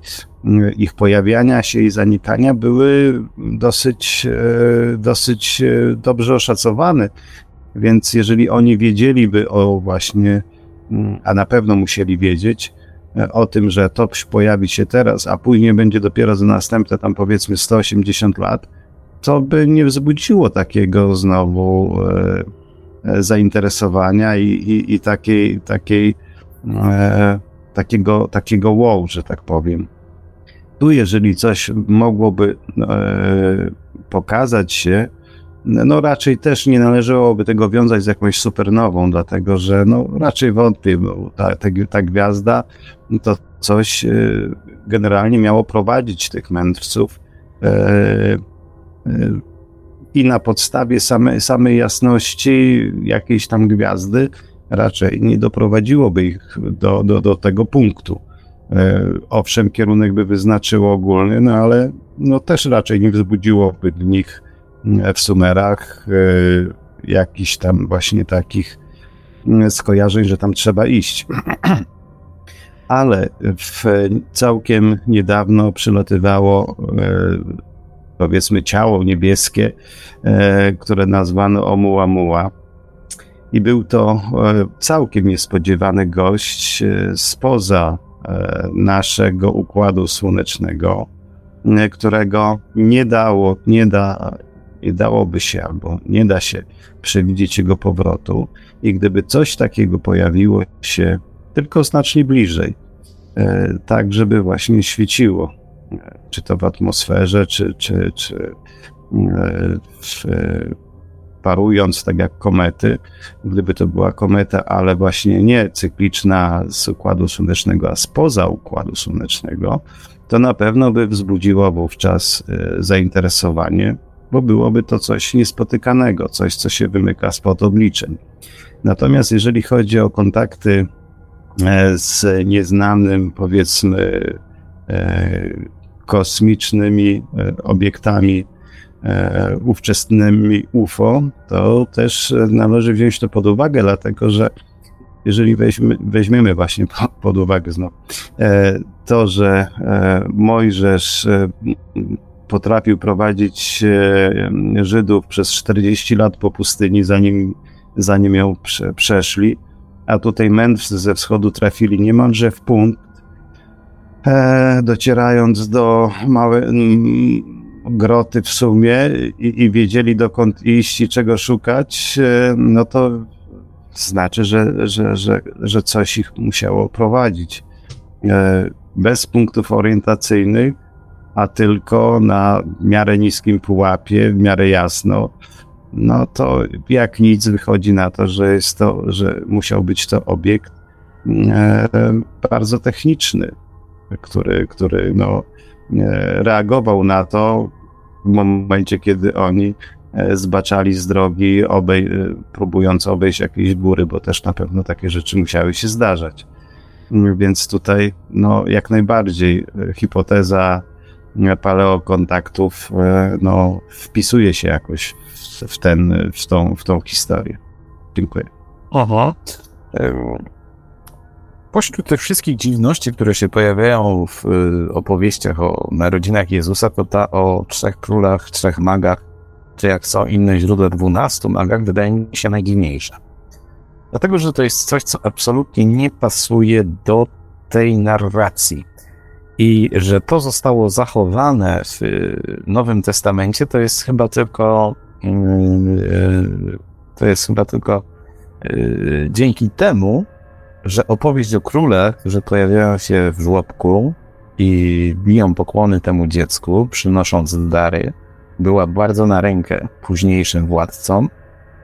ich pojawiania się i zanikania były dosyć, dosyć dobrze oszacowane więc jeżeli oni wiedzieliby o właśnie, mm, a na pewno musieli wiedzieć, e, o tym, że to pojawi się teraz, a później będzie dopiero za następne tam powiedzmy 180 lat, to by nie wzbudziło takiego znowu e, e, zainteresowania i, i, i takiej, takiej e, takiego, takiego wow, że tak powiem. Tu, jeżeli coś mogłoby e, pokazać się, no raczej też nie należałoby tego wiązać z jakąś supernową, dlatego że no raczej wątpię, bo ta, ta, ta gwiazda to coś e, generalnie miało prowadzić tych mędrców e, e, i na podstawie same, samej jasności jakiejś tam gwiazdy raczej nie doprowadziłoby ich do, do, do tego punktu. Owszem, kierunek by wyznaczyło ogólny, no ale no też raczej nie wzbudziłoby w nich w Sumerach, e, jakichś tam właśnie takich mm, skojarzeń, że tam trzeba iść. Ale w całkiem niedawno przylatywało e, powiedzmy ciało niebieskie, które nazwano Oumuamua. I był to całkiem niespodziewany gość spoza naszego układu słonecznego, którego nie dało, nie da nie dałoby się albo nie da się przewidzieć jego powrotu. I gdyby coś takiego pojawiło się tylko znacznie bliżej, e, tak żeby właśnie świeciło, e, czy to w atmosferze, czy, czy, czy e, w parując, tak jak komety, gdyby to była kometa, ale właśnie nie cykliczna z Układu Słonecznego, a spoza Układu Słonecznego, to na pewno by wzbudziło wówczas zainteresowanie, bo byłoby to coś niespotykanego, coś, co się wymyka spod obliczeń. Natomiast jeżeli chodzi o kontakty e, z nieznanym, powiedzmy, e, kosmicznymi obiektami ówczesnymi UFO, to też należy wziąć to pod uwagę, dlatego że jeżeli weźmy, weźmiemy właśnie pod uwagę znowu e, to, że e, Mojżesz e, potrafił prowadzić Żydów przez 40 lat po pustyni, zanim, zanim ją przeszli, a tutaj mędrcy ze wschodu trafili niemalże w punkt, docierając do małej groty w sumie i, i wiedzieli dokąd iść i czego szukać, no to znaczy, że, że, że, że coś ich musiało prowadzić. E, bez punktów orientacyjnych, a tylko na miarę niskim pułapie, w miarę jasno, no to jak nic wychodzi na to, że jest to, że musiał być to obiekt e, bardzo techniczny, który, który no, e, reagował na to w momencie, kiedy oni E, zbaczali z drogi, obej, e, próbując obejść jakieś góry, bo też na pewno takie rzeczy musiały się zdarzać. Więc tutaj, no, jak najbardziej e, hipoteza paleokontaktów, no, wpisuje się jakoś w, w, ten, w, tą, w tą historię. Dziękuję. Aha. Pośród tych wszystkich dziwności, które się pojawiają w opowieściach o narodzinach Jezusa, to ta o trzech królach, trzech magach, czy jak są inne źródła 12 magach, wydaje mi się najdziwniejsze. Dlatego, że to jest coś, co absolutnie nie pasuje do tej narracji. I że to zostało zachowane w Nowym Testamencie, to jest chyba tylko yy, to jest chyba tylko yy, dzięki temu, że opowieść o królach, że pojawiają się w żłobku i biją pokłony temu dziecku, przynosząc dary, była bardzo na rękę późniejszym władcom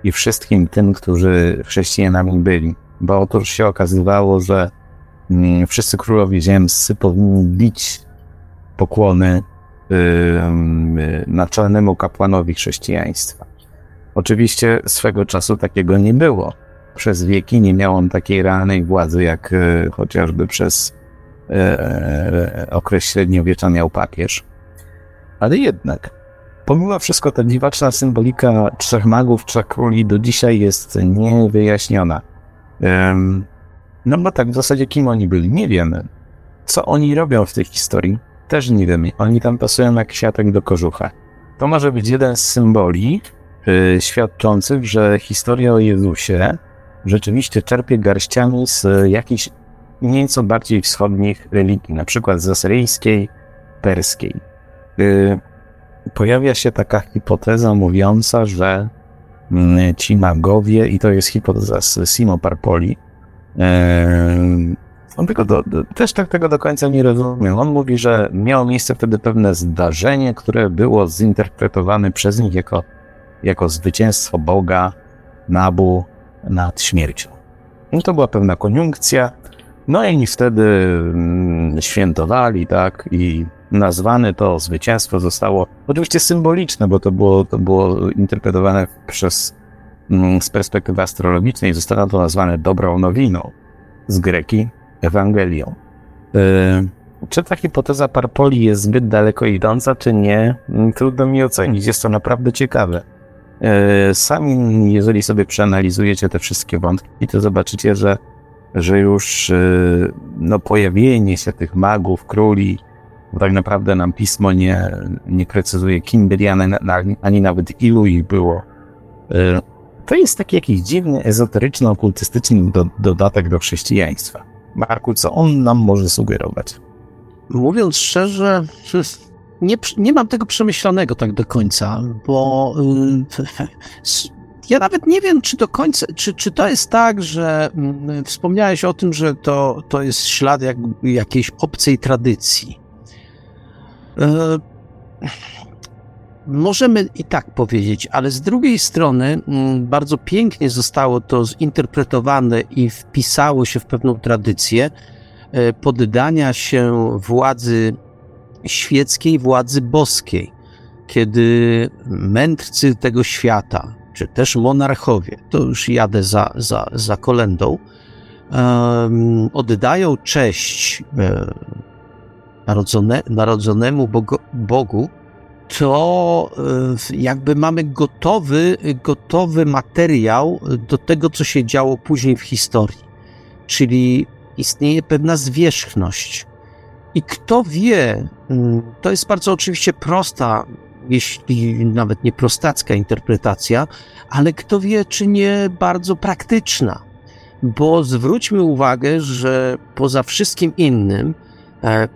i wszystkim tym, którzy chrześcijanami byli. Bo otóż się okazywało, że mm, wszyscy królowie ziemscy powinni bić pokłony naczelnemu kapłanowi chrześcijaństwa. Oczywiście swego czasu takiego nie było. Przez wieki nie miał on takiej realnej władzy, jak yy, chociażby przez yy, okres średniowiecza miał papież. Ale jednak Pomimo wszystko ta dziwaczna symbolika trzech magów, trzech króli do dzisiaj jest niewyjaśniona. No bo tak, w zasadzie kim oni byli? Nie wiemy. Co oni robią w tej historii? Też nie wiemy. Oni tam pasują jak kwiatek do kożucha. To może być jeden z symboli yy, świadczących, że historia o Jezusie rzeczywiście czerpie garściami z jakichś nieco bardziej wschodnich religii, na przykład z asyryjskiej, perskiej. Yy, pojawia się taka hipoteza mówiąca, że mm, ci magowie, i to jest hipoteza z Simo Parpoli, on tylko do, do, też tak tego do końca nie rozumiem. On mówi, że miało miejsce wtedy pewne zdarzenie, które było zinterpretowane przez nich jako, jako zwycięstwo Boga Nabu nad śmiercią. I to była pewna koniunkcja. No i wtedy mm, świętowali, tak, i nazwane to zwycięstwo zostało oczywiście symboliczne, bo to było, to było interpretowane przez, z perspektywy astrologicznej, zostało to nazwane dobrą nowiną, z greki Ewangelią. Yy, czy ta hipoteza Parpoli jest zbyt daleko idąca, czy nie? Mm, trudno mi ocenić, jest to naprawdę ciekawe. Yy, sami, jeżeli sobie przeanalizujecie te wszystkie wątki, to zobaczycie, że, że już yy, no, pojawienie się tych magów, króli, bo tak naprawdę nam pismo nie, nie precyzuje, kim byli, ani, ani nawet ilu ich było. To jest taki jakiś dziwny, ezoteryczny, okultystyczny do, dodatek do chrześcijaństwa. Marku, co on nam może sugerować? Mówiąc szczerze, nie, nie mam tego przemyślanego tak do końca, bo ja nawet nie wiem, czy do końca, czy, czy to jest tak, że mm, wspomniałeś o tym, że to, to jest ślad jak, jakiejś obcej tradycji. E, możemy i tak powiedzieć, ale z drugiej strony mm, bardzo pięknie zostało to zinterpretowane i wpisało się w pewną tradycję e, poddania się władzy świeckiej, władzy boskiej, kiedy mędrcy tego świata, czy też monarchowie, to już jadę za, za, za kolendą, oddają cześć e, narodzone, narodzonemu Bogu, Bogu to e, jakby mamy gotowy, gotowy materiał do tego, co się działo później w historii. Czyli istnieje pewna zwierzchność. I kto wie, mm, to jest bardzo oczywiście prosta, jeśli nawet nie prostacka interpretacja, ale kto wie, czy nie bardzo praktyczna. Bo zwróćmy uwagę, że poza wszystkim innym, e,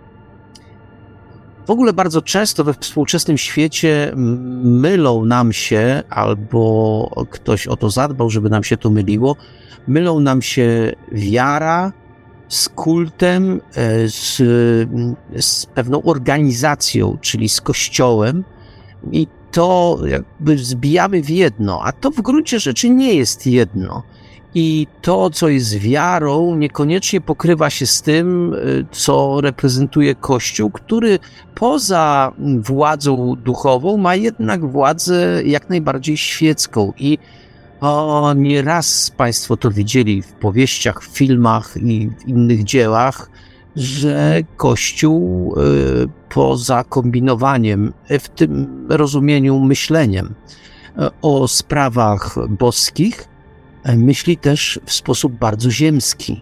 w ogóle bardzo często we współczesnym świecie mylą nam się, albo ktoś o to zadbał, żeby nam się to myliło, mylą nam się wiara z kultem, e, z, z pewną organizacją, czyli z kościołem, i to jakby zbijamy w jedno, a to w gruncie rzeczy nie jest jedno. I to, co jest wiarą, niekoniecznie pokrywa się z tym, y, co reprezentuje Kościół, który poza władzą duchową ma jednak władzę jak najbardziej świecką. I o, nieraz Państwo to widzieli w powieściach, w filmach i w innych dziełach, że Kościół y, poza kombinowaniem, w tym rozumieniu myśleniem y, o sprawach boskich, myśli też w sposób bardzo ziemski.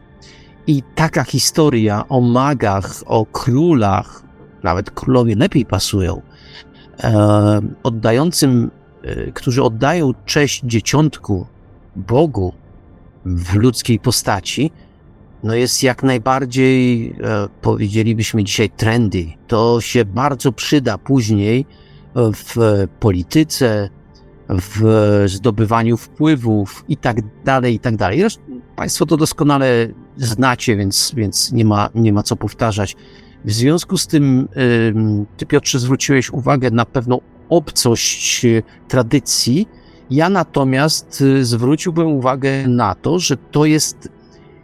I taka historia o magach, o królach, nawet królowie lepiej pasują, oddającym, którzy oddają cześć dzieciątku Bogu w ludzkiej postaci, no jest jak najbardziej, e, powiedzielibyśmy dzisiaj, trendy. To się bardzo przyda później w polityce, w zdobywaniu wpływów i tak dalej, i tak dalej. Zresztą Państwo to doskonale znacie, więc, więc nie, ma, nie ma co powtarzać. W związku z tym, Ty Piotrze zwróciłeś uwagę na pewną obcość tradycji. Ja natomiast y, zwróciłbym uwagę na to, że to jest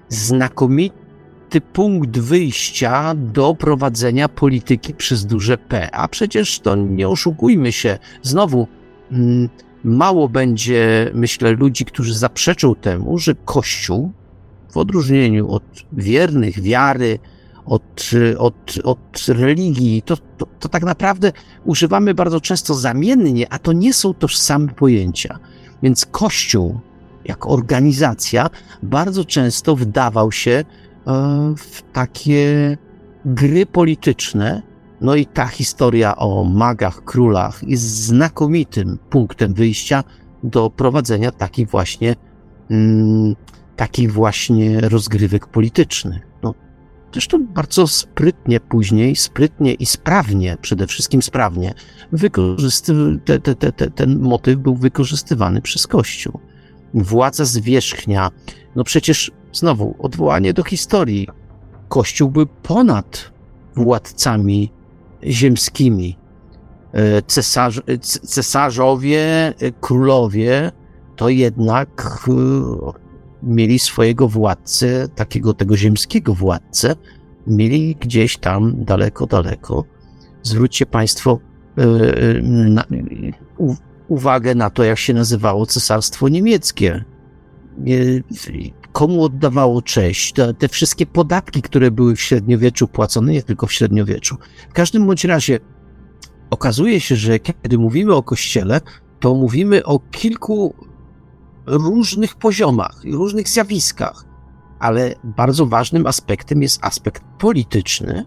znakomity punkt wyjścia do prowadzenia polityki przez duże P. A przecież to nie oszukujmy się, znowu mm, mało będzie, myślę, ludzi, którzy zaprzeczą temu, że Kościół, w odróżnieniu od wiernych, wiary, od, od, od religii, to, to, to tak naprawdę używamy bardzo często zamiennie, a to nie są tożsame pojęcia. Więc Kościół jako organizacja bardzo często wdawał się e, w takie gry polityczne. No i ta historia o magach, królach jest znakomitym punktem wyjścia do prowadzenia takich właśnie, mm, takich właśnie rozgrywek politycznych. No, zresztą bardzo sprytnie później, sprytnie i sprawnie, przede wszystkim sprawnie, wykorzysty- te, te, te, ten motyw był wykorzystywany przez Kościół władza zwierzchnia. No przecież znowu odwołanie do historii. Kościół był ponad władcami ziemskimi. E, cesarz, e, cesarzowie, e, królowie to jednak mieli swojego władcę, takiego tego ziemskiego władcę, mieli gdzieś tam daleko, daleko. Zwróćcie Państwo na, uwagę na to, jak się nazywało cesarstwo niemieckie. Komu oddawało cześć? Te, te wszystkie podatki, które były w średniowieczu płacone, nie tylko w średniowieczu. W każdym bądź razie okazuje się, że kiedy mówimy o kościele, to mówimy o kilku różnych poziomach różnych zjawiskach, ale bardzo ważnym aspektem jest aspekt polityczny.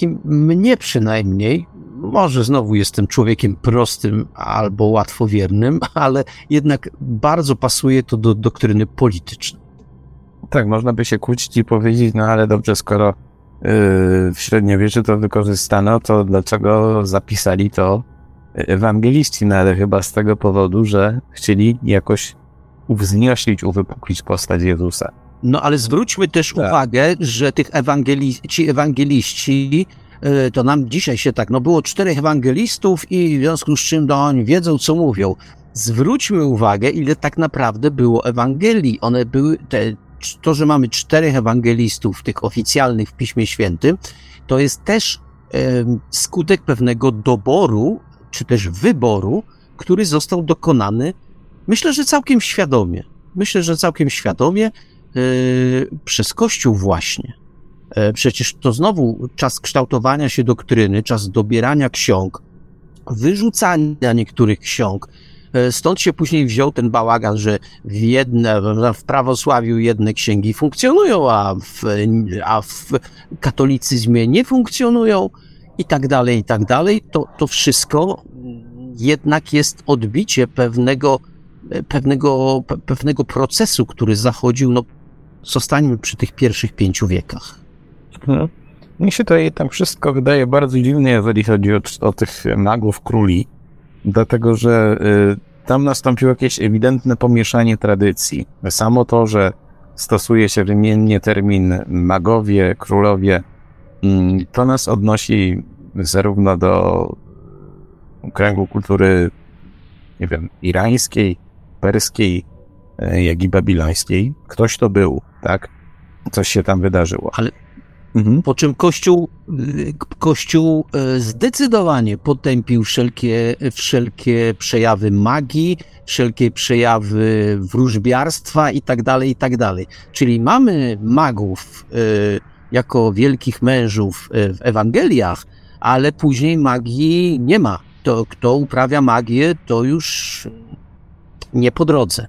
I mnie przynajmniej może znowu jestem człowiekiem prostym albo łatwowiernym, ale jednak bardzo pasuje to do doktryny politycznej. Tak, można by się kłócić i powiedzieć, no ale dobrze, skoro yy, w średniowieczu to wykorzystano, to dlaczego zapisali to ewangeliści? No ale chyba z tego powodu, że chcieli jakoś uwznioślić, uwypuklić postać Jezusa. No ale zwróćmy też tak. uwagę, że tych ewangeli ci ewangeliści e, to nam dzisiaj się tak, no było czterech ewangelistów i w związku z czym no, oni wiedzą, co mówią. Zwróćmy uwagę, ile tak naprawdę było Ewangelii. One były, te, to, że mamy czterech ewangelistów, tych oficjalnych w Piśmie Świętym, to jest też e, skutek pewnego doboru, czy też wyboru, który został dokonany, myślę, że całkiem świadomie. Myślę, że całkiem świadomie yy, przez Kościół właśnie. Yy, przecież to znowu czas kształtowania się doktryny, czas dobierania ksiąg, wyrzucania niektórych ksiąg. Yy, stąd się później wziął ten bałagan, że w, jedne, w prawosławiu jedne księgi funkcjonują, a w, a w katolicyzmie nie funkcjonują i tak dalej, i tak dalej. To, to wszystko jednak jest odbicie pewnego, pewnego, pewnego procesu, który zachodził, no zostańmy przy tych pierwszych pięciu wiekach. Hmm. Mi się to tam wszystko wydaje bardzo dziwne, jeżeli chodzi o, o tych magów króli, dlatego że y, tam nastąpiło jakieś ewidentne pomieszanie tradycji. Samo to, że stosuje się wymiennie termin magowie, królowie, y, to nas odnosi zarówno do kręgu kultury, nie wiem, irańskiej, perskiej, e, jak i babilońskiej. Ktoś to był, tak? Coś się tam wydarzyło. Ale mhm. po czym Kościół, Kościół e, zdecydowanie potępił wszelkie, wszelkie przejawy magii, wszelkie przejawy wróżbiarstwa i tak dalej, i tak dalej. Czyli mamy magów e, jako wielkich mężów w Ewangeliach, ale później magii nie ma to kto uprawia magię, to już nie po drodze.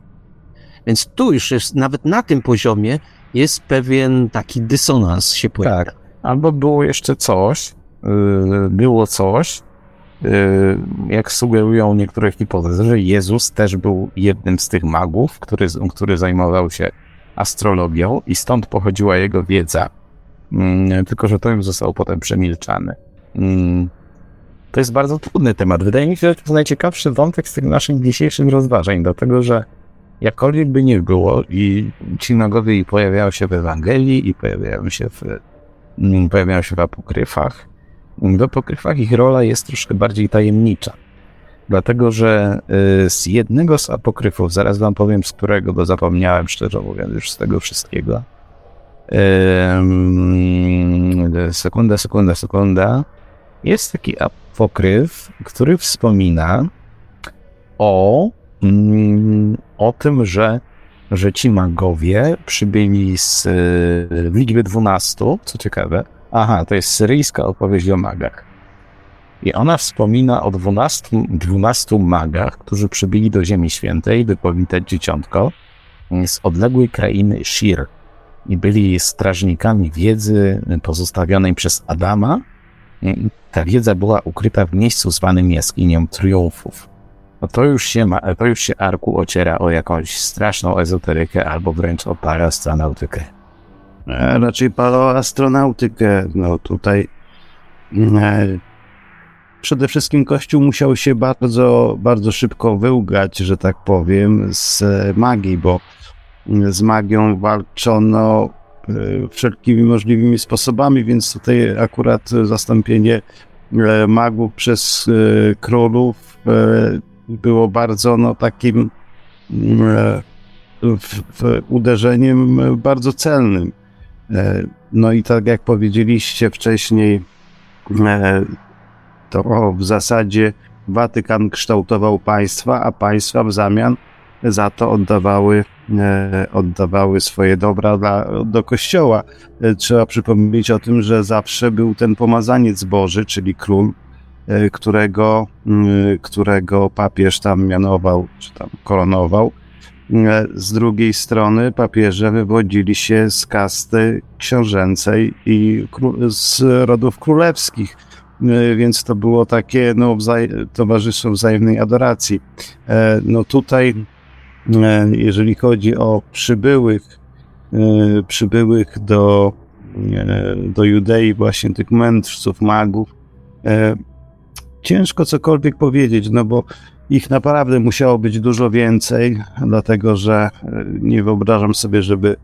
Więc tu już jest, nawet na tym poziomie jest pewien taki dysonans się pojawia. Tak. Albo było jeszcze coś, yy, było coś, yy, jak sugerują niektóre hipotezy, że Jezus też był jednym z tych magów, który, który zajmował się astrologią i stąd pochodziła jego wiedza. Yy, tylko, że to już zostało potem przemilczane. Mm, to jest bardzo trudny temat. Wydaje mi się, że to jest najciekawszy wątek z tych naszych dzisiejszych rozważań, dlatego że jakkolwiek by nie było i ci nagowie pojawiają się w Ewangelii i pojawiają się w, mm, pojawiają się w apokryfach, w apokryfach ich rola jest troszkę bardziej tajemnicza. Dlatego, że y, z jednego z apokryfów, zaraz wam powiem z którego, bo zapomniałem szczerze mówiąc już z tego wszystkiego. Sekunda, sekunda, sekunda. Jest taki apokryf, który wspomina o, o tym, że, że ci magowie przybyli z w liczbie 12, co ciekawe. Aha, to jest syryjska opowieść o magach. I ona wspomina o 12, 12 magach, którzy przybyli do Ziemi Świętej, by powitać dzieciątko z odległej krainy Shir. I byli strażnikami wiedzy pozostawionej przez Adama, ta wiedza była ukryta w miejscu zwanym jaskinią triumfów. No to już się, ma, to już się Arku ociera o jakąś straszną ezoterykę albo wręcz o paraastronautykę. E, raczej paraastronautykę. No tutaj e, przede wszystkim Kościół musiał się bardzo, bardzo szybko wyłgać, że tak powiem, z magii, bo z magią walczono E, wszelkimi możliwymi sposobami, więc tutaj akurat zastąpienie e, magów przez e, królów było bardzo no, takim w, w uderzeniem bardzo celnym. No i tak jak powiedzieliście wcześniej, to w zasadzie Watykan kształtował państwa, a państwa w zamian za to oddawały, e, oddawały swoje dobra dla, do kościoła. E, trzeba przypomnieć o tym, że zawsze był ten pomazaniec Boży, czyli król, e, którego, którego papież tam mianował, czy tam koronował. Z drugiej strony papieże wywodzili się z kasty książęcej i z rodów królewskich więc to było takie no, wzaj- towarzystwo wzajemnej adoracji. No tutaj E, jeżeli chodzi o przybyłych, e, przybyłych do, e, do Judei, właśnie tych mędrców, magów, ciężko cokolwiek powiedzieć, no bo ich naprawdę musiało być dużo więcej, dlatego że nie wyobrażam sobie, żeby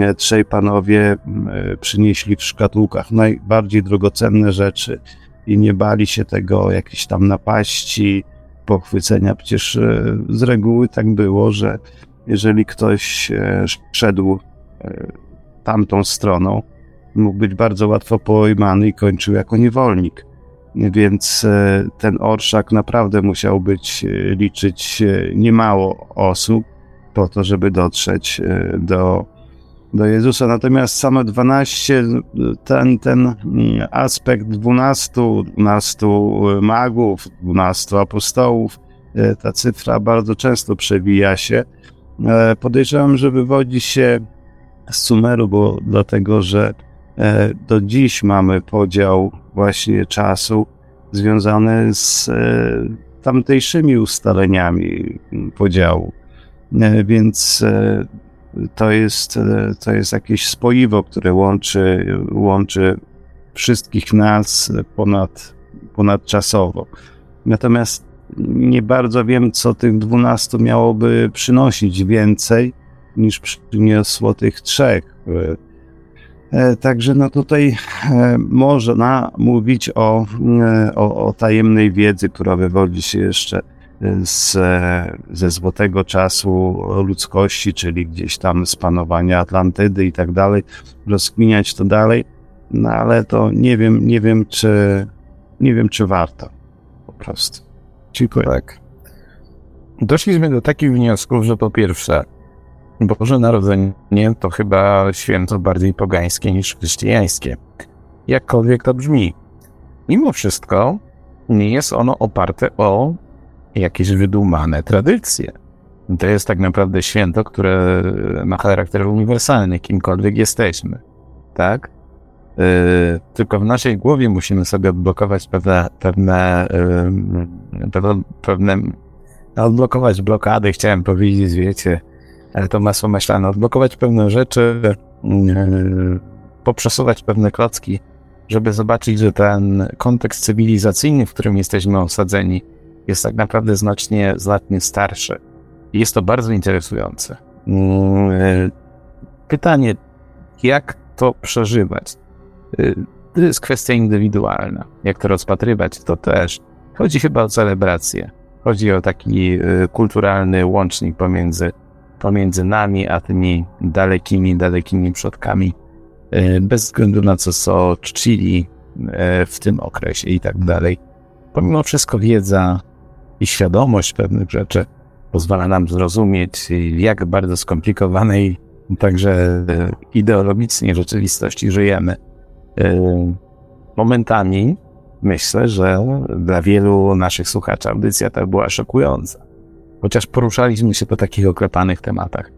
e, trzej panowie e, przynieśli w szkatułkach najbardziej drogocenne rzeczy i nie bali się tego, jakieś tam napaści, pochwycenia. Przecież z reguły tak było, że jeżeli ktoś szedł tamtą stroną, mógł być bardzo łatwo pojmany i kończył jako niewolnik. Więc e, ten orszak naprawdę musiał być, e, liczyć e, niemało osób po to, żeby dotrzeć do, do Jezusa. Natomiast same 12, ten, ten mm, aspekt 12, 12 magów, 12 apostołów, ta cyfra bardzo często przewija się. Podejrzewam, że wywodzi się z Sumeru, bo dlatego, że do dziś mamy podział właśnie czasu związany z e, tamtejszymi ustaleniami podziału. E, więc to jest, to jest jakieś spoiwo, które łączy, łączy wszystkich nas ponad, ponadczasowo. Natomiast nie bardzo wiem, co tych dwunastu miałoby przynosić więcej niż przyniosło tych trzech. E, także no tutaj e, można mówić o, e, o, o tajemnej wiedzy, która wywodzi się jeszcze z, ze złotego czasu ludzkości, czyli gdzieś tam z panowania Atlantydy i tak dalej, rozkminiać to dalej, no ale to nie wiem, nie wiem, czy nie wiem, czy warto. Po prostu. Dziękuję. Tak. Doszliśmy do takich wniosków, że po pierwsze, Boże Narodzenie to chyba święto bardziej pogańskie niż chrześcijańskie. Jakkolwiek to brzmi. Mimo wszystko nie jest ono oparte o jakieś wydumane tradycje. To jest tak naprawdę święto, które ma charakter uniwersalny, kimkolwiek jesteśmy. Tak? Yy, tylko w naszej głowie musimy sobie odblokować pewne, pewne, yy, pewne, pewne odblokować blokady, chciałem powiedzieć, wiecie, to masło maślane, odblokować pewne rzeczy, yy, poprzesuwać pewne klocki, żeby zobaczyć, że ten kontekst cywilizacyjny, w którym jesteśmy osadzeni, jest tak naprawdę znacznie, znacznie starszy. I jest to bardzo interesujące. Yy, pytanie, jak to przeżywać? To jest kwestia indywidualna. Jak to rozpatrywać, to też. Chodzi chyba o celebrację. Chodzi o taki kulturalny łącznik pomiędzy pomiędzy nami a tymi dalekimi, dalekimi przodkami, e, bez względu na co co czcili e, w tym okresie i tak dalej. Pomimo wszystko wiedza i świadomość pewnych rzeczy pozwala nam zrozumieć, jak bardzo skomplikowanej także e, ideologicznie rzeczywistości żyjemy. Momentami myślę, że dla wielu naszych słuchaczy audycja ta była szokująca chociaż poruszaliśmy się po takich oklepanych tematach.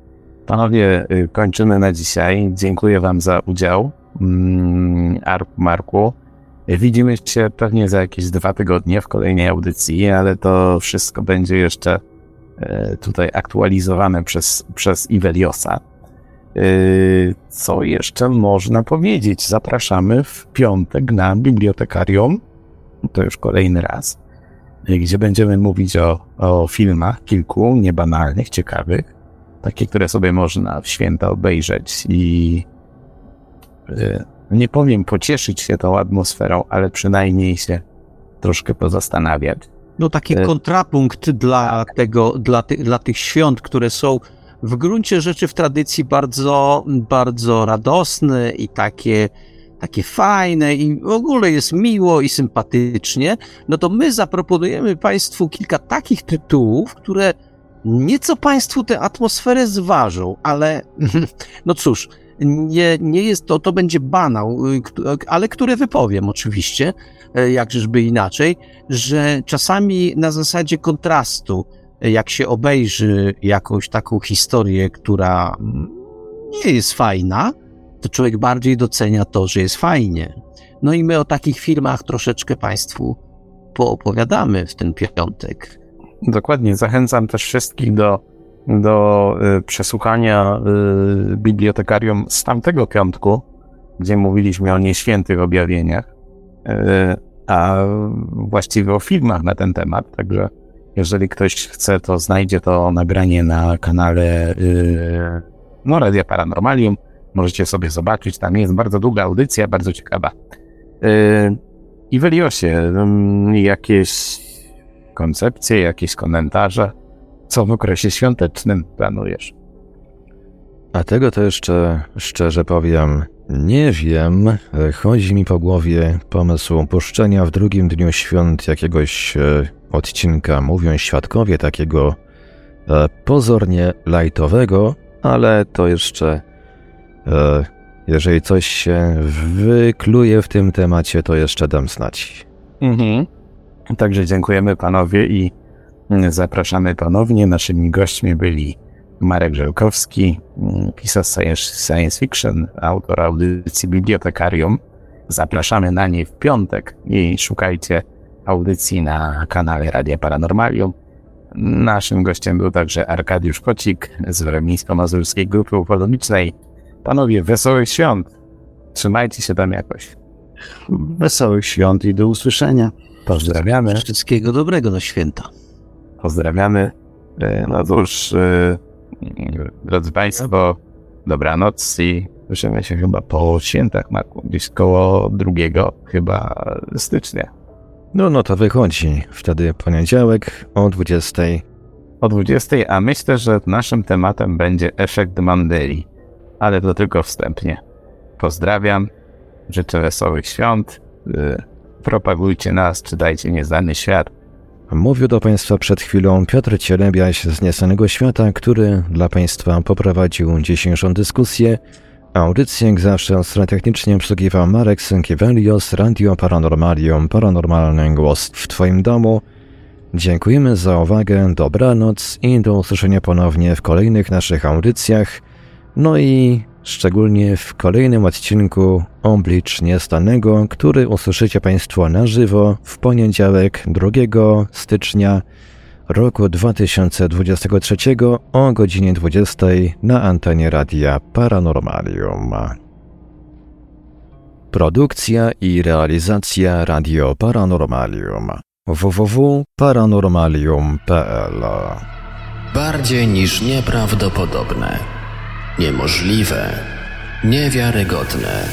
Panowie, y, kończymy na dzisiaj. Dziękuję Wam za udział. Mm, Marku. Widzimy się pewnie za jakieś dwa tygodnie w kolejnej audycji, ale to wszystko będzie jeszcze e, tutaj aktualizowane przez, przez Iweliosa. E, co jeszcze można powiedzieć? Zapraszamy w piątek na bibliotekarium. To już kolejny raz gdzie będziemy mówić o, o filmach, kilku niebanalnych, ciekawych, takie, które sobie można w święta obejrzeć i y, nie powiem pocieszyć się tą atmosferą, ale przynajmniej się troszkę pozastanawiać. No taki y, kontrapunkt dla tego, dla, ty, dla tych świąt, które są w gruncie rzeczy w tradycji bardzo, bardzo radosne i takie takie fajne i w ogóle jest miło i sympatycznie, no to my zaproponujemy Państwu kilka takich tytułów, które nieco Państwu tę atmosferę zważą, ale no cóż, nie, nie jest to, to będzie banał, ale które wypowiem oczywiście, e, jakżeżby inaczej, że czasami na zasadzie kontrastu, jak się obejrzy jakąś taką historię, która nie jest fajna, to człowiek bardziej docenia to, że jest fajnie. No i my o takich filmach troszeczkę Państwu poopowiadamy w ten piątek. Dokładnie. Zachęcam też wszystkich do, do y, przesłuchania y, bibliotekarium z tamtego piątku, gdzie mówiliśmy o nieświętych objawieniach, y, a właściwie o filmach na ten temat. Także jeżeli ktoś chce, to znajdzie to nagranie na kanale y, no, Radia Paranormalium możecie sobie zobaczyć. Tam jest bardzo długa audycja, bardzo ciekawa. Yy, I Weliosie, jakieś koncepcje, jakieś komentarze? Co w okresie świątecznym planujesz? A tego to jeszcze szczerze powiem, nie wiem. Chodzi mi po głowie pomysł puszczenia w drugim dniu świąt jakiegoś e, odcinka, mówią świadkowie, takiego e, pozornie lajtowego, ale to jeszcze. E, jeżeli coś się wykluje w tym temacie, to jeszcze dam znać. Mhm. Także dziękujemy panowie i zapraszamy ponownie. Naszymi gośćmi byli Marek Żelkowski, pisarz science fiction, autor audycji Bibliotekarium. Zapraszamy na niej w piątek i szukajcie audycji na kanale Radia Paranormalium. Naszym gościem był także Arkadiusz Kocik z Wremińsko-Mazurskiej Grupy Ufologicznej. Panowie, wesołych świąt! Trzymajcie się tam jakoś. Wesołych świąt i do usłyszenia. Pozdrawiamy. Wszystkiego dobrego na święta. Pozdrawiamy. E, no cóż, e, drodzy Państwo, dobranoc i słyszymy się chyba po świętach, Marku, gdzieś koło drugiego chyba stycznia. No, no to wychodzi. Wtedy poniedziałek o 20. O 20, a myślę, że naszym tematem będzie efekt Mandeli, ale to tylko wstępnie. Pozdrawiam, życzę wesołych świąt, yy, propagujcie nas, czytajcie Nieznany Świat. Mówił do Państwa przed chwilą Piotr Cielebiaś z Niesanego Świata, który dla Państwa poprowadził dzisiejszą dyskusję. Audycję jak zawsze technicznie obsługiwał Marek Sękiewelios, Radio Paranormalium, Paranormalny Głos w Twoim domu. Dziękujemy za uwagę, dobranoc i do usłyszenia ponownie w kolejnych naszych audycjach. No i szczególnie w kolejnym odcinku Oblicz Niestanego, który usłyszycie Państwo na żywo w poniedziałek 2 stycznia roku 2023 o godzinie 20 na antenie Radia Paranormalium. Produkcja i realizacja Radio Paranormalium. www.paranormalium.pl Bardziej niż nieprawdopodobne, niemożliwe, niewiarygodne.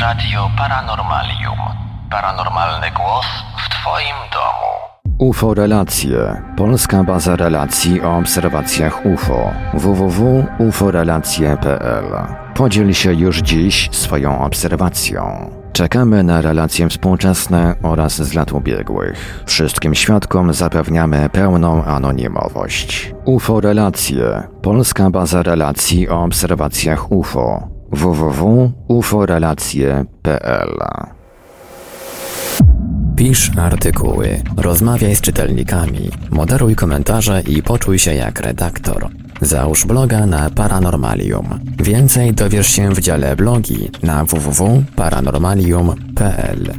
Radio Paranormalium. Paranormalny głos w Twoim domu. UFO Relacje. Polska baza relacji o obserwacjach UFO. www.uforelacje.pl Podziel się już dziś swoją obserwacją. Czekamy na relacje współczesne oraz z lat ubiegłych. Wszystkim świadkom zapewniamy pełną anonimowość. UFO Relacje. Polska baza relacji o obserwacjach UFO. www.uforelacje.pl Pisz artykuły, rozmawiaj z czytelnikami, moderuj komentarze i poczuj się jak redaktor. Załóż bloga na Paranormalium. Więcej dowiesz się w dziale blogi na www.paranormalium.pl.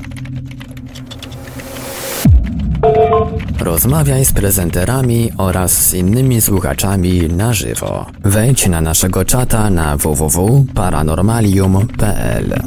Rozmawiaj z prezenterami oraz z innymi słuchaczami na żywo. Wejdź na naszego czata na www.paranormalium.pl.